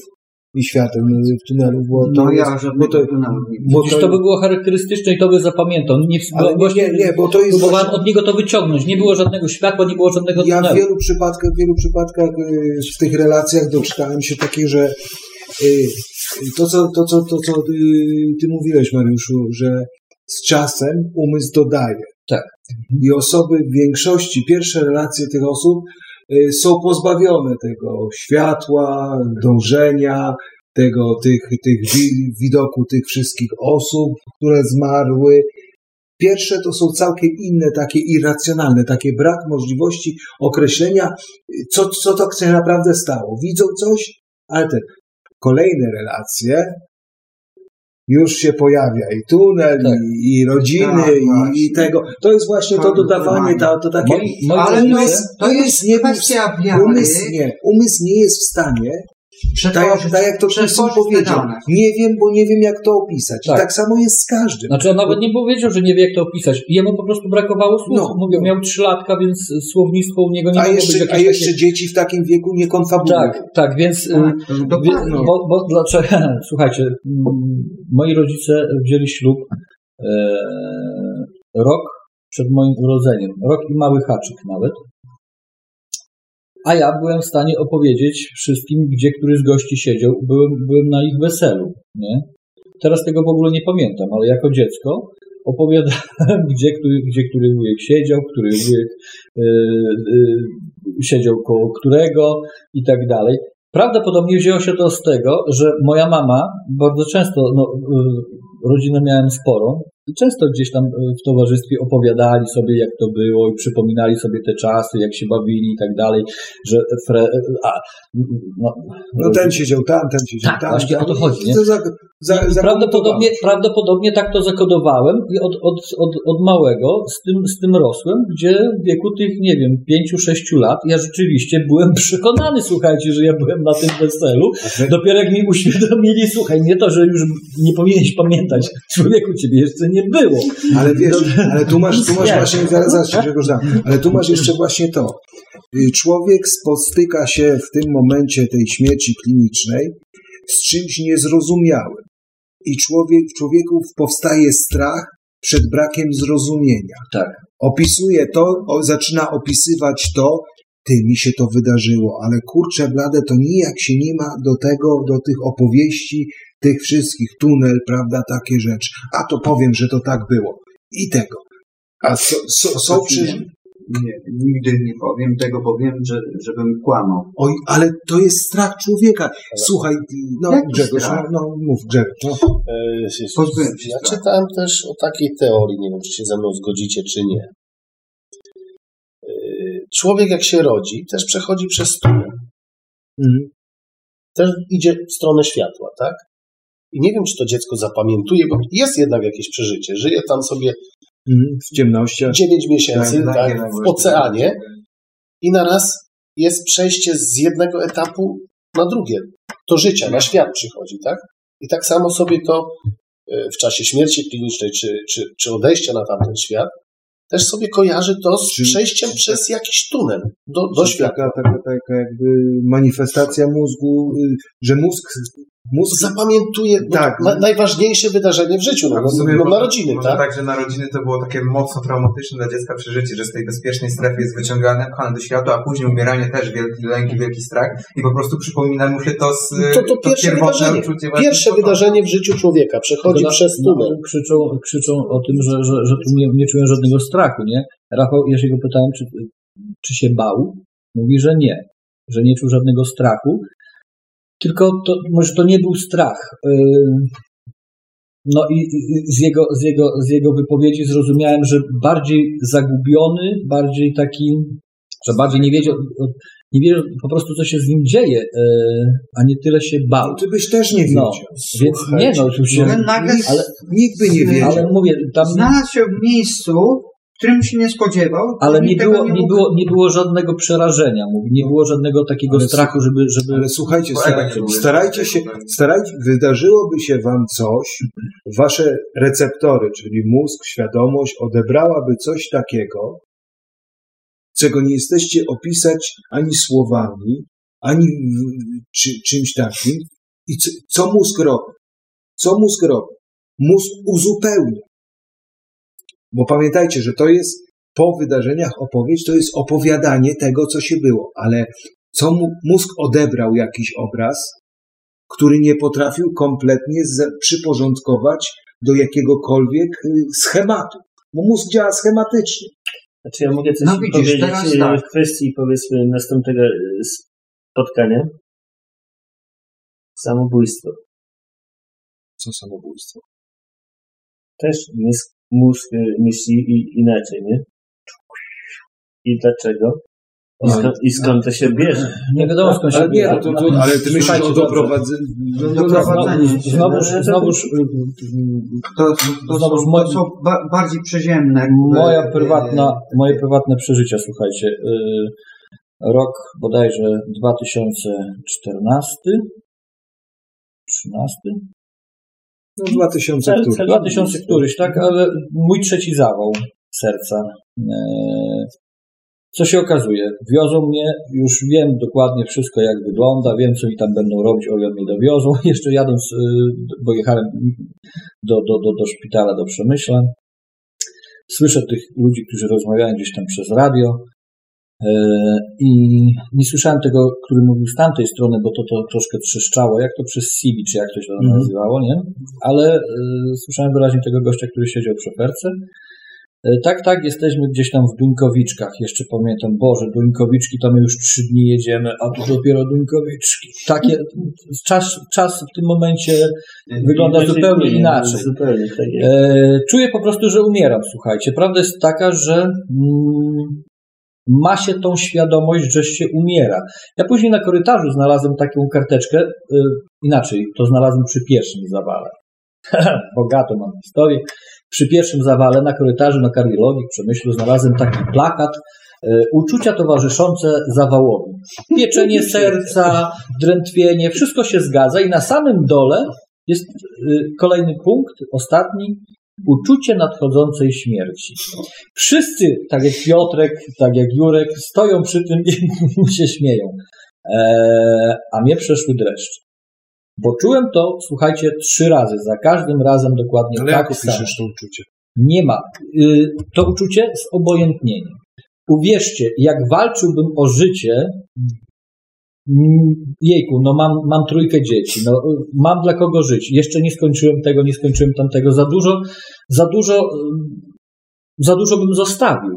i świateł y, w tunelu, bo to No jest, ja bo żadnego to, tunelu nie bo Widzisz, to by było charakterystyczne i to by zapamiętał. Nie, Ale bo, nie, nie, nie, bo to jest próbowałem właśnie- od niego to wyciągnąć. Nie było żadnego światła, nie było żadnego Ja w tunelu. wielu przypadkach, w wielu przypadkach y, w tych relacjach doczytałem się takie, że y, to, co, to, co, to, co ty, ty mówiłeś, Mariuszu, że z czasem umysł dodaje. Tak. I osoby w większości, pierwsze relacje tych osób y, są pozbawione tego światła, dążenia, tego, tych, tych wi- widoku tych wszystkich osób, które zmarły. Pierwsze to są całkiem inne, takie irracjonalne, takie brak możliwości określenia, co, co to się naprawdę stało. Widzą coś, ale te kolejne relacje już się pojawia i tunel, Tak. i, i rodziny, Tak, i, i tego. To jest właśnie to To dodawanie, to, to takie... Moi- moi Ale to, umysł, to jest umysł nie, kwestia wiary. umysł, nie, umysł nie jest w stanie tak Przetworzyć, tak jak to Krzysztof powiedział. Nie wiem, bo nie wiem, jak to opisać. I Tak. tak samo jest z każdym. Znaczy on nawet nie powiedział, że nie wie jak to opisać. Jemu po prostu brakowało słów. No, Mówił, no. miał trzy latka, więc słownictwo u niego nie A mogło być jeszcze, jakieś a jeszcze takie... dzieci w takim wieku nie konfabulują. Tak, tak, więc... y, Tak, Wie, dokładnie. bo, bo dlaczego? [LAUGHS] Słuchajcie, mm, moi rodzice wzięli ślub e, rok przed moim urodzeniem. Rok i mały haczyk nawet. A ja byłem w stanie opowiedzieć wszystkim, gdzie który z gości siedział. Byłem, byłem na ich weselu. Nie? Teraz tego w ogóle nie pamiętam, ale jako dziecko opowiadałem, [LAUGHS] gdzie który, gdzie który wujek siedział, który wujek e, e, siedział koło którego i tak dalej. Prawdopodobnie wzięło się to z tego, że moja mama bardzo często, no, y, rodzinę miałem sporą, często gdzieś tam e, w towarzystwie opowiadali sobie, jak to było i przypominali sobie te czasy, jak się bawili i tak dalej, że Fre... A, no, No ten siedział tam, ten siedział Tak, tam. właśnie tam. o to chodzi, nie? Za, za, prawdopodobnie, prawdopodobnie tak to zakodowałem i od, od, od, od małego z tym, z tym rosłem, gdzie w wieku tych, nie wiem, 5-6 lat ja rzeczywiście byłem [LAUGHS] przekonany, słuchajcie, że ja byłem na tym weselu. Dopiero jak mi uświadomili, słuchaj, nie to, że już nie powinieneś pamiętać, człowieku, ciebie jeszcze nie było. Ale wiesz, ale tu masz, tu masz Nie. właśnie, zaraz, zaraz się ale tu masz jeszcze właśnie to. Y, Człowiek spotyka się w tym momencie tej śmierci klinicznej z czymś niezrozumiałym. I człowiek, w człowieku powstaje strach przed brakiem zrozumienia. Tak. Opisuje to, o, zaczyna opisywać to, ty, mi się to wydarzyło, ale kurczę blade, to nijak się nie ma do tego, do tych opowieści, tych wszystkich, tunel, prawda, takie rzeczy. A to powiem, że to tak było. I tego. A so, so, są przy... Nie, nigdy nie powiem tego, powiem, że, żebym kłamał. Oj, ale to jest strach człowieka. Słuchaj, no Jaki Grzegorz, no, no mów Grzegorz. No. E, Ja czytałem też o takiej teorii, nie wiem, czy się ze mną zgodzicie, czy nie. E, Człowiek jak się rodzi, też przechodzi przez tunel. Mhm. Też idzie w stronę światła, tak? I nie wiem, czy to dziecko zapamiętuje, bo jest jednak jakieś przeżycie. Żyje tam sobie Mhm. W ciemnościach. 9 miesięcy Tak, tak, tak, tak, w oceanie i naraz jest przejście z jednego etapu na drugie. Do życia, na świat przychodzi, tak? I tak samo sobie to e, w czasie śmierci klinicznej, czy, czy, czy odejścia na tamten świat, też sobie kojarzy to z Czy- przejściem przez jakiś tunel do, do Czy świata. Taka, taka, taka jakby manifestacja mózgu, y, że mózg, mózg Zapamiętuje no, Tak. na, najważniejsze wydarzenie w życiu, no, no, może- narodziny, może tak? tak, że narodziny to było takie mocno traumatyczne dla dziecka przeżycie, że z tej bezpiecznej strefy jest wyciągane, pchane do świata, a później umieranie też, wielki lęk i wielki strach i po prostu przypomina mu się to z To, to pierwsze pierwotne wydarzenie. uczucie Pierwsze wydarzenie w życiu człowieka. Przechodzi na- przez no, tunel. krzyczą, krzyczą o tym, że, że, że tu nie, nie czują żadnego strachu, nie? Rafał, ja się go pytałem, czy, czy się bał. Mówi, że nie, że nie czuł żadnego strachu. Tylko to, może to nie był strach. Yy, No i z jego, z, jego, z jego wypowiedzi zrozumiałem, że bardziej zagubiony, bardziej taki, że bardziej nie wiedział, nie wiedział po prostu, co się z nim dzieje, yy, a nie tyle się bał. Ty byś też nie No, wiedział. więc nie no, oczywiście. Ale nagle Ale, Nikt by nie wiedział. ale mówię, tam znalazł się w miejscu, którym się nie spodziewał. Ale nie było, nie, mógł- było, nie było żadnego przerażenia, mówi, nie było żadnego takiego Ale strachu, żeby, żeby... Ale słuchajcie, Bo stara, ego nie było starajcie się, starajcie, wydarzyłoby się wam coś, wasze receptory, czyli mózg, świadomość, odebrałaby coś takiego, czego nie jesteście opisać ani słowami, ani czy, czymś takim. I co, co mózg robi? Co mózg robi? Mózg uzupełnia. Bo pamiętajcie, że to jest po wydarzeniach opowieść, to jest opowiadanie tego, co się było, ale co mu mózg odebrał jakiś obraz, który nie potrafił kompletnie z, przyporządkować do jakiegokolwiek y, schematu. Bo mózg działa schematycznie. Znaczy ja mogę coś No widzisz, powiedzieć teraz e, tak. w kwestii powiedzmy następnego e, spotkania. Samobójstwo. Co samobójstwo? Też mózg, mózg e, myśli i, inaczej, nie? I dlaczego? I No. skąd, I skąd to się bierze? Nie wiadomo skąd się Ale nie, bierze. no to, to, ale ty myślisz o doprowadzeniu. Znowuż, znowuż, To, to, Znowuż są, to są ba, bardziej przyziemne. moja prywatna, moje prywatne przeżycia, słuchajcie. y, Rok bodajże 2014, 13, No 2000 Cel- któryś. cel- 2000 któryś, tak, ale mój trzeci zawał serca. E, Co się okazuje? Wiozą mnie, już wiem dokładnie wszystko jak wygląda, wiem co mi tam będą robić, Olia mnie dowiozą. [LAUGHS] Jeszcze jadąc, y, bo jechałem do, do, do, do szpitala, do Przemyśla, słyszę tych ludzi, którzy rozmawiają gdzieś tam przez radio e, i nie słyszałem tego, który mówił z tamtej strony, bo to, to troszkę trzeszczało, jak to przez CV, czy jak to się tam Mhm. nazywało, nie? Ale e, słyszałem wyraźnie tego gościa, który siedział przy oferce E, Tak, tak, jesteśmy gdzieś tam w Duńkowiczkach. Jeszcze pamiętam, Boże, Duńkowiczki to my już trzy dni jedziemy, a tu dopiero Duńkowiczki. Takie, czas, czas w tym momencie wygląda zupełnie inaczej. Zupełnie tak. E, Czuję po prostu, że umieram, słuchajcie. Prawda jest taka, że mm, ma się tą świadomość, że się umiera. Ja później na korytarzu znalazłem taką karteczkę, e, inaczej, to znalazłem przy pierwszym zawale. [LAUGHS] Bogato mam historię. Przy pierwszym zawale na korytarzu na kardiologii w Przemyślu znalazłem taki plakat e, uczucia towarzyszące zawałowi. Pieczenie [LAUGHS] serca, drętwienie, wszystko się zgadza i na samym dole jest e, kolejny punkt, ostatni, uczucie nadchodzącej śmierci. Wszyscy, tak jak Piotrek, tak jak Jurek, stoją przy tym i [LAUGHS] się śmieją. Eee, a mnie przeszły dreszcze. Bo czułem to, słuchajcie, trzy razy. Za każdym razem dokładnie Ale tak jak samo. to uczucie? Nie ma. Y, To uczucie z obojętnieniem. Uwierzcie, jak walczyłbym o życie, jejku, no mam, mam trójkę dzieci, no mam dla kogo żyć. Jeszcze nie skończyłem tego, nie skończyłem tamtego. Za dużo, za dużo, y, za dużo bym zostawił.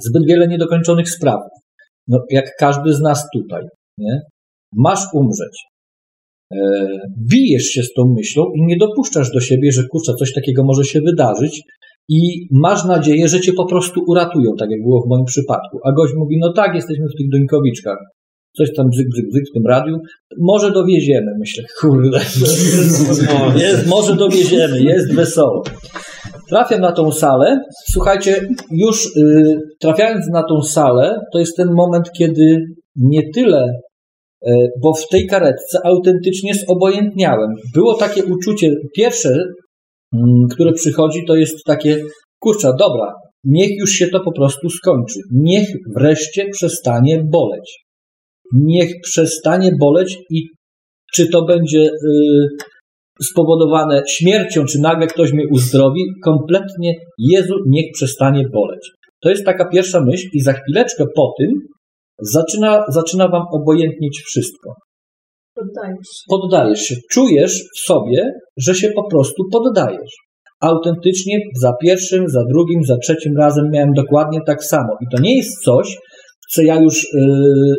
Zbyt wiele niedokończonych spraw. No, jak każdy z nas tutaj, nie? Masz umrzeć. E, bijesz się z tą myślą i nie dopuszczasz do siebie, że kurczę, coś takiego może się wydarzyć i masz nadzieję, że cię po prostu uratują, tak jak było w moim przypadku. A gość mówi, no tak, jesteśmy w tych Duńkowiczkach. Coś tam bzyk, bzyk, bzyk w tym radiu. Może dowieziemy, myślę, kurde. [LAUGHS] Jest, może dowieziemy, jest wesoło. Trafiam na tą salę. Słuchajcie, już y, trafiając na tą salę, to jest ten moment, kiedy nie tyle E, bo w tej karetce autentycznie zobojętniałem. Było takie uczucie, pierwsze, mm, które przychodzi, to jest takie, kurczę, dobra, niech już się to po prostu skończy. Niech wreszcie przestanie boleć. Niech przestanie boleć i czy to będzie y, spowodowane śmiercią, czy nagle ktoś mnie uzdrowi, kompletnie Jezu, niech przestanie boleć. To jest taka pierwsza myśl i za chwileczkę po tym zaczyna, zaczyna wam obojętnić wszystko. Poddajesz się. Poddajesz się, czujesz w sobie, że się po prostu poddajesz. Autentycznie za pierwszym, za drugim, za trzecim razem miałem dokładnie tak samo. I to nie jest coś, co ja już yy,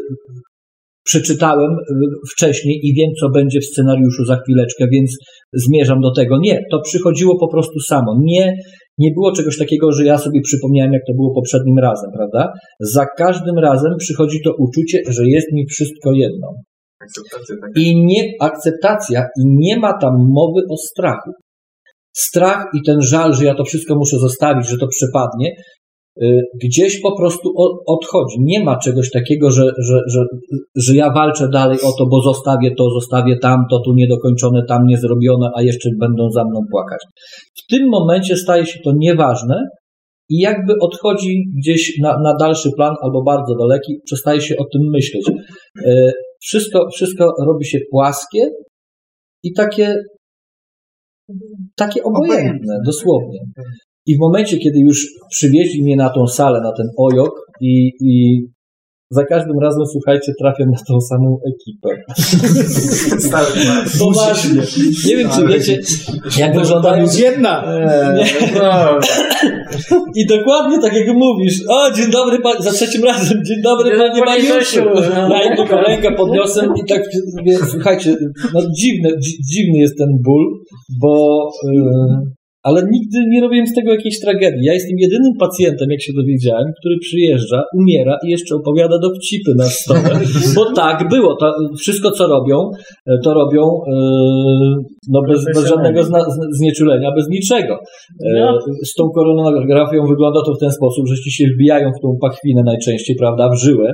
przeczytałem yy, wcześniej i wiem, co będzie w scenariuszu za chwileczkę, więc zmierzam do tego. Nie, to przychodziło po prostu samo. Nie, nie było czegoś takiego, że ja sobie przypomniałem, jak to było poprzednim razem, prawda? Za każdym razem przychodzi to uczucie, że jest mi wszystko jedno. Taka. I nie akceptacja, i nie ma tam mowy o strachu. Strach i ten żal, że ja to wszystko muszę zostawić, że to przepadnie, y, gdzieś po prostu odchodzi. Nie ma czegoś takiego, że, że, że, że ja walczę dalej o to, bo zostawię to, zostawię tamto, tu niedokończone, tam niezrobione, a jeszcze będą za mną płakać. W tym momencie staje się to nieważne i jakby odchodzi gdzieś na, na dalszy plan albo bardzo daleki, przestaje się o tym myśleć. E, Wszystko, wszystko robi się płaskie i takie, takie obojętne, dosłownie. I w momencie, kiedy już przywieźli mnie na tą salę, na ten ojok i, i za każdym razem, słuchajcie, trafiam na tą samą ekipę. Poważnie. [LAUGHS] Nie wiem, czy wiecie, jak wyglądają... jedna. Nie. [LAUGHS] I dokładnie tak jak mówisz. O, dzień dobry, pan... za trzecim razem. Dzień dobry, Dzień panie. Grzesiu. Ja im tylko rękę podniosłem i tak, słuchajcie, no dziwny, dzi- dziwny jest ten ból, bo... Yy, ale nigdy nie robiłem z tego jakiejś tragedii. Ja jestem jedynym pacjentem, jak się dowiedziałem, który przyjeżdża, umiera i jeszcze opowiada dowcipy na stole. [LAUGHS] Bo tak było. To, wszystko, co robią, e, to robią e, no bez, bez żadnego zna, znieczulenia, bez niczego. No. Z tą koronografią wygląda to w ten sposób, że ci się wbijają w tą pachwinę najczęściej, prawda, w żyłę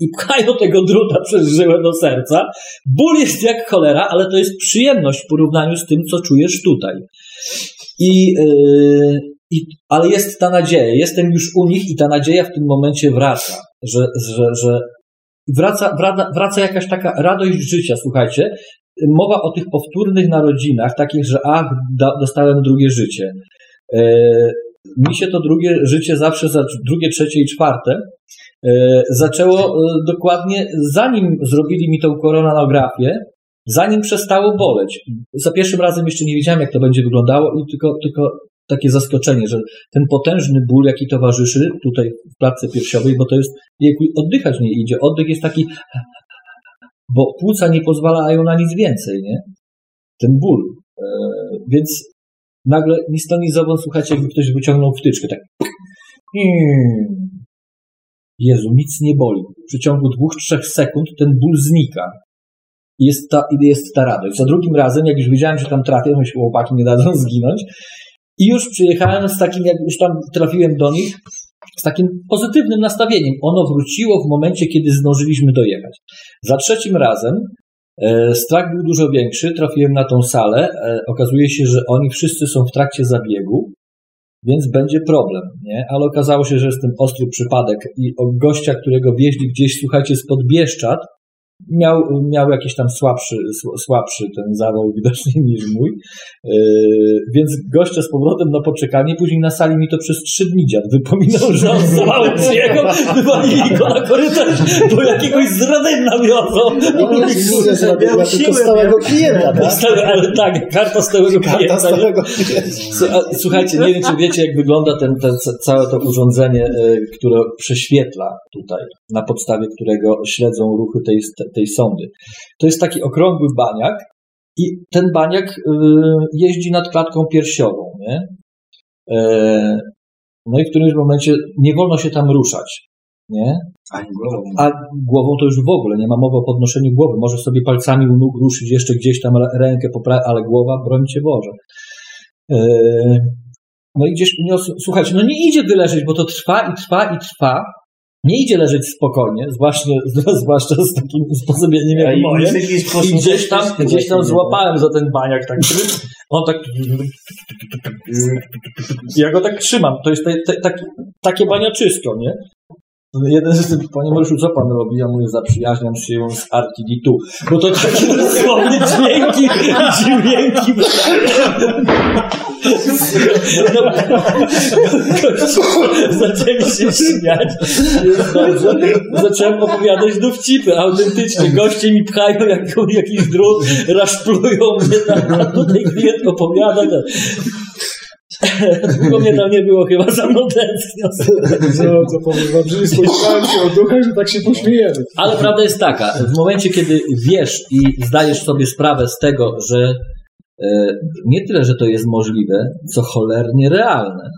i pchają tego druta przez żyłę do serca. Ból jest jak cholera, ale to jest przyjemność w porównaniu z tym, co czujesz tutaj. I, yy, i, ale jest ta nadzieja. Jestem już u nich i ta nadzieja w tym momencie wraca. Że, że, że wraca, wraca, wraca jakaś taka radość życia, słuchajcie. Mowa o tych powtórnych narodzinach, takich, że ach, dostałem drugie życie. Yy, mi się to drugie życie zawsze, za, drugie, trzecie i czwarte, e, zaczęło e, dokładnie zanim zrobili mi tą koronografię, zanim przestało boleć. Za pierwszym razem jeszcze nie wiedziałem, jak to będzie wyglądało i tylko, tylko takie zaskoczenie, że ten potężny ból, jaki towarzyszy tutaj w klatce piersiowej, bo to jest, jejku, oddychać nie idzie. Oddech jest taki, bo płuca nie pozwalają na nic więcej, nie? Ten ból. E, więc nagle ni stąd, ni zowąd, słuchajcie, jakby ktoś wyciągnął wtyczkę, tak. Jezu, nic nie boli. W przeciągu dwóch, trzech sekund ten ból znika. Jest ta, jest ta radość. Za drugim razem, jak już wiedziałem, że tam trafię, myślę, chłopaki nie dadzą zginąć. I już przyjechałem z takim, jak już tam trafiłem do nich, z takim pozytywnym nastawieniem. Ono wróciło w momencie, kiedy zdążyliśmy dojechać. Za trzecim razem e, strach był dużo większy. Trafiłem na tą salę. E, okazuje się, że oni wszyscy są w trakcie zabiegu. Więc będzie problem, nie? Ale okazało się, że jest ten ostry przypadek i gościa, którego wieźli gdzieś, słuchajcie, spod Bieszczad, miał, miał jakiś tam słabszy, słabszy ten zawał widocznie niż mój, yy, więc gościa z powrotem na poczekanie, później na sali mi to przez trzy dni dziad wypominał, że on zawałem przyjechał, wywalili go na korytarz, bo jakiegoś zradynna wiozą. Tylko stałego klienta, tak? Ale tak, karta stałego Karta klienta. stałego Słuchajcie, nie wiem, czy wiecie, jak wygląda ten, ten, całe to urządzenie, y, które prześwietla tutaj, na podstawie którego śledzą ruchy tej, tej sondy. To jest taki okrągły baniak i ten baniak y, jeździ nad klatką piersiową, nie? E, No i w którymś momencie nie wolno się tam ruszać, nie? A głową to już w ogóle, nie ma mowy o podnoszeniu głowy. Może sobie palcami u nóg ruszyć jeszcze gdzieś tam rękę ale głowa, brońcie Boże. E, No i gdzieś, no, słuchajcie, no nie idzie wyleżeć, bo to trwa i trwa i trwa. Nie idzie leżeć spokojnie, zwłaszcza, [LAUGHS] zwłaszcza z takim usposobieniem A jak i moje. I gdzieś tam, gdzieś tam złapałem za ten baniak tak. On tak. Ja go tak trzymam. To jest te, te, tak, takie baniaczysko, nie? Jeden z tych, panie Mariuszu, co pan robi? Ja mówię, zaprzyjaźniam się z RTD2. Bo to takie [LAUGHS] dosłownie dźwięki, dźwięki. No, [LAUGHS] zaczęli się śmiać. Zacząłem opowiadać dowcipy. Autentycznie goście mi pchają jak, jakiś drut, raszplują mnie, tam, a tutaj klient opowiada. Długo mnie tam nie było, chyba za mną tęsknią. [LAUGHS] No, co powiem wam, że nie spodziewałem się o duchach, że tak się pośmiejemy. Ale prawda jest taka, w momencie, kiedy wiesz i zdajesz sobie sprawę z tego, że e, nie tyle, że to jest możliwe, co cholernie realne.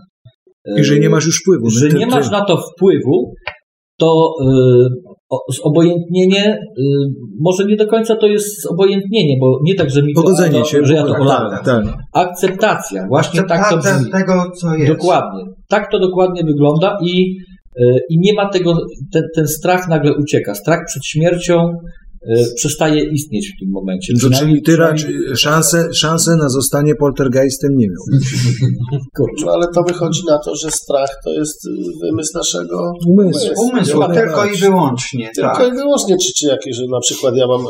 E, I że nie masz już wpływu. Że nie masz na to wpływu, to e, zobojętnienie, e, może nie do końca to jest zobojętnienie, bo nie tak, że mi to, Pogodzenie to, się, że ja to tak, tak. Akceptacja, właśnie tak to Akceptacja brzmi. tego, co jest. Dokładnie. Tak to dokładnie wygląda i, e, i nie ma tego, ten, ten strach nagle ucieka. Strach przed śmiercią przestaje istnieć w tym momencie. To czyli ty raczej szanse, szanse na zostanie poltergeistem nie miał. No ale to wychodzi na to, że strach to jest y, wymysł naszego Umysłu. Tylko i wyłącznie. Tylko Tak. i wyłącznie, czy, czy jakieś, że na przykład ja mam, y,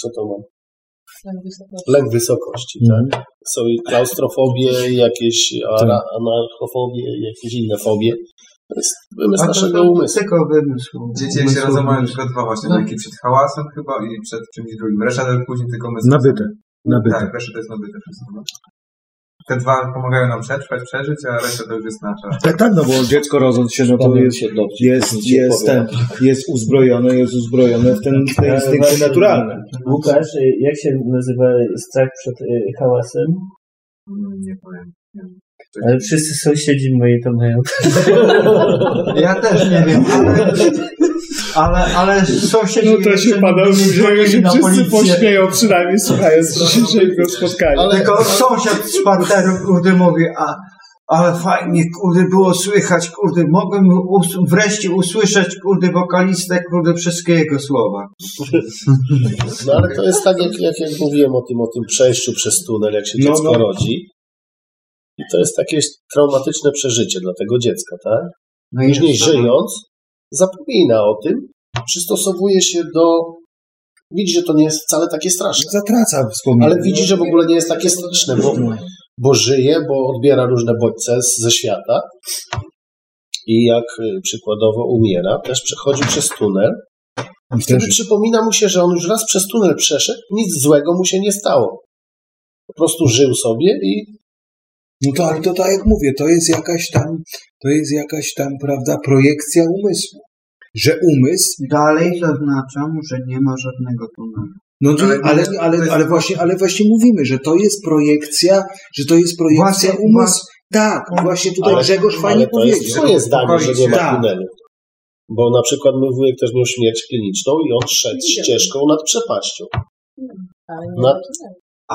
co to mam? Lęk wysokości, tak? Są i klaustrofobie, i jakieś ara, anarchofobie, i jakieś inne fobie. To jest wymysł A to- naszego to umysłu. Tylko wymysł. Dzieci jak się rozumieją na przykład dwa właśnie, No. przed hałasem chyba i przed czymś drugim. Reszta to później tylko my Nabyte. Nabyte. Tak, reszta to jest nabyte wszystko. Te dwa pomagają nam przetrwać, przeżyć, a reszta to już jest nasza. Tak, tak, no bo dziecko rodząc się, no to jest, się dobrze, jest, jest, ten, jest uzbrojone, jest uzbrojone w, ten, w te instynkty naturalne. Łukasz, jak się nazywa strach przed y, hałasem? Nie powiem. Ale wszyscy sąsiedzi moi to mają. [LAUGHS] Ja też nie wiem, ale, ale, ale sąsiedzi... No to się nie że się wszyscy pośmieją przynajmniej słuchając dzisiejszego spotkania. Tylko sąsiad z parteru, kurde, mówi, a, ale fajnie, kurde, było słychać, kurde, mogłem us- wreszcie usłyszeć, kurde, wokalistę, kurde, wszystkie jego słowa. No ale to jest tak, jak, jak, jak mówiłem o tym, o tym przejściu przez tunel, jak się No, dziecko no. rodzi. To jest takie traumatyczne przeżycie dla tego dziecka, tak? No Później żyjąc, zapomina o tym, przystosowuje się do. Widzi, że to nie jest wcale takie straszne. Zatraca wspomnienie. Ale widzi, że w ogóle nie jest takie straszne, bo, bo żyje, bo odbiera różne bodźce ze świata. I jak y, przykładowo umiera, też przechodzi przez tunel. I wtedy przypomina mu się, że on już raz przez tunel przeszedł, nic złego mu się nie stało. Po prostu żył sobie i No to, ale to tak jak mówię, to jest jakaś tam, to jest jakaś tam, prawda, projekcja umysłu. Że umysł, Dalej zaznaczam, że nie ma żadnego tunelu. no ale, Ale- ale, ale, ale, właśnie, ale właśnie mówimy, że to jest projekcja, że to jest projekcja Właśnie- umysłu. Tak, właśnie tutaj Ale- Grzegorz ale fajnie to jest twoje zdanie, że nie ma Tak. tunelu. Bo na przykład mój wujek też miał śmierć kliniczną i on szedł ścieżką nad przepaścią. Nad,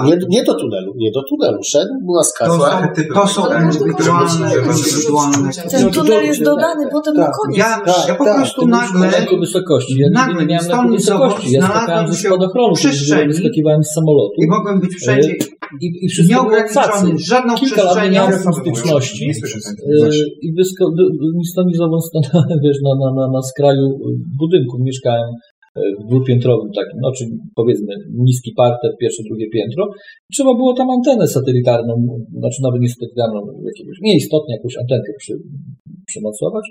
nie, nie do tunelu, nie do tunelu. Szedł, była skaza. To są, to są indywidualne, indywidualne Ten tunel jest dodany potem na koniec. Ja, ja po prostu nagle, Jako wysokości. Ja nagle nigdy nie miałem takiej wysokości. Ja skakałem ze spadochronu, wyskakiwałem z samolotu. i mogłem być wszędzie I, i wszystko było cacy. żadną Kilka lat nie miałem. Nie tego. Yy, I wysko, wy, ni stąd ni zowąd stanąłem, [LAUGHS] wiesz, na, na, na, na skraju budynku. Mieszkałem e, w dwupiętrowym takim, no czy powiedzmy niski parter, pierwsze, drugie piętro. Trzeba było tam antenę satelitarną, znaczy nawet nie satelitarną, jakiegoś, nieistotnie jakąś antenkę przy, przymocować.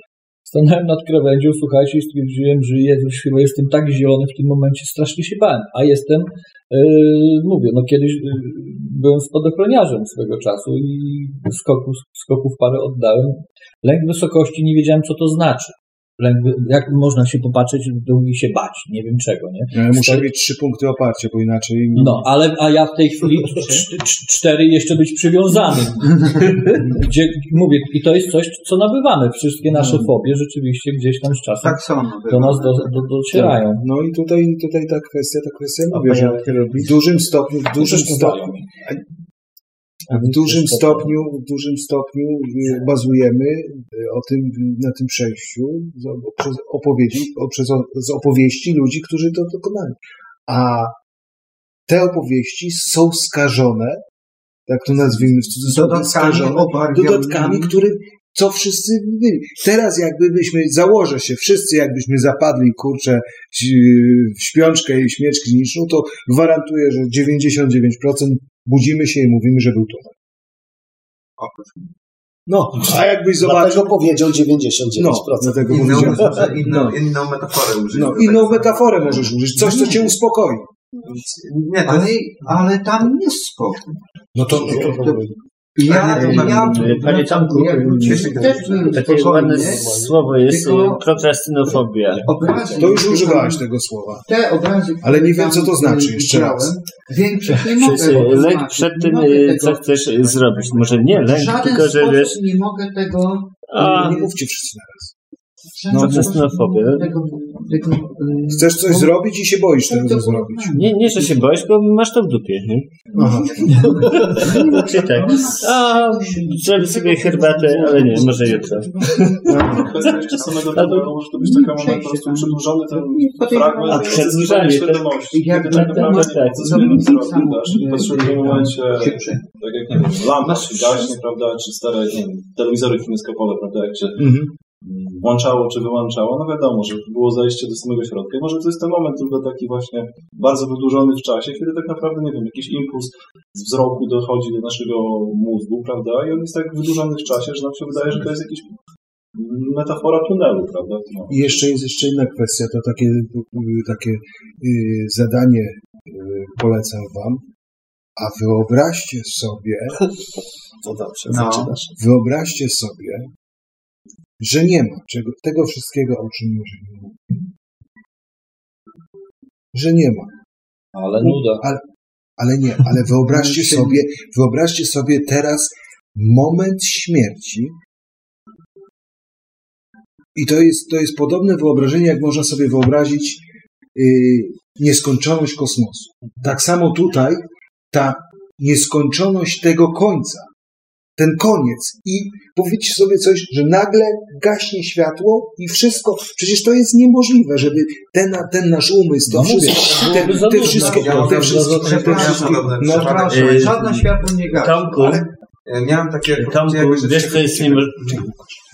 Stanąłem nad krawędzią, słuchajcie, i stwierdziłem, że Jezus, chyba jestem tak zielony w tym momencie, strasznie się bałem. A jestem, yy, mówię, no kiedyś yy, byłem spadochroniarzem swego czasu i skoków, skoków parę oddałem. Lęk wysokości nie wiedziałem, co to znaczy. Jak można się popatrzeć w dół i się bać, nie wiem czego, nie? Ja muszę Stoi- mieć trzy punkty oparcia, bo inaczej... no, ale a ja w tej chwili [LAUGHS] cz- cz- cztery jeszcze być przywiązanym. [LAUGHS] Gdzie mówię, i to jest coś, co nabywamy. Wszystkie nasze fobie rzeczywiście gdzieś tam z czasem Tak są do nas do, do, docierają. No i tutaj, tutaj ta kwestia, ta kwestia, mówię, że w dużym stopniu, w dużym stopniu, w dużym stopniu, w dużym stopniu y, bazujemy y, o tym, na tym przejściu przez opowiedzi, o- przez, z opowieści ludzi, którzy to dokonali. A te opowieści są skażone, tak to nazwijmy w cudzysłowie, Dodatkami skażone, dodatkami, którym co wszyscy byli. Teraz jakbyśmy, założę się, wszyscy jakbyśmy zapadli, kurczę, w śpiączkę i śmierć kliniczną, to gwarantuję, że 99% budzimy się i mówimy, że był tunel. No, a jakbyś zobaczył... Dlatego powiedział 99%. No, dlatego Inną, powiedziałem. może [LAUGHS] inną, No. inną metaforę użyć. No, inną metaforę możesz użyć, coś, co cię uspokoi. Nie, to Ale, ale tam jest spokój. No to, Ja, Panie Tomku, byłem takie ładne słowo jest tylko- prokrastynofobia. Obrazy, to już używałeś tego słowa. Te obrazy, Ale nie wiem, co to znaczy, jeszcze raz. Większość nie mogę y, tego lęk przed tym, co chcesz zrobić. Może nie lęk, tylko że sposób wiesz... nie mogę tego... A, Nie mówcie wszyscy naraz. w No, tego, tego, y, Chcesz coś zrobić i się boisz tego to- zrobić. Nie, nie, że się boisz, bo masz to w dupie. Nie? Aha. [LAUGHS] Czy tak? A, zrobię sobie herbatę, ale nie, może jutro. Kwestia jeszcze samego tunelu, może to być taki moment po prostu przedłużony ten fragment A przedłużanie to- świadomości. Kiedy tak naprawdę tak. co sobie Zrobić zrobisz, e, patrzysz w tym momencie, tak jak, nie wiem, lampa się gaśnie, prawda, czy stare, nie wiem, telewizory kineskopowe, prawda, jak się Mhm. Włączało czy wyłączało, no wiadomo, że było zajście do samego środka. I może to jest ten moment tylko taki właśnie bardzo wydłużony w czasie, kiedy tak naprawdę, nie wiem, jakiś impuls z wzroku dochodzi do naszego mózgu, prawda, i on jest tak wydłużony w czasie, że nam się wydaje, że to jest jakiś metafora tunelu, prawda? No. I jeszcze jest jeszcze inna kwestia, to takie, takie y, zadanie y, polecam wam. A wyobraźcie sobie, [LAUGHS] To dobrze, No. zaczynasz. wyobraźcie sobie, że nie ma czego, tego wszystkiego, o czym mówimy. Że nie ma. Ale nuda. Ale, ale nie, ale wyobraźcie [LAUGHS] sobie, wyobraźcie sobie teraz moment śmierci. I to jest, to jest podobne wyobrażenie, jak można sobie wyobrazić yy, nieskończoność kosmosu. Tak samo tutaj ta nieskończoność tego końca, ten koniec. I powiedzcie sobie coś, że nagle gaśnie światło i wszystko. Przecież to jest niemożliwe, żeby ten, ten nasz umysł, to No wszystko, te, te dużo. wszystkie, te wszystkie, te wszystkie, no, Y, żadne światło nie gaśnie. Ale e, miałem takie poczucie, jakby, że, wiesz jest niemożliwe?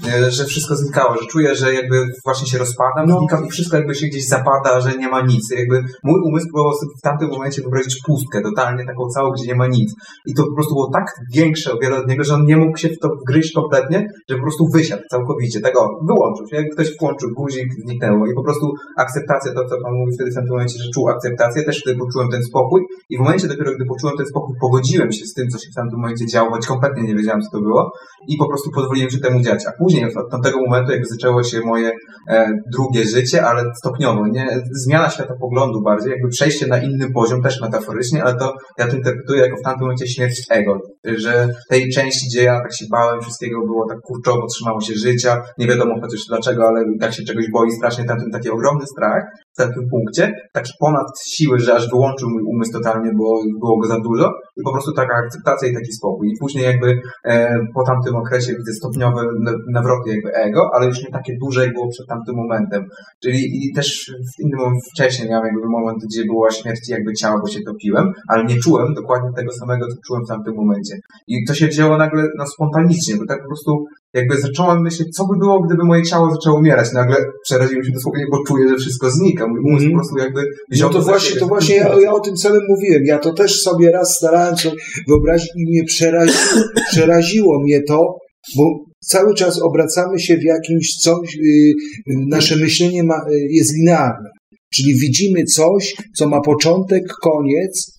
e, że wszystko znikało, że czuję, że jakby właśnie się rozpadam, No. znikam i wszystko jakby się gdzieś zapada, że nie ma nic. Jakby mój umysł próbował sobie w tamtym momencie wyobrazić pustkę, totalnie taką całą, gdzie nie ma nic. I to po prostu było tak większe o wiele od niego, że on nie mógł się w to wgryźć kompletnie, że po prostu wysiadł całkowicie. Tego wyłączył się. Jak ktoś włączył guzik, zniknęło. I po prostu akceptacja, to co pan mówi wtedy w tamtym momencie, że czuł akceptację, też wtedy poczułem ten spokój. I w momencie dopiero, gdy poczułem ten spokój, pogodziłem się z tym, co się w tamtym momencie działo, choć kompletnie nie wiedziałem, co to było i po prostu pozwoliłem się temu dziać. A później od tamtego momentu jakby zaczęło się moje e, drugie życie, ale stopniowo, nie? Zmiana światopoglądu bardziej, jakby przejście na inny poziom, też metaforycznie, ale to ja to interpretuję jako w tamtym momencie śmierć ego, że tej części, gdzie ja tak się bałem, wszystkiego było tak kurczowo, trzymało się życia, nie wiadomo chociaż dlaczego, ale tak się czegoś boi strasznie, tamten taki ogromny strach tamtym punkcie, taki ponad siły, że aż wyłączył mój umysł totalnie, bo było go za dużo i po prostu taka akceptacja i taki spokój. I później jakby e, po tamtym okresie widzę stopniowe na- nawroty jakby ego, ale już nie takie duże, jak było przed tamtym momentem. Czyli i też w innym wcześniej miałem jakby moment, gdzie była śmierć jakby ciała, bo się topiłem, ale nie czułem dokładnie tego samego, co czułem w tamtym momencie. I to się działo nagle no, spontanicznie, bo tak po prostu jakby zacząłem myśleć, co by było, gdyby moje ciało zaczęło umierać. Nagle przeraziłem się dosłownie, bo czuję, że wszystko znika. Mój umysł po prostu jakby wziął No to właśnie, siebie. to właśnie ja, ja o tym samym mówiłem. Ja to też sobie raz starałem sobie wyobrazić i mnie przeraziło, [LAUGHS] przeraziło mnie to, bo cały czas obracamy się w jakimś coś, y, y, nasze myślenie ma, y, jest linearne. Czyli widzimy coś, co ma początek, koniec,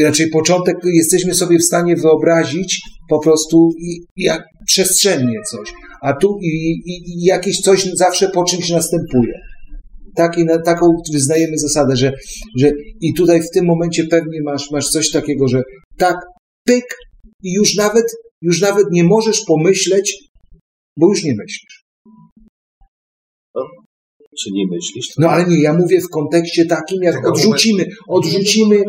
raczej początek jesteśmy sobie w stanie wyobrazić po prostu i, jak przestrzennie coś, a tu i, i, i jakieś coś zawsze po czymś następuje. Taki, na, taką wyznajemy zasadę, że, że i tutaj w tym momencie pewnie masz, masz coś takiego, że tak, pyk i już nawet, już nawet nie możesz pomyśleć, bo już nie myślisz. Czy nie myślisz? No ale nie, ja mówię w kontekście takim, jak odrzucimy, odrzucimy,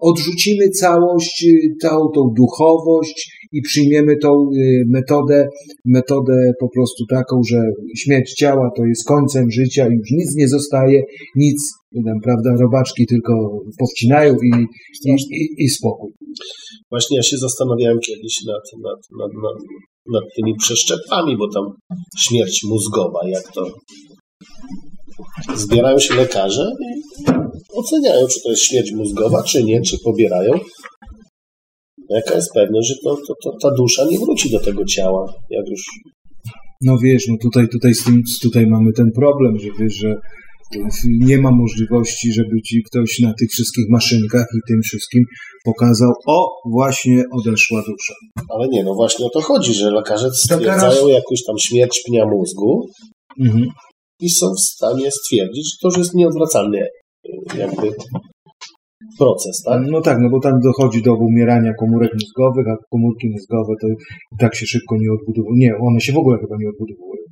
odrzucimy całość, y, całą tą duchowość i przyjmiemy tą y, metodę, metodę po prostu taką, że śmierć ciała to jest końcem życia i już nic nie zostaje, nic, tam, prawda, robaczki tylko powcinają i, i, i, i spokój. Właśnie ja się zastanawiałem kiedyś nad, nad, nad, nad, nad tymi przeszczepami, bo tam śmierć mózgowa, jak to zbierają się lekarze i oceniają, czy to jest śmierć mózgowa, czy nie, czy pobierają. Jaka jest pewność, że to, to, to, ta dusza nie wróci do tego ciała, jak już No wiesz, no tutaj, tutaj, z tym, tutaj mamy ten problem, że wiesz, że nie ma możliwości, żeby ci ktoś na tych wszystkich maszynkach i tym wszystkim pokazał, o, właśnie odeszła dusza. Ale nie, no właśnie o to chodzi, że lekarze stwierdzają jakąś tam śmierć pnia mózgu Mhm. I są w stanie stwierdzić, że to już jest nieodwracalny y, jakby proces, tak? No tak, no bo tam dochodzi do umierania komórek mózgowych, a komórki mózgowe to i tak się szybko nie odbudowują. Nie, one się w ogóle chyba nie odbudowują.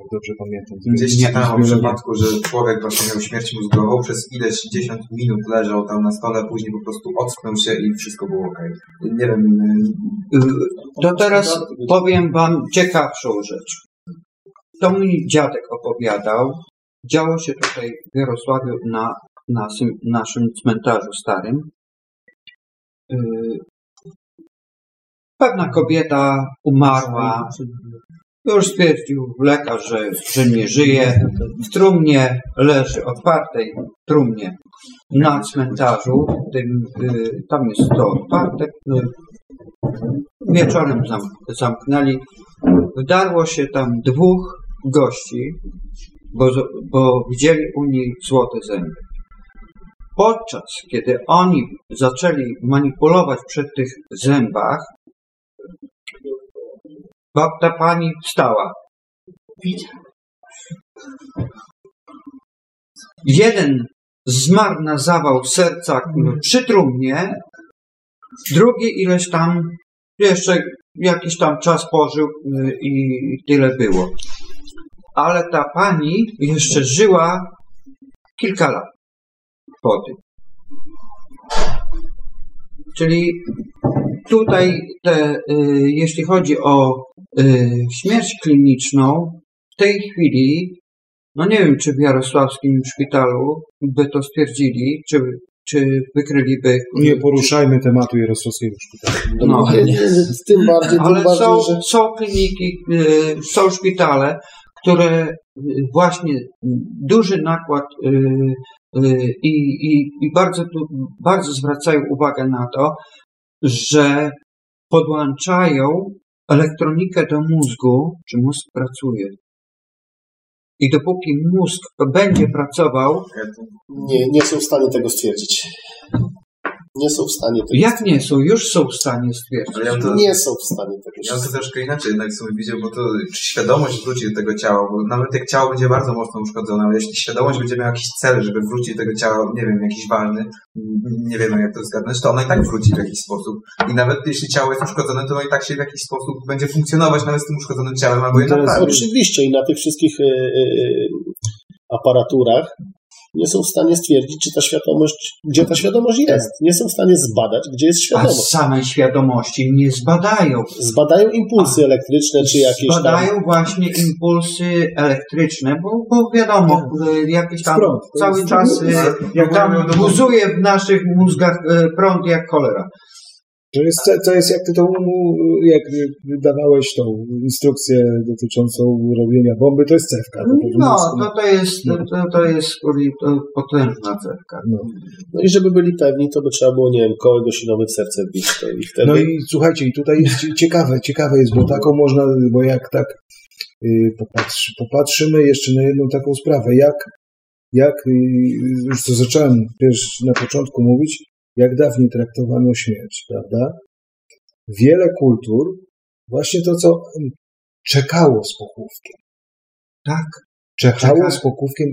Jak dobrze pamiętam. Gdzieś czytałem o przypadku, że człowiek właśnie miał śmierć mózgową, przez ileś dziesiąt minut leżał tam na stole, później po prostu ocknął się i wszystko było ok. Nie wiem. y, To teraz powiem wam ciekawszą rzecz. To mi dziadek opowiadał. Działo się tutaj w Jarosławiu na, na naszym cmentarzu starym. Y, Pewna kobieta umarła. Już stwierdził lekarz, że, że nie żyje. W trumnie leży, otwartej trumnie na cmentarzu. Tym, y, tam jest to otwarte. y, Wieczorem zam, zamknęli. Wdarło się tam dwóch gości, bo, bo widzieli u niej złote zęby. Podczas kiedy oni zaczęli manipulować przy tych zębach, babta pani wstała. Jeden zmarł na zawał serca przy trumnie, drugi ileś tam jeszcze jakiś tam czas pożył y, i tyle było. Ale ta pani jeszcze żyła kilka lat po tym. Czyli tutaj, te, y, jeśli chodzi o y, śmierć kliniczną, w tej chwili, no nie wiem, czy w Jarosławskim szpitalu by to stwierdzili, czy, czy wykryliby. Nie poruszajmy tematu Jarosławskiego Szpitala. No, tym bardziej, tym ale bardziej, są, że są kliniki, y, są szpitale, które y, właśnie duży nakład y, y, i, i, i bardzo, bardzo zwracają uwagę na to, że podłączają elektronikę do mózgu, czy mózg pracuje. I dopóki mózg będzie pracował, nie, nie są w stanie tego stwierdzić. Nie są w stanie tego Jak nie są? Już są w stanie stwierdzić. Ale ja to- Nie są w stanie tego Ja to troszkę inaczej jednak sobie widział, bo to świadomość wróci do tego ciała, bo nawet jak ciało będzie bardzo mocno uszkodzone, ale jeśli świadomość będzie miała jakiś cel, żeby wrócić do tego ciała, nie wiem, jakiś ważny, m, nie wiemy jak to zgadnąć, to ono i tak wróci w jakiś sposób. I nawet jeśli ciało jest uszkodzone, to ono i tak się w jakiś sposób będzie funkcjonować nawet z tym uszkodzonym ciałem, albo je naprawić. Oczywiście i na tych wszystkich e, e, aparaturach nie są w stanie stwierdzić, czy ta świadomość, gdzie ta świadomość jest. Nie są w stanie zbadać, gdzie jest A świadomość. same świadomości nie zbadają. Zbadają impulsy elektryczne, czy jakieś tam... Badają właśnie impulsy elektryczne, bo, bo wiadomo, e, jakiś tam Prąd. Cały czas e, jak tam do- buzuje w naszych mózgach e, prąd jak cholera. To jest, to jest jak ty to jak dawałeś tą instrukcję dotyczącą robienia bomby, to jest cewka. To No, to, to jest, to, to jest to potężna cewka. No i żeby byli pewni, to by trzeba było, nie wiem, kołek osinowy w serce wbić. To i wtedy... No i słuchajcie, i tutaj jest cie- [LAUGHS] ciekawe, ciekawe jest, bo taką można, bo jak tak y, popatrzy, popatrzymy jeszcze na jedną taką sprawę, jak, jak y, już to zacząłem pierwszy na początku mówić, jak dawniej traktowano śmierć, prawda? Wiele kultur, właśnie to, co czekało z pochówkiem. Tak. Czekało Czeka- z pochówkiem,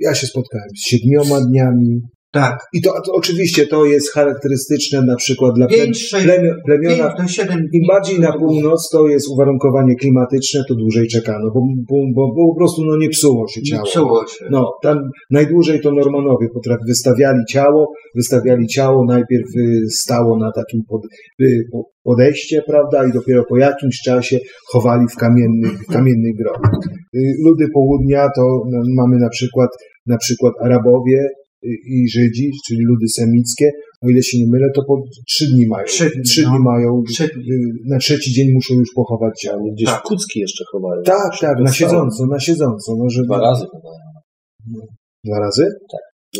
ja się spotkałem z siedmioma dniami. Tak. I to, to oczywiście to jest charakterystyczne na przykład dla ple, Pięć, sześć, plemion, plemiona, do im bardziej na północ to jest uwarunkowanie klimatyczne, to dłużej czekano, bo, bo, bo, bo po prostu no, nie psuło się Nie ciało. psuło się. No, tam najdłużej to Normanowie potrafi, wystawiali ciało, wystawiali ciało, najpierw y, stało na takim pod, y, po- podejście, prawda, i dopiero po jakimś czasie chowali w kamienny, grob. Y, Ludy południa to no, mamy na przykład, na przykład Arabowie i Żydzi, czyli ludy semickie, o ile się nie mylę, to po trzy dni mają. Trzy dni, Trzy no. dni mają, Trzy y, na trzeci dzień muszą już pochować ciało. Gdzieś tak. kucki jeszcze chowają. Tak, tak, na siedząco, na siedząco. No, żeby... Dwa razy podają. Dwa razy?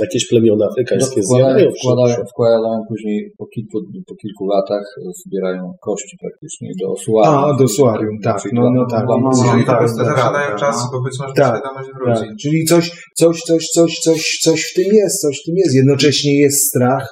Jakieś plemiona afrykańskie Wkładają, zjadają wkładają, wkładają później po kilku, po kilku latach e, zbierają kości praktycznie do osuarium. A, do osuarium, tak, Czyli no, no tak. dla- No, Czyli tak, tak, zadają tak, czas, no. bo być może Tak, świadomość wróci. Tak, czyli coś, coś, coś, coś, coś, coś, coś w tym jest, coś w tym jest. Jednocześnie jest strach,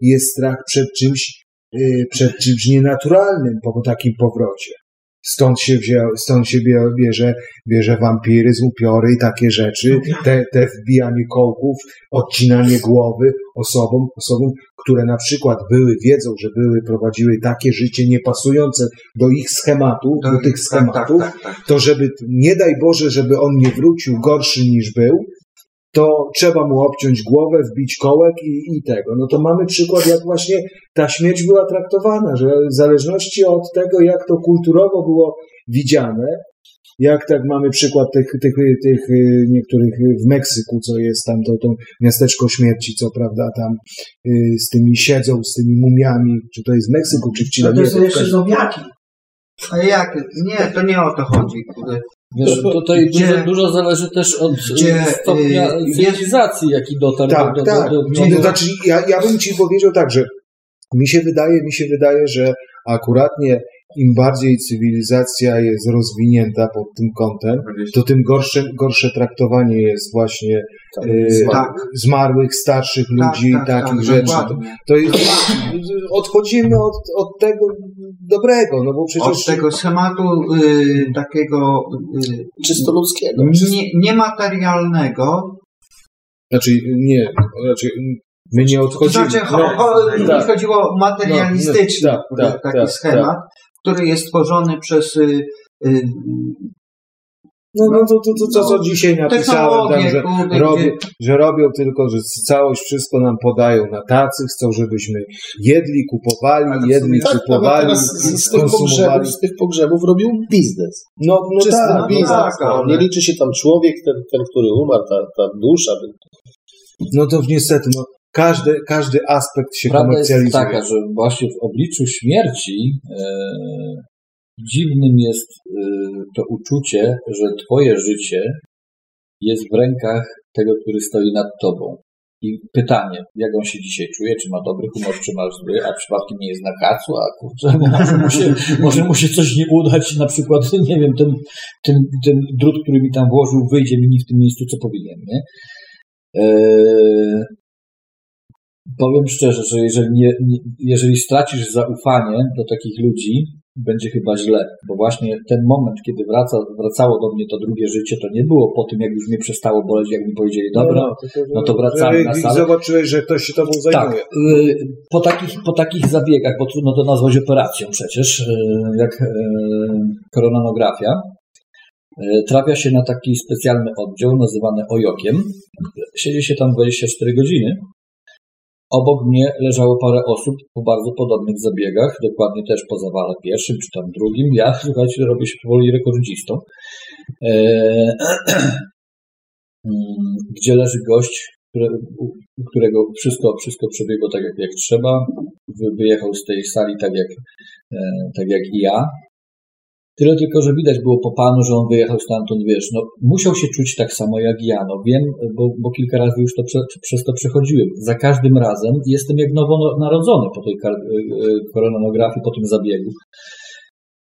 jest strach przed czymś, yy, przed czymś nienaturalnym po takim powrocie. Stąd się, wzię, stąd się bie- bierze, bierze wampiryzm, upiory i takie rzeczy, te, te wbijanie kołków, odcinanie głowy osobom, osobom, które na przykład były, wiedzą, że były, prowadziły takie życie niepasujące do ich schematu, do, tych tak, schematów, tak, tak, tak. to żeby, nie daj Boże, żeby on nie wrócił gorszy niż był, to trzeba mu obciąć głowę, wbić kołek i, i tego. No to mamy przykład, jak właśnie ta śmierć była traktowana, że w zależności od tego, jak to kulturowo było widziane, jak tak mamy przykład tych, tych, tych y, niektórych w Meksyku, co jest tam to, to miasteczko śmierci, co prawda tam y, z tymi siedzą, z tymi mumiami, czy to jest w Meksyku, czy w Chile. No to są wiem. jeszcze zombiaki. A jak? Nie, to nie o to chodzi. Wiesz, tutaj Gdzie- dużo, dużo zależy też od gdzie, e, stopnia jest- cywilizacji, jaki dotarł Tak, do, do, tak. do, do, Czyli do, to znaczy, ja, ja bym ci powiedział tak, że mi się wydaje, mi się wydaje, że akuratnie im bardziej cywilizacja jest rozwinięta pod tym kątem, to tym gorsze, gorsze traktowanie jest właśnie e, Tak. zmarłych, starszych ludzi, tak, tak, takich tak, rzeczy. To, dokładnie. to jest, odchodzimy od, od tego dobrego, no bo przecież... Od tego schematu y, takiego y, Czysto ludzkiego. nie, niematerialnego. Znaczy nie, raczej my nie To odchodzimy. znaczy, No, tak. chodziło materialistyczny No, no, tak, taki tak, schemat, który jest tworzony przez y, y, No, no to, to, to, to co dzisiaj napisałem, tam, że, że robią tylko, że całość wszystko nam podają na tacy, chcą, żebyśmy jedli, kupowali, jedli, Tak, kupowali, z, z, tych konsumowali. pogrzebów, z tych pogrzebów robią biznes. No, no Czysty tak, no biznes. tak, no. ale- Nie liczy się tam człowiek, ten, ten który umarł, ta, ta dusza. Ten... No to niestety, no, każdy, każdy aspekt się Prawda jest komercjalizuje. taka, że właśnie w obliczu śmierci e, dziwnym jest e, to uczucie, że twoje życie jest w rękach tego, który stoi nad tobą. I pytanie, jak on się dzisiaj czuje, czy ma dobry humor, czy ma zły, a przypadkiem nie jest na kacu, a kurczę, [LAUGHS] może mu się, może mu się coś nie udać, na przykład, [LAUGHS] nie wiem, ten, ten, ten drut, który mi tam włożył, wyjdzie mi nie w tym miejscu, co powinien, nie? Eee, Powiem szczerze, że jeżeli, nie, nie, jeżeli stracisz zaufanie do takich ludzi, będzie chyba źle, bo właśnie ten moment, kiedy wraca, wracało do mnie to drugie życie, to nie było po tym, jak już mnie przestało boleć, jak mi powiedzieli, dobra, no to wracamy że na i salę. Zobaczyłeś, że ktoś się tobą Tak, zajmuje. y, po takich, po takich zabiegach, bo trudno to nazwać operacją przecież, y, jak y, koronanografia, trafia się na taki specjalny oddział nazywany ojokiem. Siedzi się tam 24 godziny. Obok mnie leżało parę osób po bardzo podobnych zabiegach, dokładnie też po zawale pierwszym czy tam drugim. Ja, słuchajcie, robię się powoli rekordzistą. E, mm, [CLEARS THROAT] gdzie leży gość, które, którego wszystko, wszystko przebiegło tak, jak, jak trzeba. Wy- Wyjechał z tej sali tak jak, e, tak jak i ja. Tyle tylko, że widać było po panu, że on wyjechał stamtąd, wiesz, no musiał się czuć tak samo jak ja, no wiem, bo, bo kilka razy już to prze, przez to przechodziłem. Za każdym razem jestem jak nowonarodzony po tej e, e, koronografii, po tym zabiegu.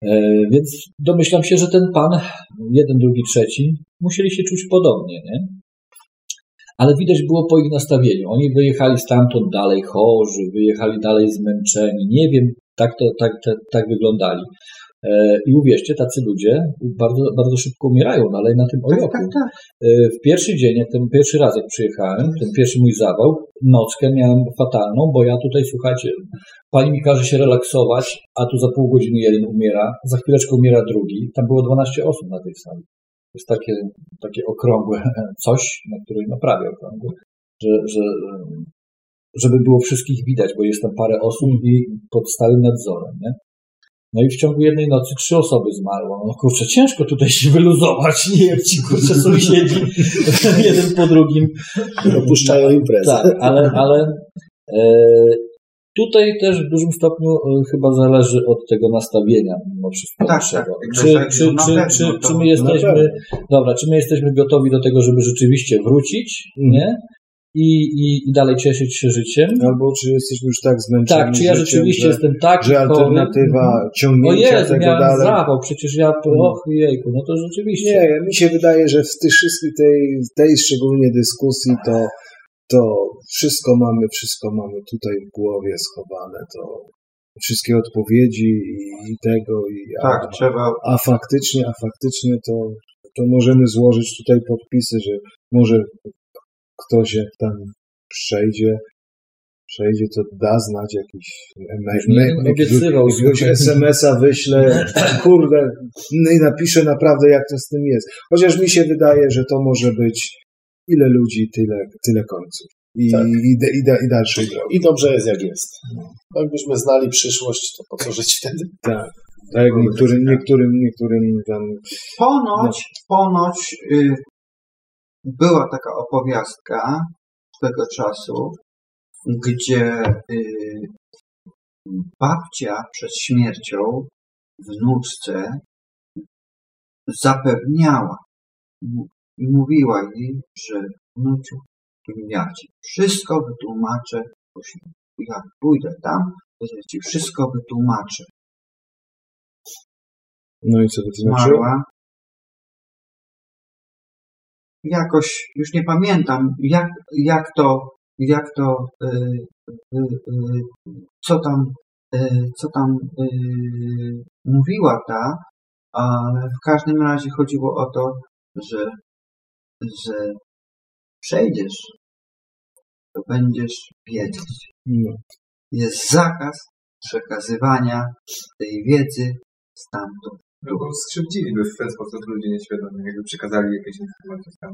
E, Więc domyślam się, że ten pan, jeden, drugi, trzeci, musieli się czuć podobnie, nie? Ale widać było po ich nastawieniu. Oni wyjechali stamtąd dalej chorzy, wyjechali dalej zmęczeni. Nie wiem, tak, to, tak, tak, tak wyglądali. E, I uwierzcie, tacy ludzie bardzo, bardzo szybko umierają dalej na tym ojoku. E, W pierwszy dzień, jak ten pierwszy raz jak przyjechałem, ten pierwszy mój zawał, nockę miałem fatalną, bo ja tutaj, słuchajcie, pani mi każe się relaksować, a tu za pół godziny jeden umiera, za chwileczkę umiera drugi. Tam było 12 osób na tej sali. To jest takie, takie okrągłe [LAUGHS] coś, na której naprawię okrągłe, że, że, żeby było wszystkich widać, bo jest tam parę osób i pod stałym nadzorem, nie? No i w ciągu jednej nocy trzy osoby zmarło. No kurczę, ciężko tutaj się wyluzować, nie jak ci kurczę sąsiedzi, [LAUGHS] jeden po drugim. Opuszczają imprezę. Tak, ale, ale e, tutaj też w dużym stopniu e, chyba zależy od tego nastawienia mimo wszystko Tak, naszego. tak, Czy, tak, czy, no czy, pewno, czy, czy my na jesteśmy, dobra, czy my jesteśmy gotowi do tego, żeby rzeczywiście wrócić, Mhm. nie? I, i, I dalej cieszyć się życiem. Albo czy jesteśmy już tak zmęczeni Tak, czy ja życiem, rzeczywiście że, jestem tak że alternatywa ciągnięcia O Jezu, tego miałem dalej... zawał, przecież ja, och jejku, no to rzeczywiście. Nie, mi się wydaje, że w tej wszystkich tej, tej szczególnie dyskusji to, to wszystko mamy, wszystko mamy tutaj w głowie schowane, to wszystkie odpowiedzi i, i tego i Tak, a, trzeba- a faktycznie, a faktycznie to, to możemy złożyć tutaj podpisy, że może ktoś jak tam przejdzie, przejdzie, to da znać jakiś, jakiegoś, obiecywał, jakiegoś. SMS-a wyślę, [LAUGHS] kurde, no i napiszę naprawdę jak to z tym jest. Chociaż mi się wydaje, że to może być ile ludzi, tyle, tyle końców. I, Tak. i, i, i, da- i dalszej drogi. I dobrze jest jak jest. Jakbyśmy znali przyszłość, to po co żyć wtedy? Tak. Tak niektórym, niektórym, niektórym tam Ponoć, ponoć y, była taka opowiastka swego czasu, gdzie y, babcia przed śmiercią wnuczce zapewniała i mówiła jej, że wnuciu, ja ci wszystko wytłumaczę, jak pójdę tam, to ja ci wszystko wytłumaczę. No i co to znaczy? Jakoś, już nie pamiętam, jak, jak to, jak to, y, y, y, co tam, co tam mówiła ta, ale w każdym razie chodziło o to, że, że przejdziesz, to będziesz wiedzieć. Jest zakaz przekazywania tej wiedzy stamtąd. No bo skrzywdziliby w ten sposób ludzi nieświadomie, jakby przekazali jakieś informacje tam.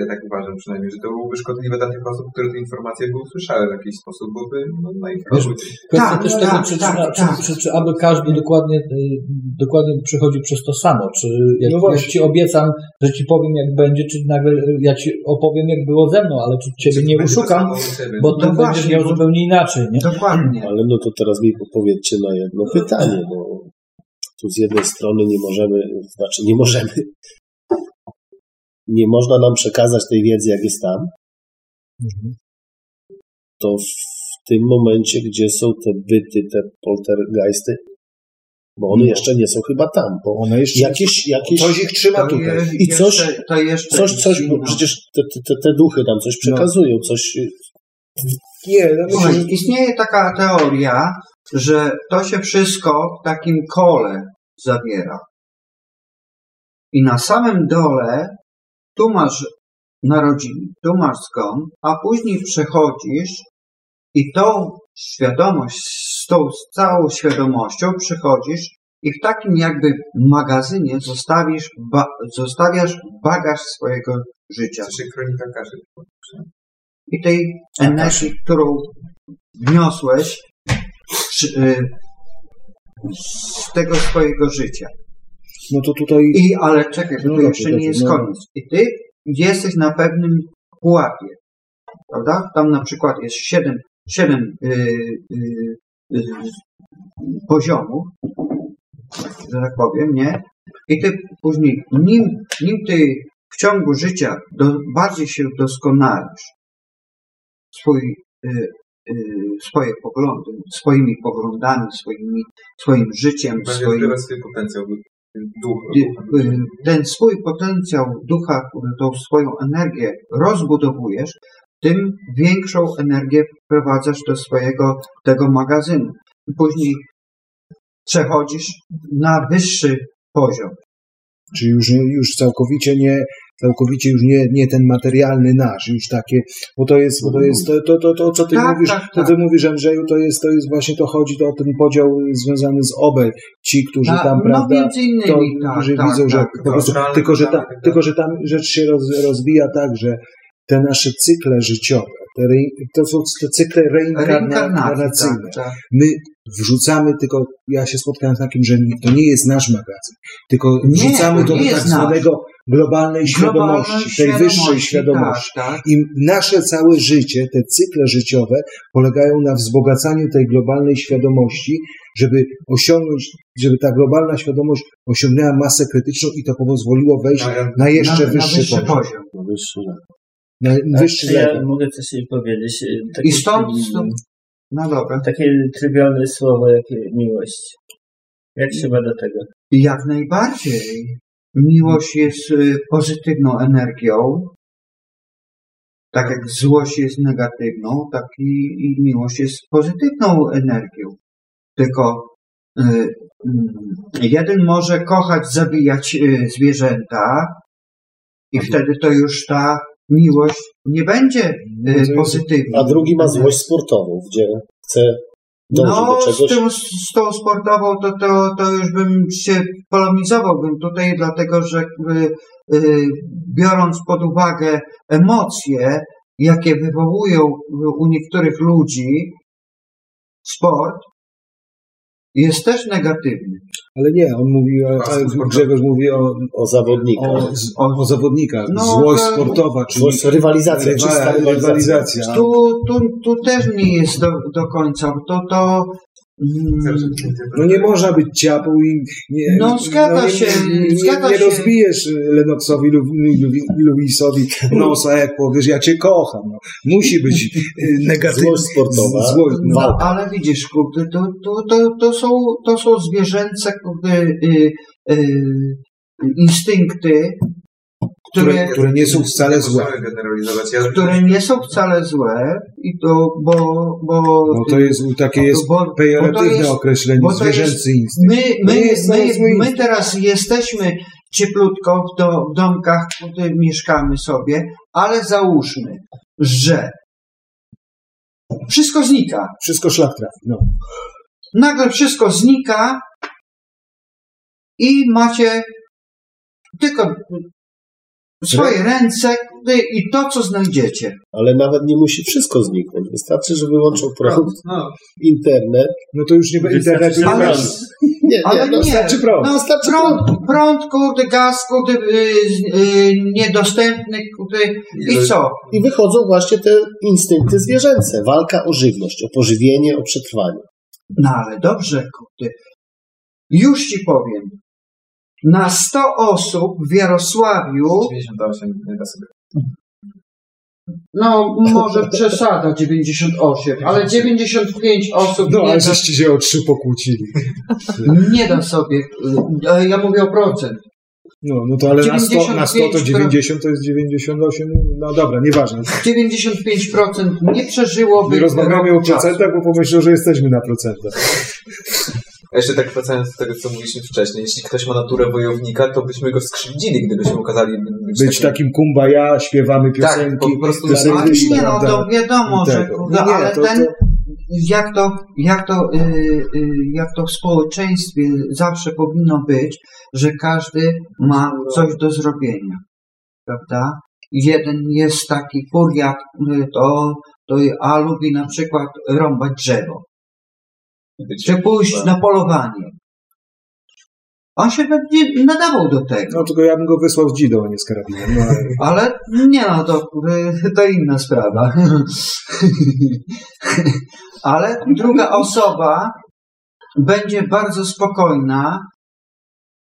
Ja tak uważam przynajmniej, że to byłoby szkodliwe dla tych osób, które te informacje by usłyszały w jakiś sposób, byłby no, na ich Wiesz, korzyść. Kwestia Tak, też tak, tego, tak, czy, tak, czy, czy, tak. czy, czy aby każdy dokładnie, y, dokładnie przychodził przez to samo. Czy jak, No jak właśnie. ci obiecam, że ci powiem jak będzie, czy nagle y, ja ci opowiem jak było ze mną, ale czy ciebie nie będzie uszukam, to ciebie. bo No ty będziesz właśnie, miał bo- zupełnie inaczej, nie? Dokładnie. Ale no to teraz mi odpowiedzcie na jedno pytanie, bo tu z jednej strony nie możemy, znaczy nie możemy, nie można nam przekazać tej wiedzy, jak jest tam, to w tym momencie, gdzie są te byty, te poltergeisty, bo one jeszcze nie są chyba tam, bo one jeszcze jakieś, jakieś coś ich trzyma To tutaj. je- i coś, jeszcze- to jeszcze coś, coś, bo no. przecież te, te, te duchy tam coś przekazują, coś, Nie, no Słuchaj, istnieje taka teoria, że to się wszystko w takim kole zawiera. I na samym dole tu masz narodziny, tu masz zgon, a później przechodzisz i tą świadomość, z tą całą świadomością przychodzisz i w takim jakby magazynie zostawisz, ba, zostawiasz bagaż swojego życia. Się kronika każe. I tej energii, którą wniosłeś z tego swojego życia. no to tutaj I, ale czekaj, No to jeszcze nie jest no. koniec. I ty jesteś na pewnym pułapie, prawda? Tam na przykład jest siedem, siedem y, y, y, poziomów, że tak powiem, nie? I ty później, nim, nim ty w ciągu życia do, bardziej się doskonalisz, swój, y, y, swoje poglądy, swoimi poglądami, swoimi, swoim życiem, Będzie swoim, odkrywać swój potencjał duch. ty- y, ten swój potencjał ducha, który tą swoją energię rozbudowujesz, tym większą energię wprowadzasz do swojego tego magazynu. Później przechodzisz na wyższy poziom. Czy już, już całkowicie nie, całkowicie już nie, nie ten materialny nasz, już takie, bo to jest, bo to jest, to, to, to, to co ty Tak, mówisz, tak, to tak. ty mówisz Andrzeju, to jest, to jest właśnie, to chodzi to o ten podział związany z obel, ci, którzy A, tam, no prawda, między innymi, to, tak, którzy tak, widzą, że tak, po prostu, tylko, że, ta, tak. tylko, że tam rzecz się roz, rozwija tak, że te nasze cykle życiowe, te re, to są te cykle reinkarnacyjne. tak, tak. My wrzucamy tylko, ja się spotkałem z takim, że to nie jest nasz magazyn, tylko Nie, wrzucamy to to do tak zwanego globalnej świadomości, Globalnej tej wyższej świadomości, świadomości. tak, tak. I nasze całe życie, te cykle życiowe polegają na wzbogacaniu tej globalnej świadomości, żeby osiągnąć, żeby ta globalna świadomość osiągnęła masę krytyczną i to pozwoliło wejść Na- na jeszcze na, wyższy, na wyższy poziom. poziom. Wyższy level. Na wyższy A ja mogę coś powiedzieć. y, Takie, I stąd, stąd no dobra. takie trywialne słowo jak miłość. Jak się ma do tego? Jak najbardziej. Miłość jest y, pozytywną energią. Tak jak złość jest negatywną, tak i, i miłość jest pozytywną energią. Tylko y, mm, jeden może kochać, zabijać y, zwierzęta i wtedy to już ta miłość nie będzie y, pozytywna. A drugi ma złość sportową, gdzie chce No, z, tym, z tą sportową to, to, to już bym się polemizowałbym tutaj, dlatego że y, y, biorąc pod uwagę emocje, jakie wywołują u niektórych ludzi, sport jest też negatywny. Ale nie, on mówi, o, a Grzegorz mówi o, O zawodnikach. o, o, o zawodnikach. No, Złość to- sportowa, czyli Złość, rywalizacja, rywa- rywalizacja. rywalizacja. Tu, tu, tu też nie jest do, do końca. To, to No nie można być ciapą i nie, No, zgadza nie, się, nie, nie, zgadza nie rozbijesz lub lub- Luisowi nosa, jak powiesz, ja cię kocham. No. Musi być y, [LAUGHS] negatywna. Złość sportowa. Złość, no. No, ale widzisz, kurde, to, to, to, to, są, to są zwierzęce kurde, y, y, instynkty, które, które, nie są wcale złe. Które nie są wcale złe i to, bo, bo, Bo to jest takie jest bo- bo pejoratywne jest- określenie, bo jest- zwierzęcy. My, my, my, my teraz jesteśmy cieplutko w, do, w domkach, w których mieszkamy sobie, ale załóżmy, że wszystko znika. Wszystko szlak trafi. No. Nagle wszystko znika i macie tylko swoje ręce i to, co znajdziecie. Ale nawet nie musi wszystko zniknąć. Wystarczy, że wyłączą prąd, No, internet. no to już nie będzie internetu. nie Ale. Nie, ale nie, no, nie. Wystarczy prąd. No, Wystarczy prąd, prąd, kurde, gaz, kurde, y, y, niedostępny, kurde, i co? I wychodzą właśnie te instynkty zwierzęce. Walka o żywność, o pożywienie, o przetrwanie. No ale dobrze, kurde. Już ci powiem. Na 100 osób w Jarosławiu, 98 nie da sobie. no może przesada 98, ale 95 osób No, nie, ale da, żeście się o trzy pokłócili. nie da sobie. Ja mówię o procent. No, no to ale na 100, na 100 to 95% 90 to jest 98, no dobra, nieważne. 95% nie przeżyłoby Nie rozmawiamy o procentach, bo pomyślą, że jesteśmy na procentach. A jeszcze tak wracając do tego, co mówiliśmy wcześniej, jeśli ktoś ma naturę wojownika, to byśmy go skrzywdzili, gdybyśmy okazali być, Być takim kumbaya, śpiewamy piosenki, Tak, po prostu piosenki, nie, no prawda? to wiadomo, że No nie, ale to- ten, to- jak to, jak to, y, y, jak to w społeczeństwie zawsze powinno być, że każdy ma coś do zrobienia, prawda? Jeden jest taki furiat, to, to a lubi na przykład rąbać drzewo, czy pójść na polowanie. On się będzie nadawał do tego. No tylko ja bym go wysłał z dzidą, a nie z karabinem. No, ale... [LAUGHS] Ale nie no, to, to inna sprawa. [LAUGHS] Ale druga osoba będzie bardzo spokojna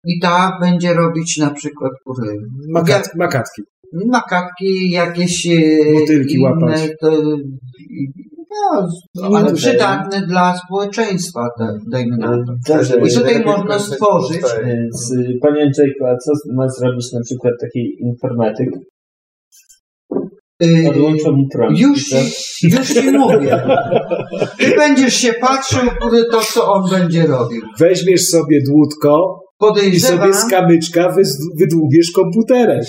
i ta będzie robić na przykład. Makat, makatki. Makatki, jakieś e, Motylki inne, łapać. to, no, ale przydatne dla społeczeństwa, te, dajmy na to. Dobrze, I tutaj można tak, stworzyć Więc, y, Panie Andrzejku, a co ma zrobić na przykład taki informatyk? Yy, Odłączą mu prąd. Już już ci mówię. Ty będziesz się patrzył, to co on będzie robił. Weźmiesz sobie dłutko i sobie z kamyczka wydłubiesz komputerek.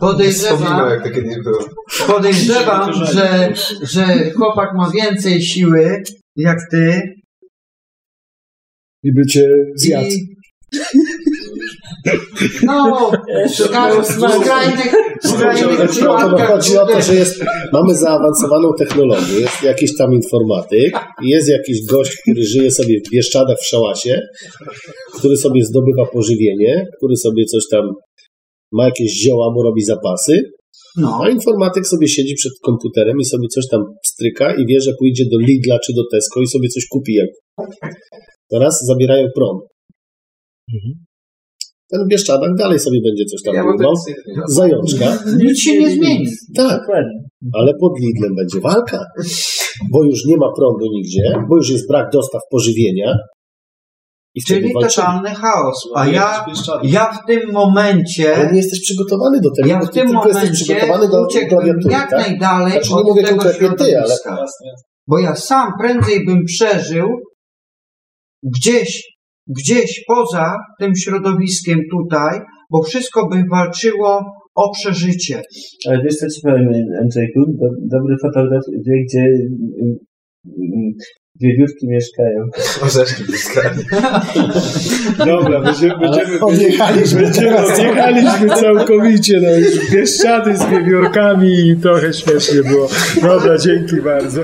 Podejrzewam, Wspominał, jak to kiedyś było. podejrzewam, że, że chłopak ma więcej siły jak ty I by cię zjadł. i no, w skrajnych, skrajnych to przypadkach chodzi o to, że jest, mamy zaawansowaną technologię, jest jakiś tam informatyk, jest jakiś gość, który żyje sobie w Bieszczadach w szałasie, który sobie zdobywa pożywienie, który sobie coś tam ma jakieś zioła, mu robi zapasy, no, a informatyk sobie siedzi przed komputerem i sobie coś tam stryka i wie, że pójdzie do Lidla czy do Tesco i sobie coś kupi. Jak... Teraz zabierają prąd. Ten w Bieszczadach dalej sobie będzie coś tam Ja rubał. tak- Zajączka. nic się nie zmieni. Tak, ale pod Lidlem będzie walka, bo już nie ma prądu nigdzie, bo już jest brak dostaw pożywienia. Czyli walczymy. totalny chaos. A ja, ja w tym momencie Ale nie jesteś przygotowany do tego, Ja w ty tym tylko jesteś momencie przygotowany do, jak tak? najdalej Znaczy nie od mówię tego konkretnie ty, ale środowiska. Bo ja sam prędzej bym przeżył gdzieś, gdzieś poza tym środowiskiem tutaj, bo wszystko by walczyło o przeżycie. Ale wiesz co ci powiem, Andrzejku? Do, dobry fotograf wie, gdzie wiewiórki mieszkają. Orzeszki bliska. Dobra, będziemy, będziemy, Odjechaliśmy będziemy, teraz. odjechaliśmy całkowicie. No, już Bieszczady z wiewiórkami i trochę śmiesznie było. Dobra, dzięki bardzo.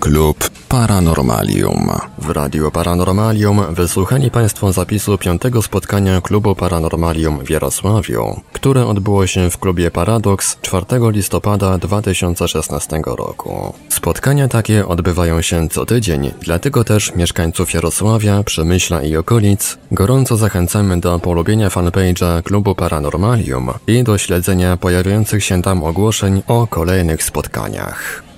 Klub Paranormalium. W Radio Paranormalium wysłuchali Państwo zapisu piątego spotkania Klubu Paranormalium w Jarosławiu, które odbyło się w klubie Paradox 4 listopada 2016 roku. Spotkania takie odbywają się co tydzień, dlatego też mieszkańców Jarosławia, Przemyśla i okolic gorąco zachęcamy do polubienia fanpage'a Klubu Paranormalium i do śledzenia pojawiających się tam ogłoszeń o kolejnych spotkaniach.